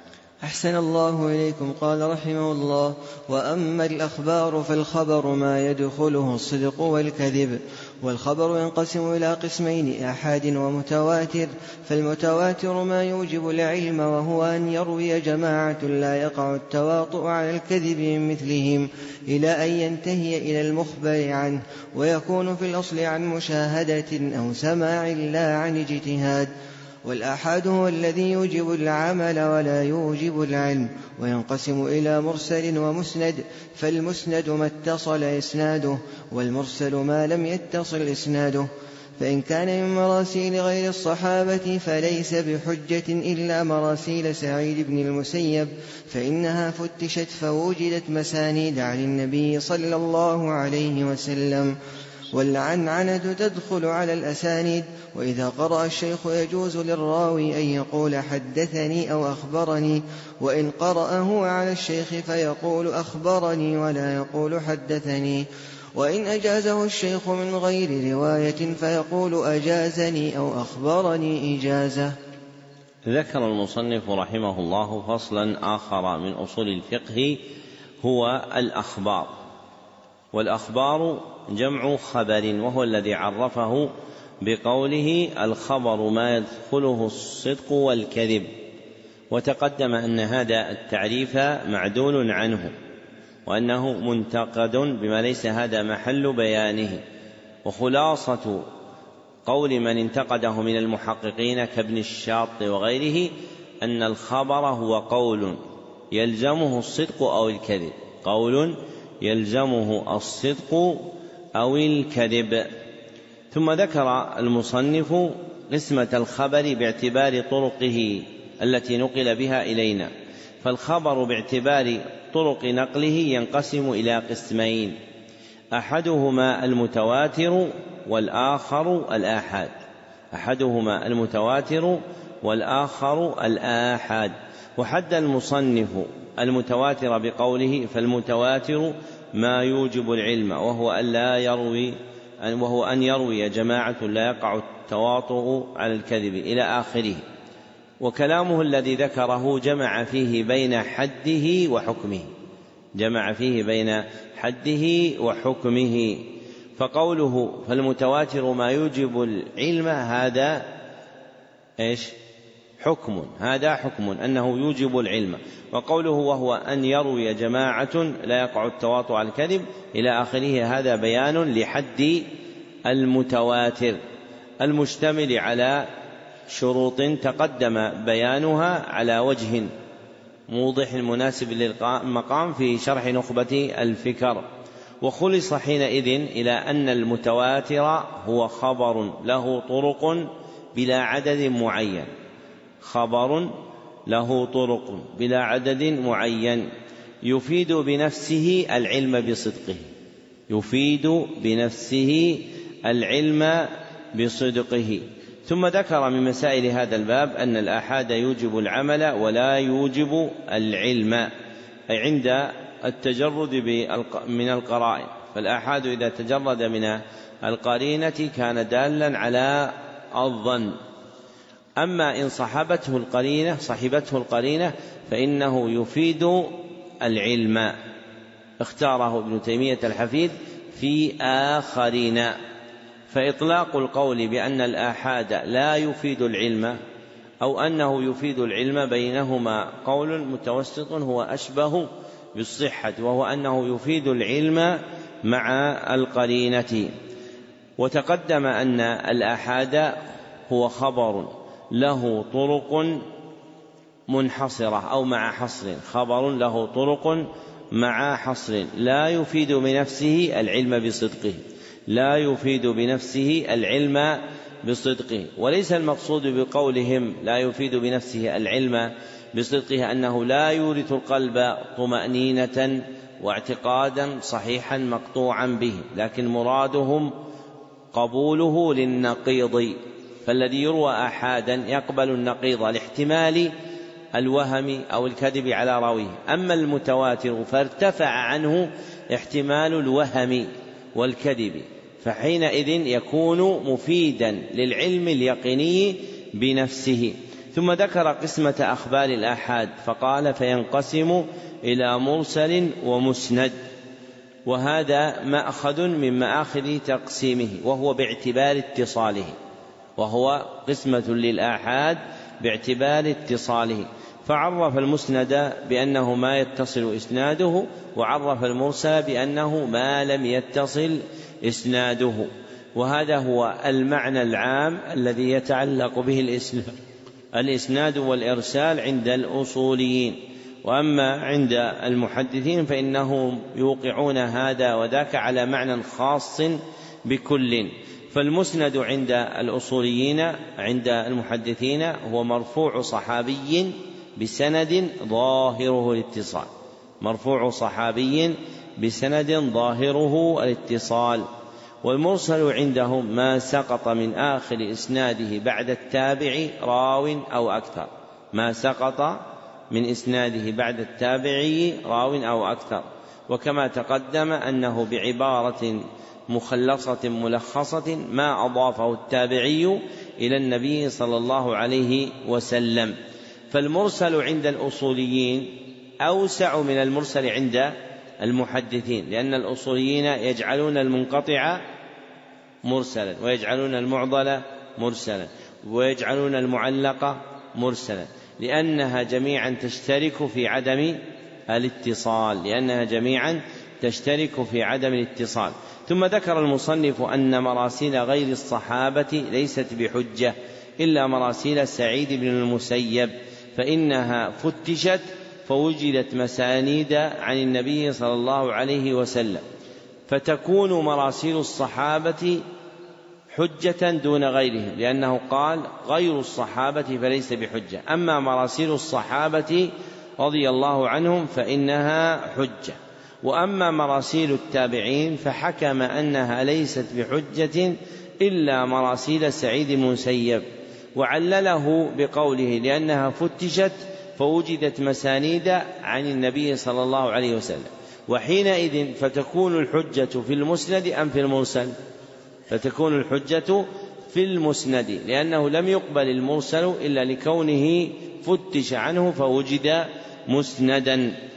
أحسن الله إليكم. قال رحمه الله وأما الأخبار فالخبر ما يدخله الصدق والكذب والخبر ينقسم إلى قسمين أحاد ومتواتر. فالمتواتر ما يوجب العلم وهو أن يروي جماعة لا يقع التواطؤ على الكذب من مثلهم إلى أن ينتهي إلى المخبر عنه ويكون في الأصل عن مشاهدة أو سماع لا عن اجتهاد. والآحاد هو الذي يوجب العمل ولا يوجب العلم وينقسم إلى مرسل ومسند فالمسند ما اتصل إسناده والمرسل ما لم يتصل إسناده. فإن كان من مراسيل غير الصحابة فليس بحجة إلا مراسيل سعيد بن المسيب فإنها فتشت فوجدت مسانيد عن النبي صلى الله عليه وسلم. والعنعنة تدخل على الأسانيد وإذا قرأ الشيخ يجوز للراوي أن يقول حدثني أو أخبرني وإن قرأه على الشيخ فيقول أخبرني ولا يقول حدثني. وإن أجازه الشيخ من غير رواية فيقول أجازني أو أخبرني إجازة. ذكر المصنف رحمه الله فصلا آخر من أصول الفقه هو الأخبار. والأخبار جمع خبر وهو الذي عرفه بقوله الخبر ما يدخله الصدق والكذب. وتقدم أن هذا التعريف معدول عنه وأنه منتقد بما ليس هذا محل بيانه. وخلاصة قول من انتقده من المحققين كابن الشاط وغيره أن الخبر هو قول يلزمه الصدق أو الكذب. قول يلزمه الصدق أو الكذب. ثم ذكر المصنف قسمة الخبر باعتبار طرقه التي نقل بها إلينا. فالخبر باعتبار طرق نقله ينقسم إلى قسمين أحدهما المتواتر والآخر الآحاد. أحدهما المتواتر والآخر الآحاد. وحد المصنف المتواتر بقوله فالمتواتر ما يوجب العلم وهو أن لا يروي وهو أن يروي جماعة لا يقع التواطؤ على الكذب إلى آخره. وكلامه الذي ذكره جمع فيه بين حده وحكمه جمع فيه بين حده وحكمه. فقوله فالمتواتر ما يوجب العلم هذا إيش؟ حكم هذا حكم أنه يوجب العلم. وقوله وهو أن يروي جماعة لا يقع التواطؤ على الكذب إلى آخره هذا بيان لحد المتواتر المشتمل على شروط تقدم بيانها على وجه موضح مناسب للمقام في شرح نخبة الفكر. وخلص حينئذ إلى أن المتواتر هو خبر له طرق بلا عدد معين. خبر له طرق بلا عدد معين يفيد بنفسه العلم بصدقه. يفيد بنفسه العلم بصدقه. ثم ذكر من مسائل هذا الباب أن الآحاد يوجب العمل ولا يوجب العلم أي عند التجرد من القرائن. فالآحاد إذا تجرد من القرينة كان دالا على الظن. أما إن صحبته القرينة صحبته القرينة فإنه يفيد العلم. اختاره ابن تيمية الحفيد في آخرين. فإطلاق القول بأن الآحاد لا يفيد العلم أو أنه يفيد العلم بينهما قول متوسط هو أشبه بالصحة وهو أنه يفيد العلم مع القرينة. وتقدم أن الآحاد هو خبر. له طرق منحصرة أو مع حصر. خبر له طرق مع حصر. لا يفيد بنفسه العلم بصدقه. لا يفيد بنفسه العلم بصدقه. وليس المقصود بقولهم لا يفيد بنفسه العلم بصدقه أنه لا يورث القلب طمأنينة واعتقادا صحيحا مقطوعا به. لكن مرادهم قبوله للنقيض. فالذي يروى أحادا يقبل النقيض لاحتمال الوهم أو الكذب على راويه. أما المتواتر فارتفع عنه احتمال الوهم والكذب فحينئذ يكون مفيدا للعلم اليقيني بنفسه. ثم ذكر قسمة أخبار الآحاد فقال فينقسم إلى مرسل ومسند وهذا مأخذ من مآخذ تقسيمه وهو باعتبار اتصاله. وهو قسمة للآحاد باعتبار اتصاله. فعرف المسند بأنه ما يتصل إسناده وعرف المرسل بأنه ما لم يتصل إسناده. وهذا هو المعنى العام الذي يتعلق به الإسناد. والإرسال عند الأصوليين. وأما عند المحدثين فإنهم يوقعون هذا وذاك على معنى خاص بكل. فالمسند عند الأصوليين عند المحدثين هو مرفوع صحابي بسند ظاهره الاتصال. مرفوع صحابي بسند ظاهره الاتصال. والمرسل عندهم ما سقط من آخر إسناده بعد التابع راو أو أكثر. ما سقط من إسناده بعد التابعي راو أو أكثر. وكما تقدم أنه بعبارة مخلصة ملخصة ما أضافه التابعي إلى النبي صلى الله عليه وسلم. فالمرسل عند الأصوليين أوسع من المرسل عند المحدثين لأن الأصوليين يجعلون المنقطع مرسلا ويجعلون المعضل مرسلا ويجعلون المعلق مرسلا لأنها جميعا تشترك في عدم الاتصال لأنها جميعا تشترك في عدم الاتصال. ثم ذكر المصنف أن مراسيل غير الصحابة ليست بحجة إلا مراسيل سعيد بن المسيب فإنها فتشت فوجدت مسانيد عن النبي صلى الله عليه وسلم. فتكون مراسيل الصحابة حجة دون غيرهم لأنه قال غير الصحابة فليس بحجة. أما مراسيل الصحابة رضي الله عنهم فإنها حجة. وأما مراسيل التابعين فحكم أنها ليست بحجة إلا مراسيل سعيد المسيب وعلله بقوله لأنها فتشت فوجدت مسانيد عن النبي صلى الله عليه وسلم. وحينئذ فتكون الحجة في المسند أم في المرسل؟ فتكون الحجة في المسند لأنه لم يقبل المرسل إلا لكونه فتش عنه فوجد مسندا.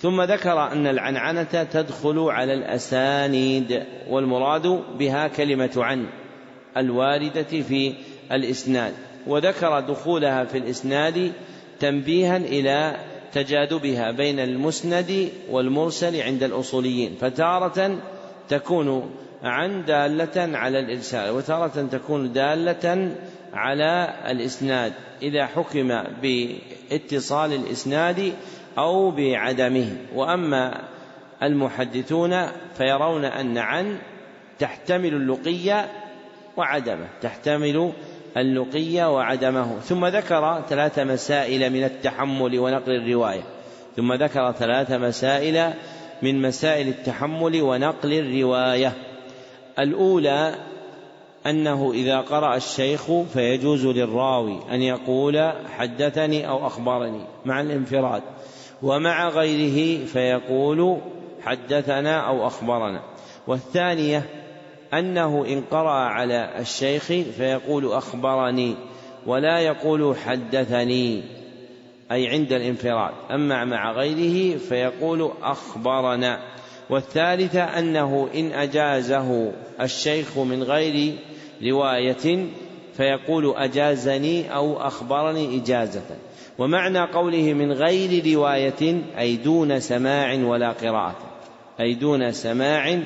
ثم ذكر أن العنعنة تدخل على الأسانيد والمراد بها كلمة عن الواردة في الإسناد. وذكر دخولها في الإسناد تنبيها إلى تجاذبها بين المسند والمرسل عند الأصوليين فتارة تكون عن دالة على الإرسال وتارة تكون دالة على الإسناد. إذا حكم باتصال الإسناد أو بعدمه. وأما المحدثون فيرون أن عن تحتمل اللقي وعدمه تحتمل اللقي وعدمه. ثم ذكر ثلاث مسائل من التحمل ونقل الرواية. ثم ذكر ثلاث مسائل من مسائل التحمل ونقل الرواية. الأولى أنه إذا قرأ الشيخ فيجوز للراوي أن يقول حدثني أو أخبرني مع الانفراد. ومع غيره فيقول حدثنا أو أخبرنا. والثانية أنه إن قرأ على الشيخ فيقول أخبرني ولا يقول حدثني أي عند الانفراد. أما مع غيره فيقول أخبرنا. والثالثة أنه إن أجازه الشيخ من غير رواية فيقول أجازني أو أخبرني إجازة. ومعنى قوله من غير رواية أي دون سماع ولا قراءة. أي دون سماع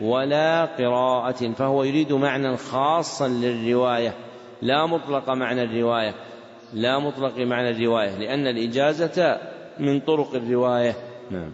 ولا قراءة فهو يريد معنى خاصا للرواية. لا مطلق معنى الرواية. لا مطلق معنى الرواية لأن الإجازة من طرق الرواية. نعم.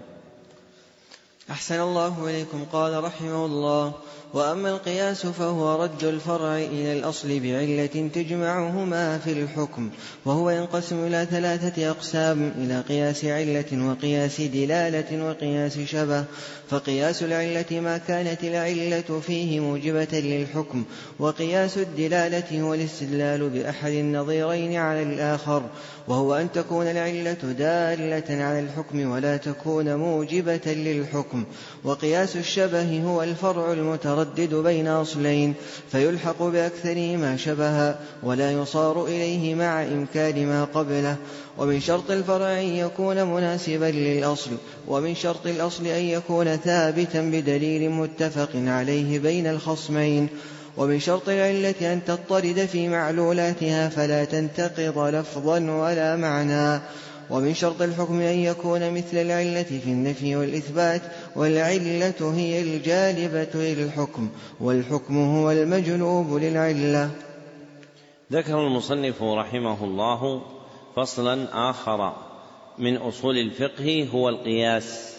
أحسن الله إليكم. قال رحمه الله وأما القياس فهو رد الفرع إلى الأصل بعلة تجمعهما في الحكم وهو ينقسم إلى ثلاثة أقسام إلى قياس علة وقياس دلالة وقياس شبه. فقياس العلة ما كانت العلة فيه موجبة للحكم وقياس الدلالة هو الاستدلال بأحد النظيرين على الآخر وهو أن تكون العلة دالة على الحكم ولا تكون موجبة للحكم. وقياس الشبه هو الفرع المتردد بين أصلين فيلحق بأكثرهما شبها ولا يصار إليه مع إمكان ما قبله. ومن شرط الفرع أن يكون مناسبا للأصل ومن شرط الأصل أن يكون ثابتا بدليل متفق عليه بين الخصمين. ومن شرط العلة أن تضطرد في معلولاتها فلا تنتقض لفظا ولا معنى. ومن شرط الحكم أن يكون مثل العلة في النفي والإثبات والعلة هي الجالبة للحكم والحكم هو المجلوب للعلة. ذكر المصنف رحمه الله فصلا آخر من أصول الفقه هو القياس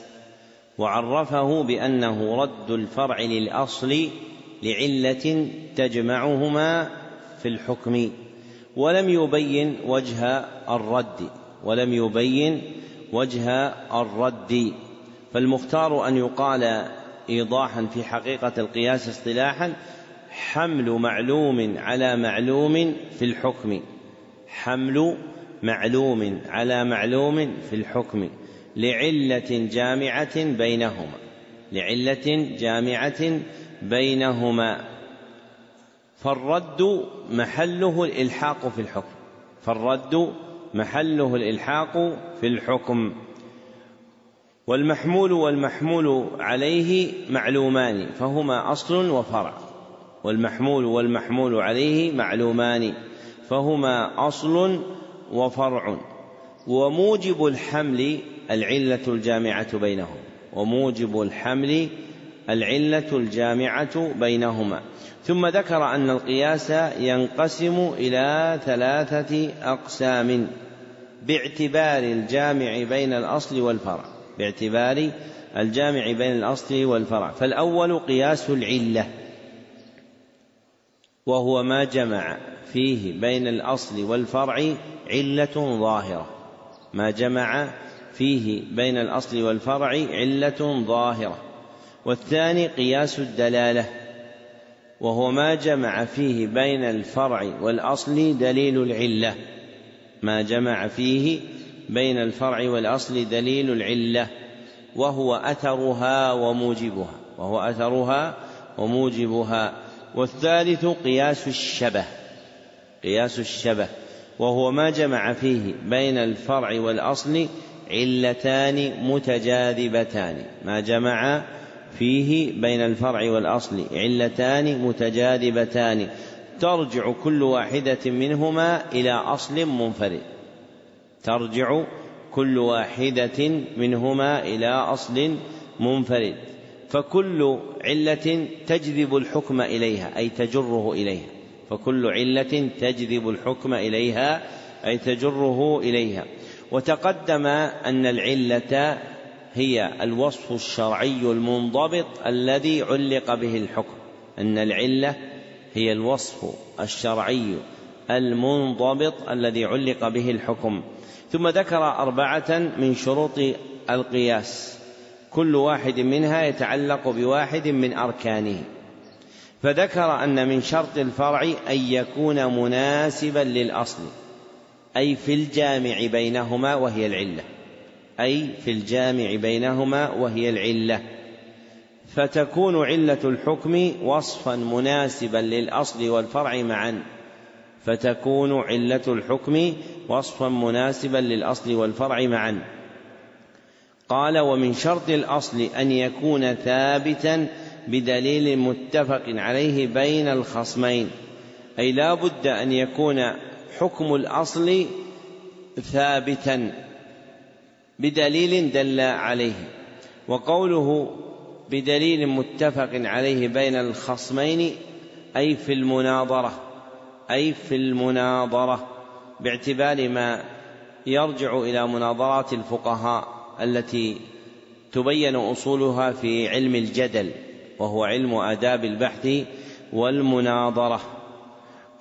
وعرفه بأنه رد الفرع للأصل لعلة تجمعهما في الحكم ولم يبين وجه الرد ولم يبين وجه الرد. فالمختار أن يقال إيضاحا في حقيقة القياس اصطلاحا حمل معلوم على معلوم في الحكم حمل معلوم على معلوم في الحكم لعلة جامعة بينهما لعلة جامعة بينهما. فالرد محله الإلحاق في الحكم فالرد محله الإلحاق في الحكم. والمحمول والمحمول عليه معلومان فهما أصل وفرع. والمحمول والمحمول عليه معلومان فهما أصل وفرع وموجب الحمل العلة الجامعة بينهم وموجب الحمل العلة الجامعة بينهما. ثم ذكر أن القياس ينقسم إلى ثلاثة أقسام باعتبار الجامع بين الأصل والفرع باعتبار الجامع بين الأصل والفرع. فالأول قياس العلة وهو ما جمع فيه بين الأصل والفرع علة ظاهرة. ما جمع فيه بين الأصل والفرع علة ظاهرة. والثاني قياس الدلالة وهو ما جمع فيه بين الفرع والأصل دليل العلة. ما جمع فيه بين الفرع والأصل دليل العلة وهو أثرها وموجبها. وهو أثرها وموجبها. والثالث قياس الشبه قياس الشبه. وهو ما جمع فيه بين الفرع والأصل علتان متجاذبتان. ما جمع فيه بين الفرع والأصل علتان متجاذبتان. ترجع كل واحدة منهما إلى أصل منفرد. ترجع كل واحدة منهما إلى أصل منفرد. فكل علة تجذب الحكم إليها أي تجره إليها. فكل علة تجذب الحكم إليها أي تجره إليها. وتقدم أن العلة هي الوصف الشرعي المنضبط الذي علق به الحكم. أن العلة هي الوصف الشرعي المنضبط الذي علق به الحكم. ثم ذكر أربعة من شروط القياس. كل واحد منها يتعلق بواحد من أركانه. فذكر أن من شرط الفرع أن يكون مناسبا للأصل أي في الجامع بينهما وهي العلة. أي في الجامع بينهما وهي العلة. فتكون علة الحكم وصفا مناسبا للأصل والفرع معا. فتكون علة الحكم وصفا مناسبا للأصل والفرع معا. قال ومن شرط الأصل أن يكون ثابتا بدليل متفق عليه بين الخصمين. أي لا بد أن يكون حكم الأصل ثابتا بدليل دل عليه. وقوله بدليل متفق عليه بين الخصمين أي في المناظرة أي في المناظرة باعتبار ما يرجع إلى مناظرات الفقهاء التي تبين أصولها في علم الجدل. وهو علم آداب البحث والمناظرة.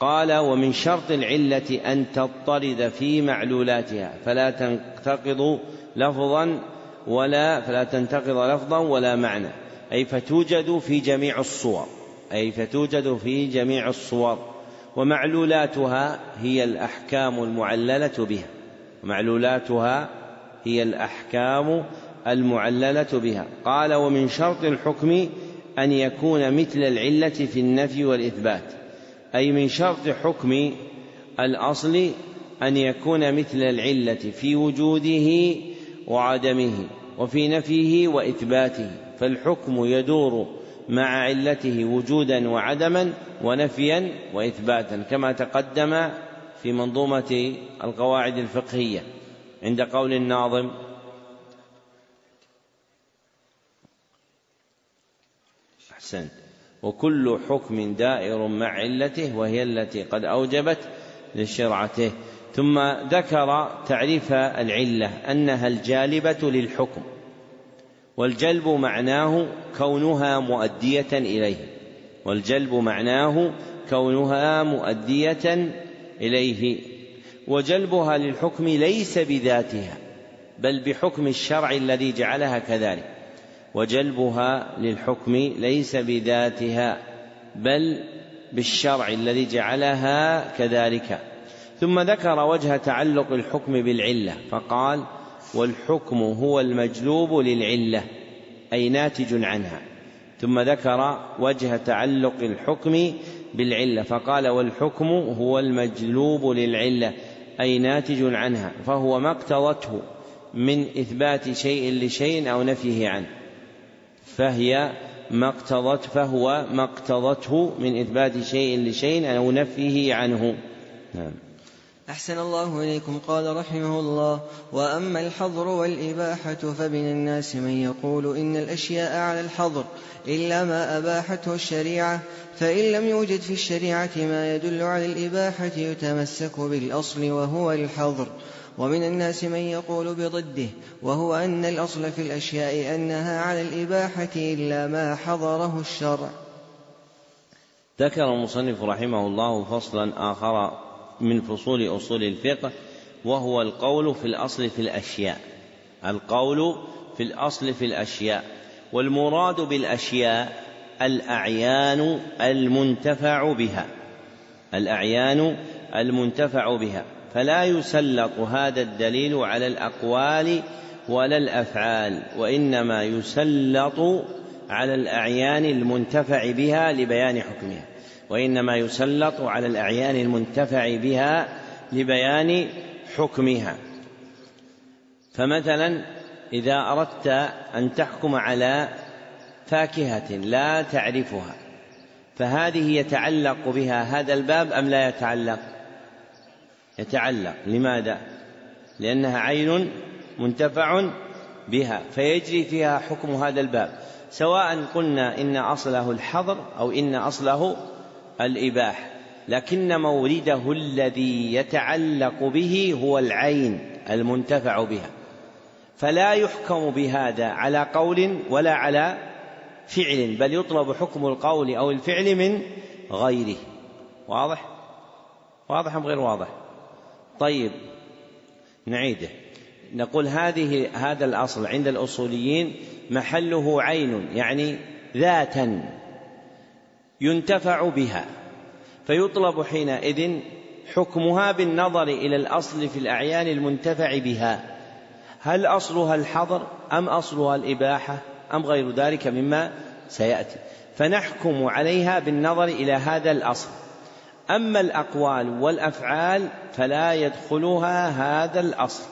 قال ومن شرط العلة أن تضطرد في معلولاتها فلا تنتقض لفظا ولا فلا تنتقض لفظا ولا معنى أي فتوجد في جميع الصور أي فتوجد في جميع الصور ومعلولاتها هي الأحكام المعللة بها معلولاتها هي الأحكام المعللة بها. قال ومن شرط الحكم أن يكون مثل العلة في النفي والإثبات أي من شرط حكم الأصل أن يكون مثل العلة في وجوده وعدمه وفي نفيه وإثباته فالحكم يدور مع علته وجودا وعدما ونفيا وإثباتا كما تقدم في منظومة القواعد الفقهية عند قول الناظم أحسنت. وكل حكم دائر مع علته وهي التي قد أوجبت لشرعته. ثم ذكر تعريف العلة أنها الجالبة للحكم. والجلب معناه كونها مؤدية إليه. والجلب معناه كونها مؤدية إليه. وجلبها للحكم ليس بذاتها بل بحكم الشرع الذي جعلها كذلك. وجلبها للحكم ليس بذاتها بل بالشرع الذي جعلها كذلك. ثم ذكر وجه تعلق الحكم بالعلة فقال والحكم هو المجلوب للعلة أي ناتج عنها. ثم ذكر وجه تعلق الحكم بالعلة فقال والحكم هو المجلوب للعلة أي ناتج عنها فهو ما اقتضته من إثبات شيء لشيء أو نفيه عنه. فهي ما اقتضت فهو ما اقتضته من إثبات شيء لشيء أو نفيه عنه. نعم. أحسن الله إليكم. قال رحمه الله وأما الحظر والإباحة فمن الناس من يقول إن الأشياء على الحظر إلا ما أباحته الشريعة فإن لم يوجد في الشريعة ما يدل على الإباحة يتمسك بالأصل وهو الحظر. ومن الناس من يقول بضده وهو أن الأصل في الأشياء أنها على الإباحة إلا ما حضره الشرع. ذكر المصنف رحمه الله فصلا آخر من فصول أصول الفقه وهو القول في الأصل في الأشياء. القول في الأصل في الأشياء والمراد بالأشياء الأعيان المنتفع بها. الأعيان المنتفع بها. فلا يسلط هذا الدليل على الأقوال ولا الأفعال وإنما يسلط على الأعيان المنتفع بها لبيان حكمها وإنما يسلط على الأعيان المنتفع بها لبيان حكمها فمثلا إذا أردت أن تحكم على فاكهة لا تعرفها فهذه يتعلق بها هذا الباب أم لا يتعلق؟ يتعلق. لماذا؟ لأنها عين منتفع بها فيجري فيها حكم هذا الباب. سواء قلنا إن أصله الحظر أو إن أصله الإباحة لكن مورده الذي يتعلق به هو العين المنتفع بها. فلا يحكم بهذا على قول ولا على فعل بل يطلب حكم القول أو الفعل من غيره. واضح؟ واضح أم غير واضح؟ طيب نعيده. نقول هذه هذا الأصل عند الأصوليين محله عين يعني ذاتا ينتفع بها فيطلب حينئذ حكمها بالنظر إلى الأصل في الأعيان المنتفع بها. هل أصلها الحظر أم أصلها الإباحة أم غير ذلك مما سيأتي. فنحكم عليها بالنظر إلى هذا الأصل. أما الأقوال والأفعال فلا يدخلها هذا الأصل.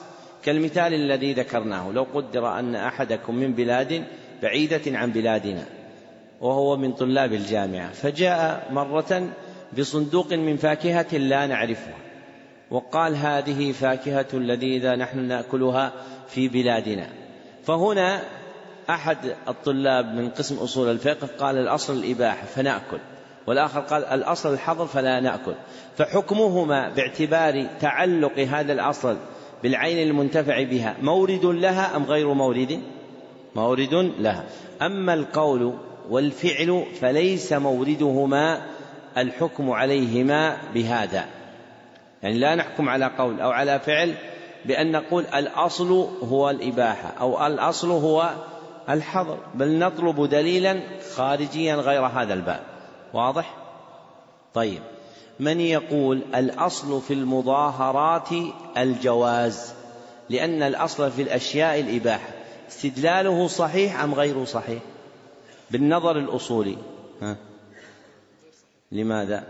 كالمثال الذي ذكرناه لو قدر أن أحدكم من بلاد بعيدة عن بلادنا وهو من طلاب الجامعة فجاء مرة بصندوق من فاكهة لا نعرفها وقال هذه فاكهة لذيذة نحن نأكلها في بلادنا. فهنا أحد الطلاب من قسم أصول الفقه قال الأصل الإباحة فنأكل. والآخر قال الأصل الحظر فلا نأكل. فحكمهما باعتبار تعلق هذا الأصل بالعين المنتفع بها مورد لها أم غير مورد؟ مورد لها. أما القول والفعل فليس موردهما الحكم عليهما بهذا. يعني لا نحكم على قول أو على فعل بأن نقول الأصل هو الإباحة أو الأصل هو الحظر بل نطلب دليلا خارجيا غير هذا الباب. واضح؟ طيب. من يقول الأصل في المظاهرات الجواز؟ لأن الأصل في الأشياء الإباحة. استدلاله صحيح أم غير صحيح؟ بالنظر الأصولي. ها؟ لماذا؟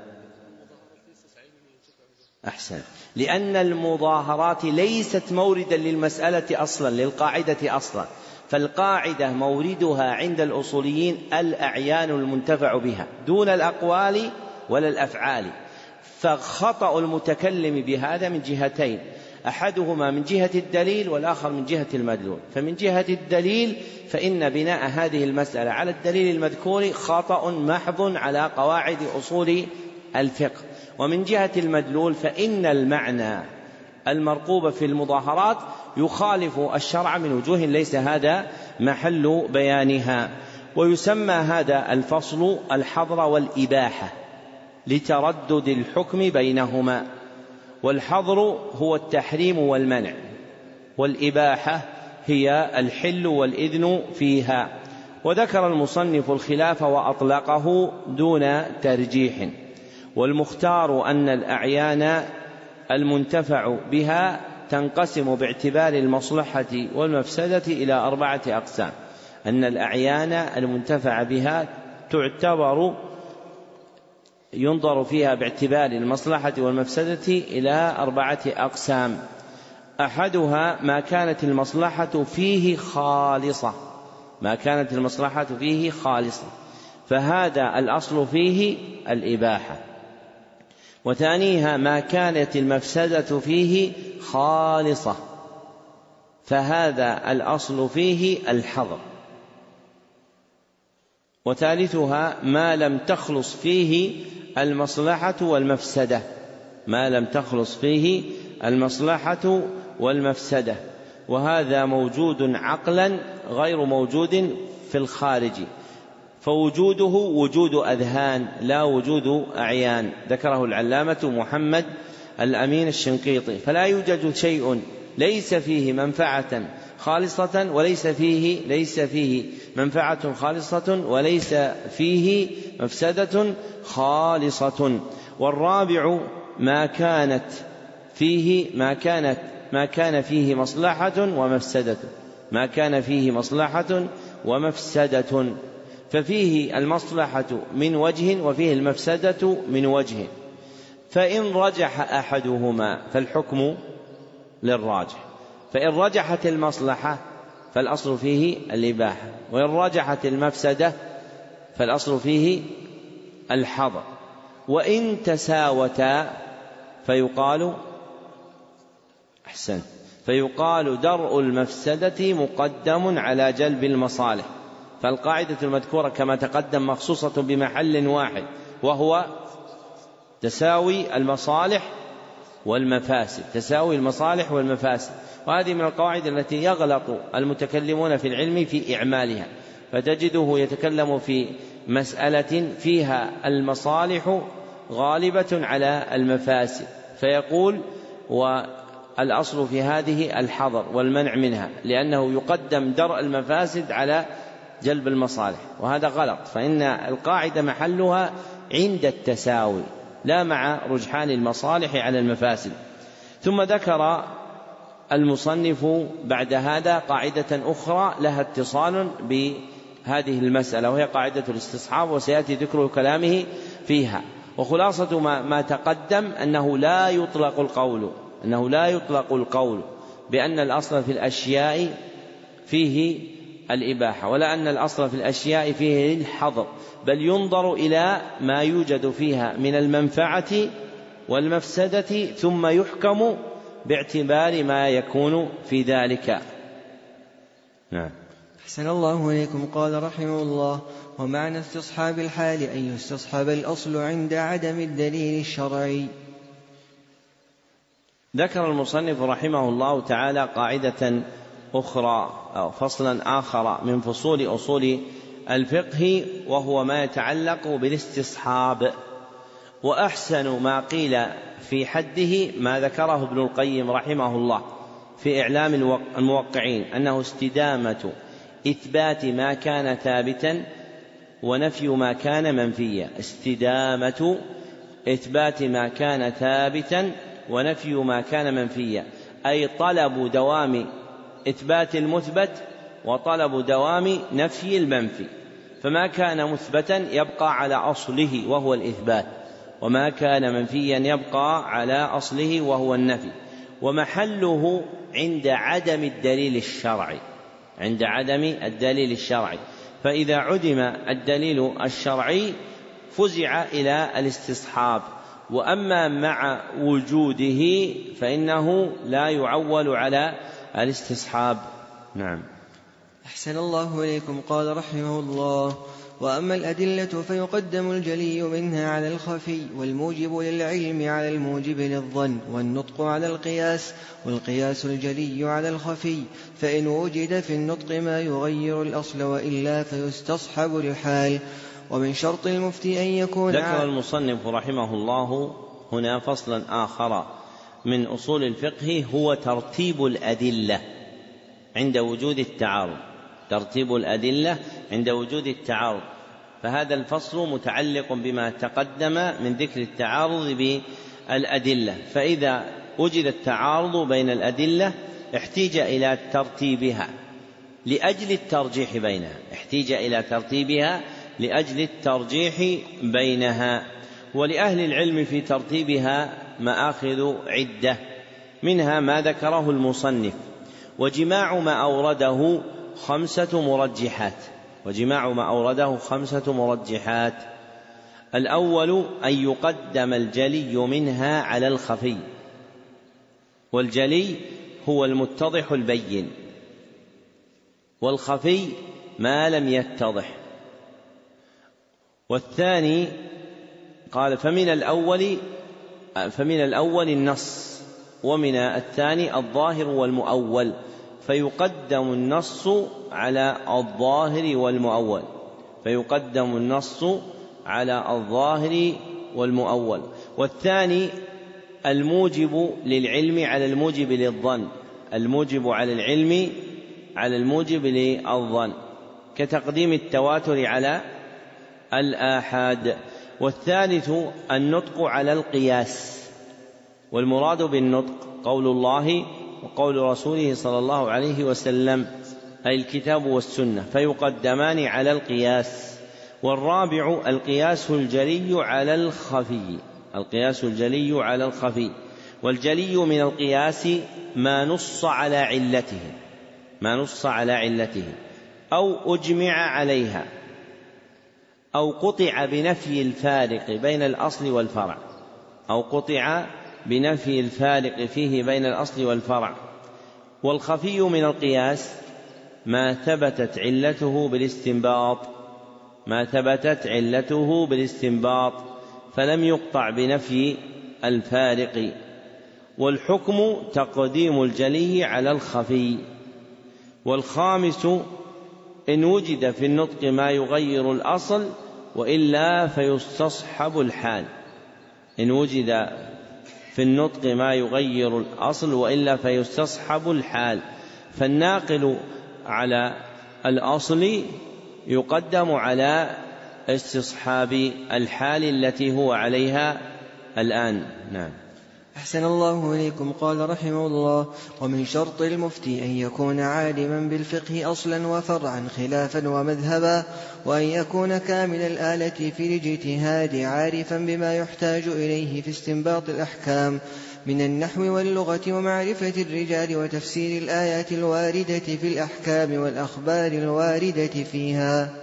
أحسن. لأن المظاهرات ليست موردا للمسألة أصلا للقاعدة أصلا. فالقاعدة موردها عند الأصوليين الأعيان المنتفع بها دون الأقوال ولا الأفعال. فخطأ المتكلم بهذا من جهتين أحدهما من جهة الدليل والآخر من جهة المدلول. فمن جهة الدليل فإن بناء هذه المسألة على الدليل المذكور خطأ محض على قواعد أصول الفقه. ومن جهة المدلول فإن المعنى المرقوب في المظاهرات يخالف الشرع من وجوه ليس هذا محل بيانها. ويسمى هذا الفصل الحظر والإباحة لتردد الحكم بينهما. والحظر هو التحريم والمنع والإباحة هي الحل والإذن فيها. وذكر المصنف الخلاف وأطلقه دون ترجيح. والمختار أن الأعيان المنتفع بها تنقسم باعتبار المصلحة والمفسدة إلى أربعة أقسام. أن الأعيان المنتفع بها تعتبر ينظر فيها باعتبار المصلحة والمفسدة إلى أربعة أقسام. أحدها ما كانت المصلحة فيه خالصة. ما كانت المصلحة فيه خالصة. فهذا الأصل فيه الإباحة. وثانيها ما كانت المفسدة فيه خالصة فهذا الأصل فيه الحظر. وثالثها ما لم تخلص فيه المصلحة والمفسدة ما لم تخلص فيه المصلحة والمفسدة وهذا موجود عقلا غير موجود في الخارج. فوجوده وجود أذهان لا وجود أعيان. ذكره العلامة محمد الأمين الشنقيطي. فلا يوجد شيء ليس فيه منفعة خالصة وليس فيه ليس فيه منفعة خالصة وليس فيه مفسدة خالصة. والرابع ما كانت فيه ما كانت ما كان فيه مصلحة ومفسدة. ما كان فيه مصلحة ومفسدة. ففيه المصلحة من وجه وفيه المفسدة من وجه. فإن رجح أحدهما فالحكم للراجح. فإن رجحت المصلحة فالأصل فيه الإباحة. وإن رجحت المفسدة فالأصل فيه الحظر. وإن تساوتا فيقال أحسن فيقال درء المفسدة مقدم على جلب المصالح. فالقاعدة المذكورة كما تقدم مخصوصة بمحل واحد وهو تساوي المصالح والمفاسد تساوي المصالح والمفاسد. وهذه من القواعد التي يغلط المتكلمون في العلم في إعمالها. فتجده يتكلم في مسألة فيها المصالح غالبة على المفاسد. فيقول والأصل في هذه الحظر والمنع منها لأنه يقدم درء المفاسد على جلب المصالح وهذا غلط. فإن القاعدة محلها عند التساوي لا مع رجحان المصالح على المفاسد. ثم ذكر المصنف بعد هذا قاعدة أخرى لها اتصال بهذه المسألة وهي قاعدة الاستصحاب وسيأتي ذكر كلامه فيها. وخلاصة ما, ما تقدم أنه لا يطلق القول أنه لا يطلق القول بأن الأصل في الأشياء فيه الإباحة ولا أن الأصل في الأشياء فيه الحظر بل ينظر إلى ما يوجد فيها من المنفعة والمفسدة ثم يحكم باعتبار ما يكون في ذلك. نعم. أحسن الله إليكم. قال رحمه الله ومعنى استصحاب الحال أن يستصحب الأصل عند عدم الدليل الشرعي. ذكر المصنف رحمه الله تعالى قاعدة أخرى أو فصلا آخر من فصول أصول الفقه وهو ما يتعلق بالاستصحاب. وأحسن ما قيل في حده ما ذكره ابن القيم رحمه الله في إعلام الموقعين أنه استدامة إثبات ما كان ثابتا ونفي ما كان منفيا. استدامة إثبات ما كان ثابتا ونفي ما كان منفيا أي طلب دوام إثبات المثبت وطلب دوام نفي المنفي فما كان مثبتا يبقى على أصله وهو الإثبات وما كان منفيا يبقى على أصله وهو النفي ومحله عند عدم الدليل الشرعي عند عدم الدليل الشرعي. فإذا عدم الدليل الشرعي فزع إلى الاستصحاب وأما مع وجوده فإنه لا يعول على الاستصحاب. نعم. أحسن الله إليكم. قال رحمه الله وأما الأدلة فيقدم الجلي منها على الخفي والموجب للعلم على الموجب للظن والنطق على القياس والقياس الجلي على الخفي فإن وجد في النطق ما يغير الأصل وإلا فيستصحب الحال ومن شرط المفتي أن يكون ذكر المصنف رحمه الله هنا فصلا آخر. من أصول الفقه هو ترتيب الأدلة عند وجود التعارض. ترتيب الأدلة عند وجود التعارض. فهذا الفصل متعلق بما تقدم من ذكر التعارض بالأدلة. فإذا وجد التعارض بين الأدلة احتيج إلى ترتيبها لأجل الترجيح بينها. احتيج إلى ترتيبها لأجل الترجيح بينها. ولأهل العلم في ترتيبها مآخذ عدة منها ما ذكره المصنف وجماع ما أورده خمسة مرجحات وجماع ما أورده خمسة مرجحات. الأول أن يقدم الجلي منها على الخفي والجلي هو المتضح البين والخفي ما لم يتضح. والثاني قال فمن الأول فمن الأول النص ومن الثاني الظاهر والمؤول فيقدم النص على الظاهر والمؤول. فيقدم النص على الظاهر والمؤول. والثاني الموجب للعلم على الموجب للظن. الموجب على العلم على الموجب للظن. كتقديم التواتر على الآحاد. والثالث النطق على القياس والمراد بالنطق قول الله وقول رسوله صلى الله عليه وسلم أي الكتاب والسنة فيقدمان على القياس والرابع القياس الجلي على الخفي القياس الجلي على الخفي والجلي من القياس ما نص على علته ما نص على علته أو أجمع عليها. أو قطع بنفي الفارق بين الأصل والفرع. أو قطع بنفي الفارق فيه بين الأصل والفرع. والخفي من القياس ما ثبتت علته بالاستنباط. ما ثبتت علته بالاستنباط. فلم يقطع بنفي الفارق. والحكم تقديم الجلي على الخفي. والخامس إن وجد في النطق ما يغير الأصل وإلا فيستصحب الحال. إن وجد في النطق ما يغير الأصل وإلا فيستصحب الحال. فالناقل على الأصل يقدم على استصحاب الحال التي هو عليها الآن. نعم. أحسن الله إليكم. قال رحمه الله ومن شرط المفتي أن يكون عالما بالفقه أصلا وفرعا خلافا ومذهبا وأن يكون كامل الآلة في الاجتهاد عارفا بما يحتاج إليه في استنباط الأحكام من النحو واللغة ومعرفة الرجال وتفسير الآيات الواردة في الأحكام والأخبار الواردة فيها.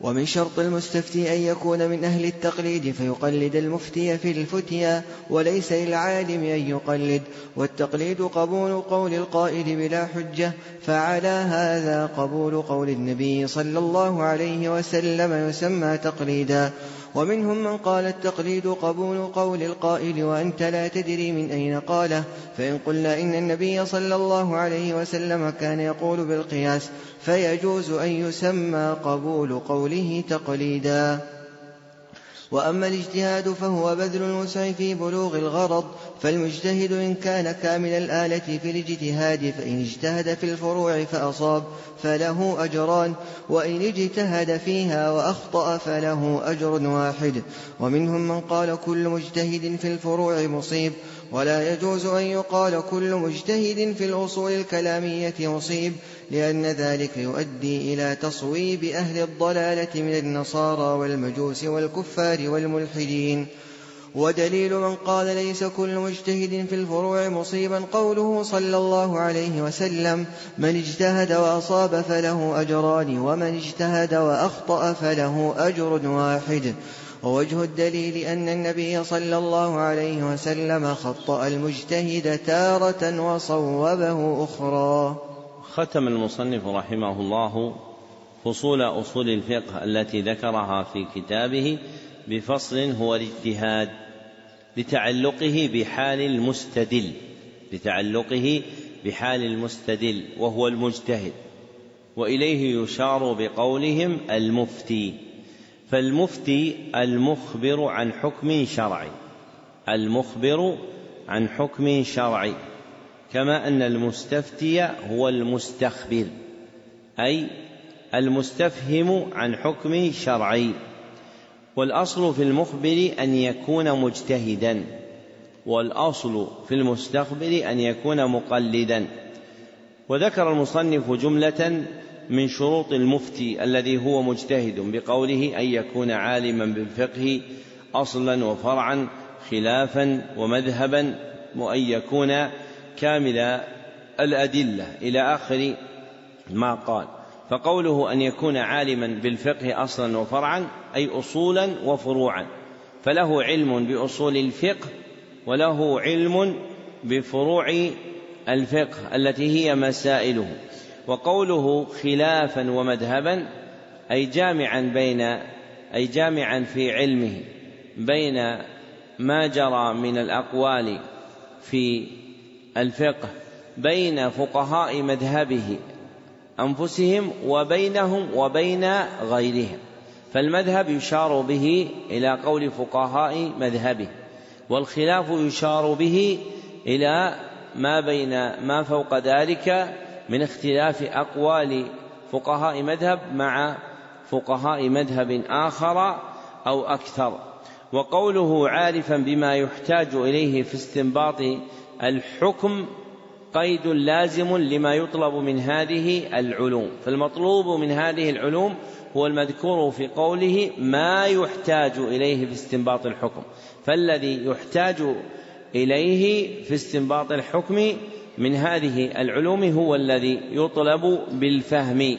ومن شرط المستفتي أن يكون من أهل التقليد فيقلد المفتي في الفتيا وليس للعالم أن يقلد. والتقليد قبول قول القائل بلا حجة فعلى هذا قبول قول النبي صلى الله عليه وسلم يسمى تقليدا. ومنهم من قال التقليد قبول قول القائل وأنت لا تدري من أين قاله فإن قلنا إن النبي صلى الله عليه وسلم كان يقول بالقياس فيجوز أن يسمى قبول قوله تقليدا. وأما الاجتهاد فهو بذل الوسع في بلوغ الغرض فالمجتهد إن كان كامل الآلة في الاجتهاد فإن اجتهد في الفروع فأصاب فله أجران وإن اجتهد فيها وأخطأ فله أجر واحد. ومنهم من قال كل مجتهد في الفروع مصيب ولا يجوز أن يقال كل مجتهد في الأصول الكلامية مصيب لأن ذلك يؤدي إلى تصويب أهل الضلالة من النصارى والمجوس والكفار والملحدين. ودليل من قال ليس كل مجتهد في الفروع مصيبا قوله صلى الله عليه وسلم من اجتهد وأصاب فله أجران ومن اجتهد وأخطأ فله أجر واحد. ووجه الدليل أن النبي صلى الله عليه وسلم خطأ المجتهد تارة وصوبه أخرى. ختم المصنف رحمه الله فصول أصول الفقه التي ذكرها في كتابه بفصل هو الاجتهاد لتعلقه بحال المستدل لتعلقه بحال المستدل وهو المجتهد وإليه يشار بقولهم المفتي. فالمفتي المخبر عن حكم شرعي. المخبر عن حكم شرعي. كما أن المستفتي هو المستخبر. أي المستفهم عن حكم شرعي. والأصل في المخبر أن يكون مجتهدا. والأصل في المستخبر أن يكون مقلدا. وذكر المصنف جملة من شروط المفتي الذي هو مجتهد بقوله أن يكون عالما بالفقه أصلا وفرعا خلافا ومذهبا وأن يكون كامل الأدلة إلى آخر ما قال. فقوله أن يكون عالما بالفقه أصلا وفرعا أي أصولا وفروعا. فله علم بأصول الفقه وله علم بفروع الفقه التي هي مسائله. وقوله خلافا ومذهبا أي جامعا بين أي جامعا في علمه بين ما جرى من الأقوال في الفقه بين فقهاء مذهبه أنفسهم وبينهم وبين غيرهم. فالمذهب يشار به إلى قول فقهاء مذهبه والخلاف يشار به إلى ما بين ما فوق ذلك من اختلاف أقوال فقهاء مذهب مع فقهاء مذهب آخر أو أكثر. وقوله عارفا بما يحتاج إليه في استنباط الحكم قيد لازم لما يطلب من هذه العلوم. فالمطلوب من هذه العلوم هو المذكور في قوله ما يحتاج إليه في استنباط الحكم. فالذي يحتاج إليه في استنباط الحكم من هذه العلوم هو الذي يطلب بالفهم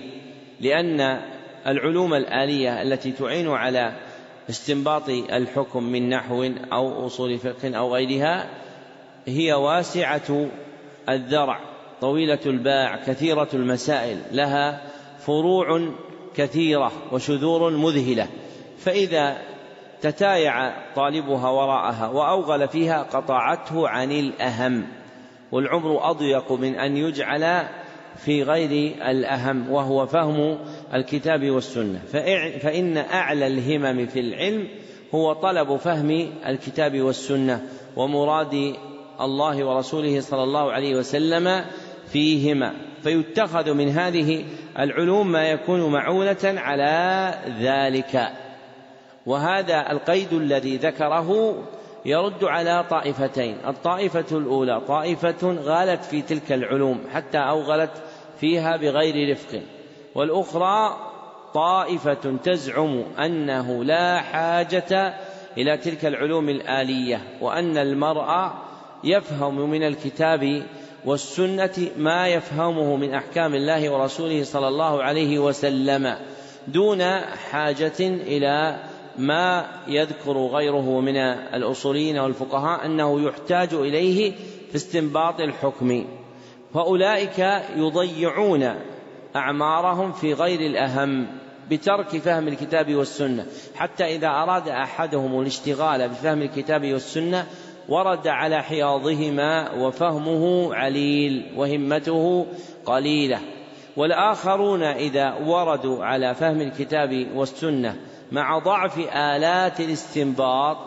لأن العلوم الآلية التي تعين على استنباط الحكم من نحو أو أصول فقه أو غيرها هي واسعة الذرع طويلة الباع كثيرة المسائل لها فروع كثيرة وشذور مذهلة. فإذا تتايع طالبها وراءها وأوغل فيها قطعته عن الأهم. والعمر أضيق من أن يجعل في غير الأهم وهو فهم الكتاب والسنة. فإن أعلى الهمم في العلم هو طلب فهم الكتاب والسنة ومراد الله ورسوله صلى الله عليه وسلم فيهما. فيتخذ من هذه العلوم ما يكون معونة على ذلك. وهذا القيد الذي ذكره يرد على طائفتين. الطائفة الأولى طائفة غالت في تلك العلوم حتى أوغلت فيها بغير رفق. والأخرى طائفة تزعم أنه لا حاجة إلى تلك العلوم الآلية وأن المرأة يفهم من الكتاب والسنة ما يفهمه من أحكام الله ورسوله صلى الله عليه وسلم دون حاجة إلى ما يذكر غيره من الأصوليين والفقهاء أنه يحتاج إليه في استنباط الحكم. فأولئك يضيعون أعمارهم في غير الأهم بترك فهم الكتاب والسنة. حتى إذا أراد أحدهم الاشتغال بفهم الكتاب والسنة ورد على حياضهما وفهمه عليل وهمته قليلة. والآخرون إذا وردوا على فهم الكتاب والسنة مع ضعف آلات الاستنباط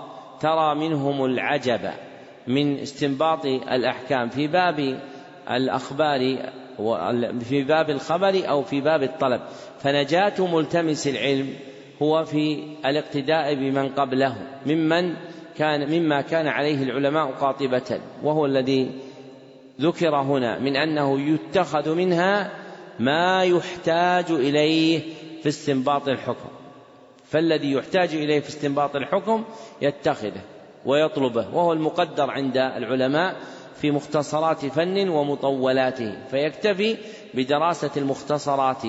ترى منهم العجب من استنباط الأحكام في باب الأخبار في باب الخبر أو في باب الطلب. فنجاة ملتمس العلم هو في الاقتداء بمن قبله ممن كان مما كان عليه العلماء قاطبة وهو الذي ذكر هنا من أنه يتخذ منها ما يحتاج إليه في استنباط الحكم. فالذي يحتاج إليه في استنباط الحكم يتخذه ويطلبه وهو المقدر عند العلماء في مختصرات فن ومطولاته فيكتفي بدراسة المختصرات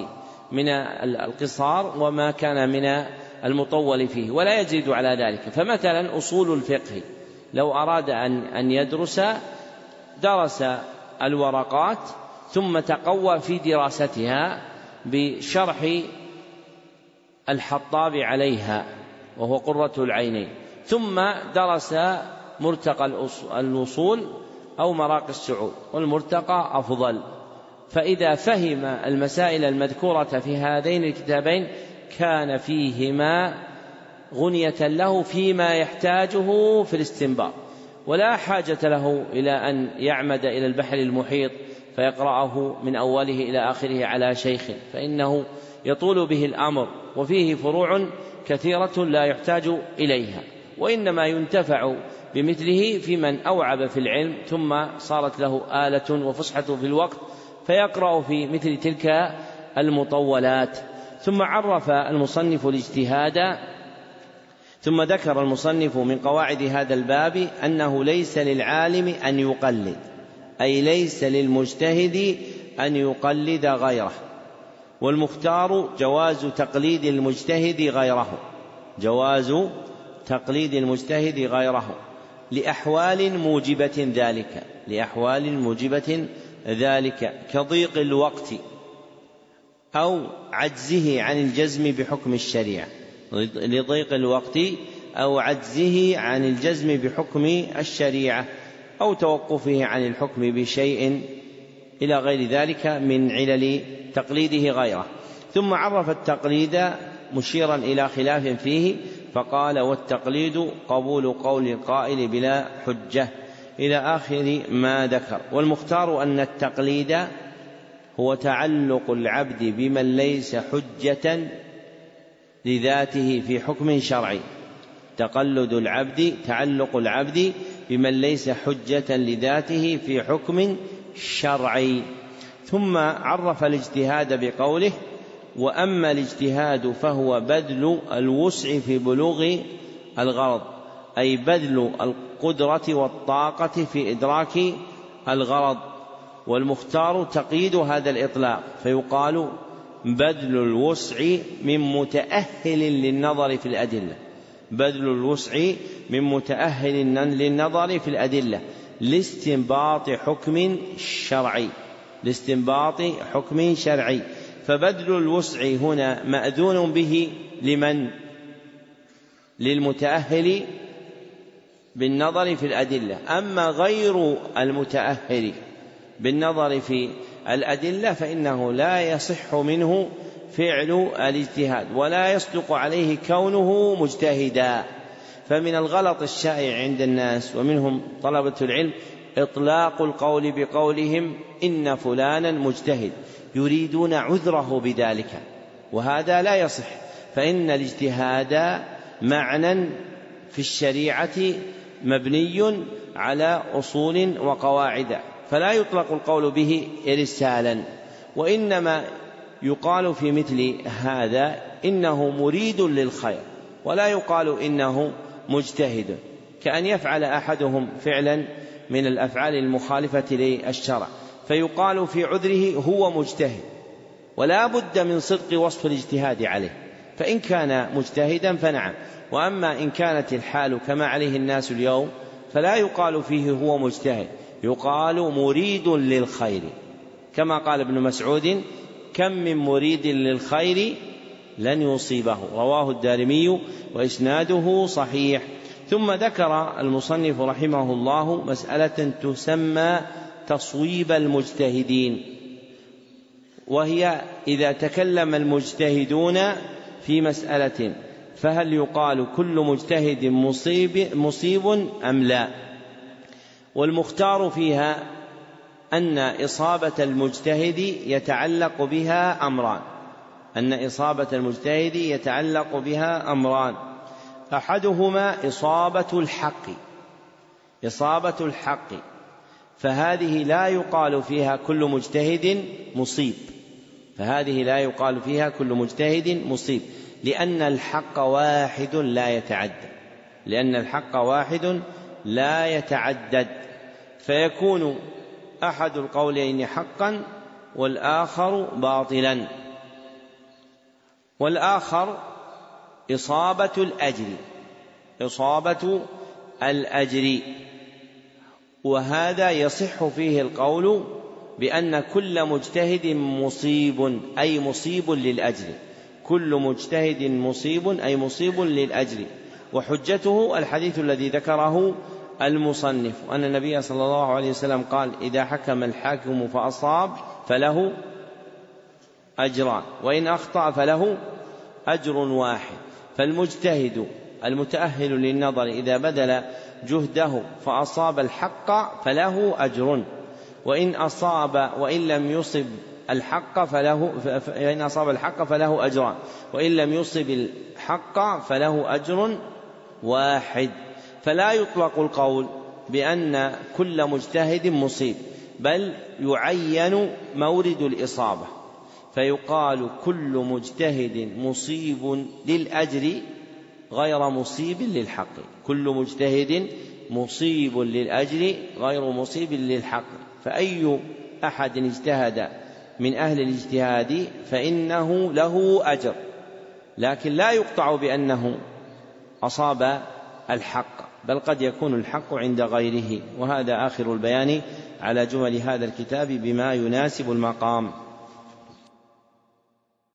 من القصار وما كان من المطول فيه ولا يزيد على ذلك. فمثلا أصول الفقه لو أراد أن أن يدرس درس الورقات ثم تقوى في دراستها بشرح الحطاب عليها وهو قرة العينين ثم درس مرتقى الوصول أو مراقي السعود والمرتقى أفضل. فإذا فهم المسائل المذكورة في هذين الكتابين كان فيهما غنية له فيما يحتاجه في الاستنباط. ولا حاجة له إلى أن يعمد إلى البحر المحيط فيقرأه من أوله إلى آخره على شيخ فإنه يطول به الأمر. وفيه فروع كثيرة لا يحتاج إليها وإنما ينتفع بمثله في من أوعب في العلم ثم صارت له آلة وفصحة في الوقت فيقرأ في مثل تلك المطولات. ثم عرف المصنف الاجتهاد ثم ذكر المصنف من قواعد هذا الباب أنه ليس للعالم أن يقلد أي ليس للمجتهد أن يقلد غيره. والمختار جواز تقليد المجتهد غيره. جواز تقليد المجتهد غيره. لأحوال موجبة ذلك. لأحوال موجبة ذلك. كضيق الوقت. أو عجزه عن الجزم بحكم الشريعة. لضيق الوقت أو عجزه عن الجزم بحكم الشريعة. أو توقفه عن الحكم بشيء إلى غير ذلك من علل تقليده غيره. ثم عرف التقليد مشيرا إلى خلاف فيه فقال والتقليد قبول قول القائل بلا حجة إلى آخر ما ذكر. والمختار أن التقليد هو تعلق العبد بمن ليس حجة لذاته في حكم شرعي. تقلد العبد تعلق العبد بمن ليس حجة لذاته في حكم شرعي. ثم عرف الاجتهاد بقوله وأما الاجتهاد فهو بذل الوسع في بلوغ الغرض أي بذل القدرة والطاقة في إدراك الغرض. والمختار تقييد هذا الإطلاق فيقال بذل الوسع من متأهل للنظر في الأدلة. بذل الوسع من متأهل للنظر في الأدلة. لاستنباط حكم شرعي. لاستنباط حكم شرعي. فبذل الوسع هنا مأذون به لمن؟ للمتأهل بالنظر في الأدلة. أما غير المتأهل بالنظر في الأدلة فإنه لا يصح منه فعل الاجتهاد ولا يصدق عليه كونه مجتهدا. فمن الغلط الشائع عند الناس ومنهم طلبة العلم إطلاق القول بقولهم إن فلانا مجتهد يريدون عذره بذلك وهذا لا يصح فإن الاجتهاد معنى في الشريعة مبني على أصول وقواعد فلا يطلق القول به إرسالا وإنما يقال في مثل هذا إنه مريد للخير ولا يقال إنه مجتهد كأن يفعل أحدهم فعلا من الأفعال المخالفة للشرع. فيقال في عذره هو مجتهد ولا بد من صدق وصف الاجتهاد عليه. فإن كان مجتهدا فنعم. وأما إن كانت الحال كما عليه الناس اليوم فلا يقال فيه هو مجتهد. يقال مريد للخير. كما قال ابن مسعود كم من مريد للخير لن يصيبه. رواه الدارمي وإسناده صحيح. ثم ذكر المصنف رحمه الله مسألة تسمى تصويب المجتهدين. وهي إذا تكلم المجتهدون في مسألة فهل يقال كل مجتهد مصيب مصيب أم لا؟ والمختار فيها أن إصابة المجتهد يتعلق بها أمران. أن إصابة المجتهد يتعلق بها أمران. أحدهما إصابة الحق إصابة الحق فهذه لا يقال فيها كل مجتهد مصيب فهذه لا يقال فيها كل مجتهد مصيب لأن الحق واحد لا يتعدد لأن الحق واحد لا يتعدد. فيكون أحد القولين حقا والآخر باطلا. والآخر إصابة الأجر إصابة الأجر. وهذا يصح فيه القول بأن كل مجتهد مصيب أي مصيب للأجر. كل مجتهد مصيب أي مصيب للأجر. وحجته الحديث الذي ذكره المصنف أن النبي صلى الله عليه وسلم قال إذا حكم الحاكم فأصاب فله أجران وإن أخطأ فله أجر واحد. فالمجتهد المتأهل للنظر إذا بذل جهده فأصاب الحق فله أجر. وإن أصاب وإن لم يصب الحق فله فإن أصاب الحق فله أجران وإن لم يصب الحق فله أجر واحد. فلا يطلق القول بأن كل مجتهد مصيب بل يعين مورد الإصابة. فيقال كل مجتهد مصيب للأجر غير مصيب للحق. كل مجتهد مصيب للأجر غير مصيب للحق. فأي أحد اجتهد من أهل الاجتهاد فإنه له أجر. لكن لا يقطع بأنه أصاب الحق بل قد يكون الحق عند غيره. وهذا آخر البيان على جمل هذا الكتاب بما يناسب المقام.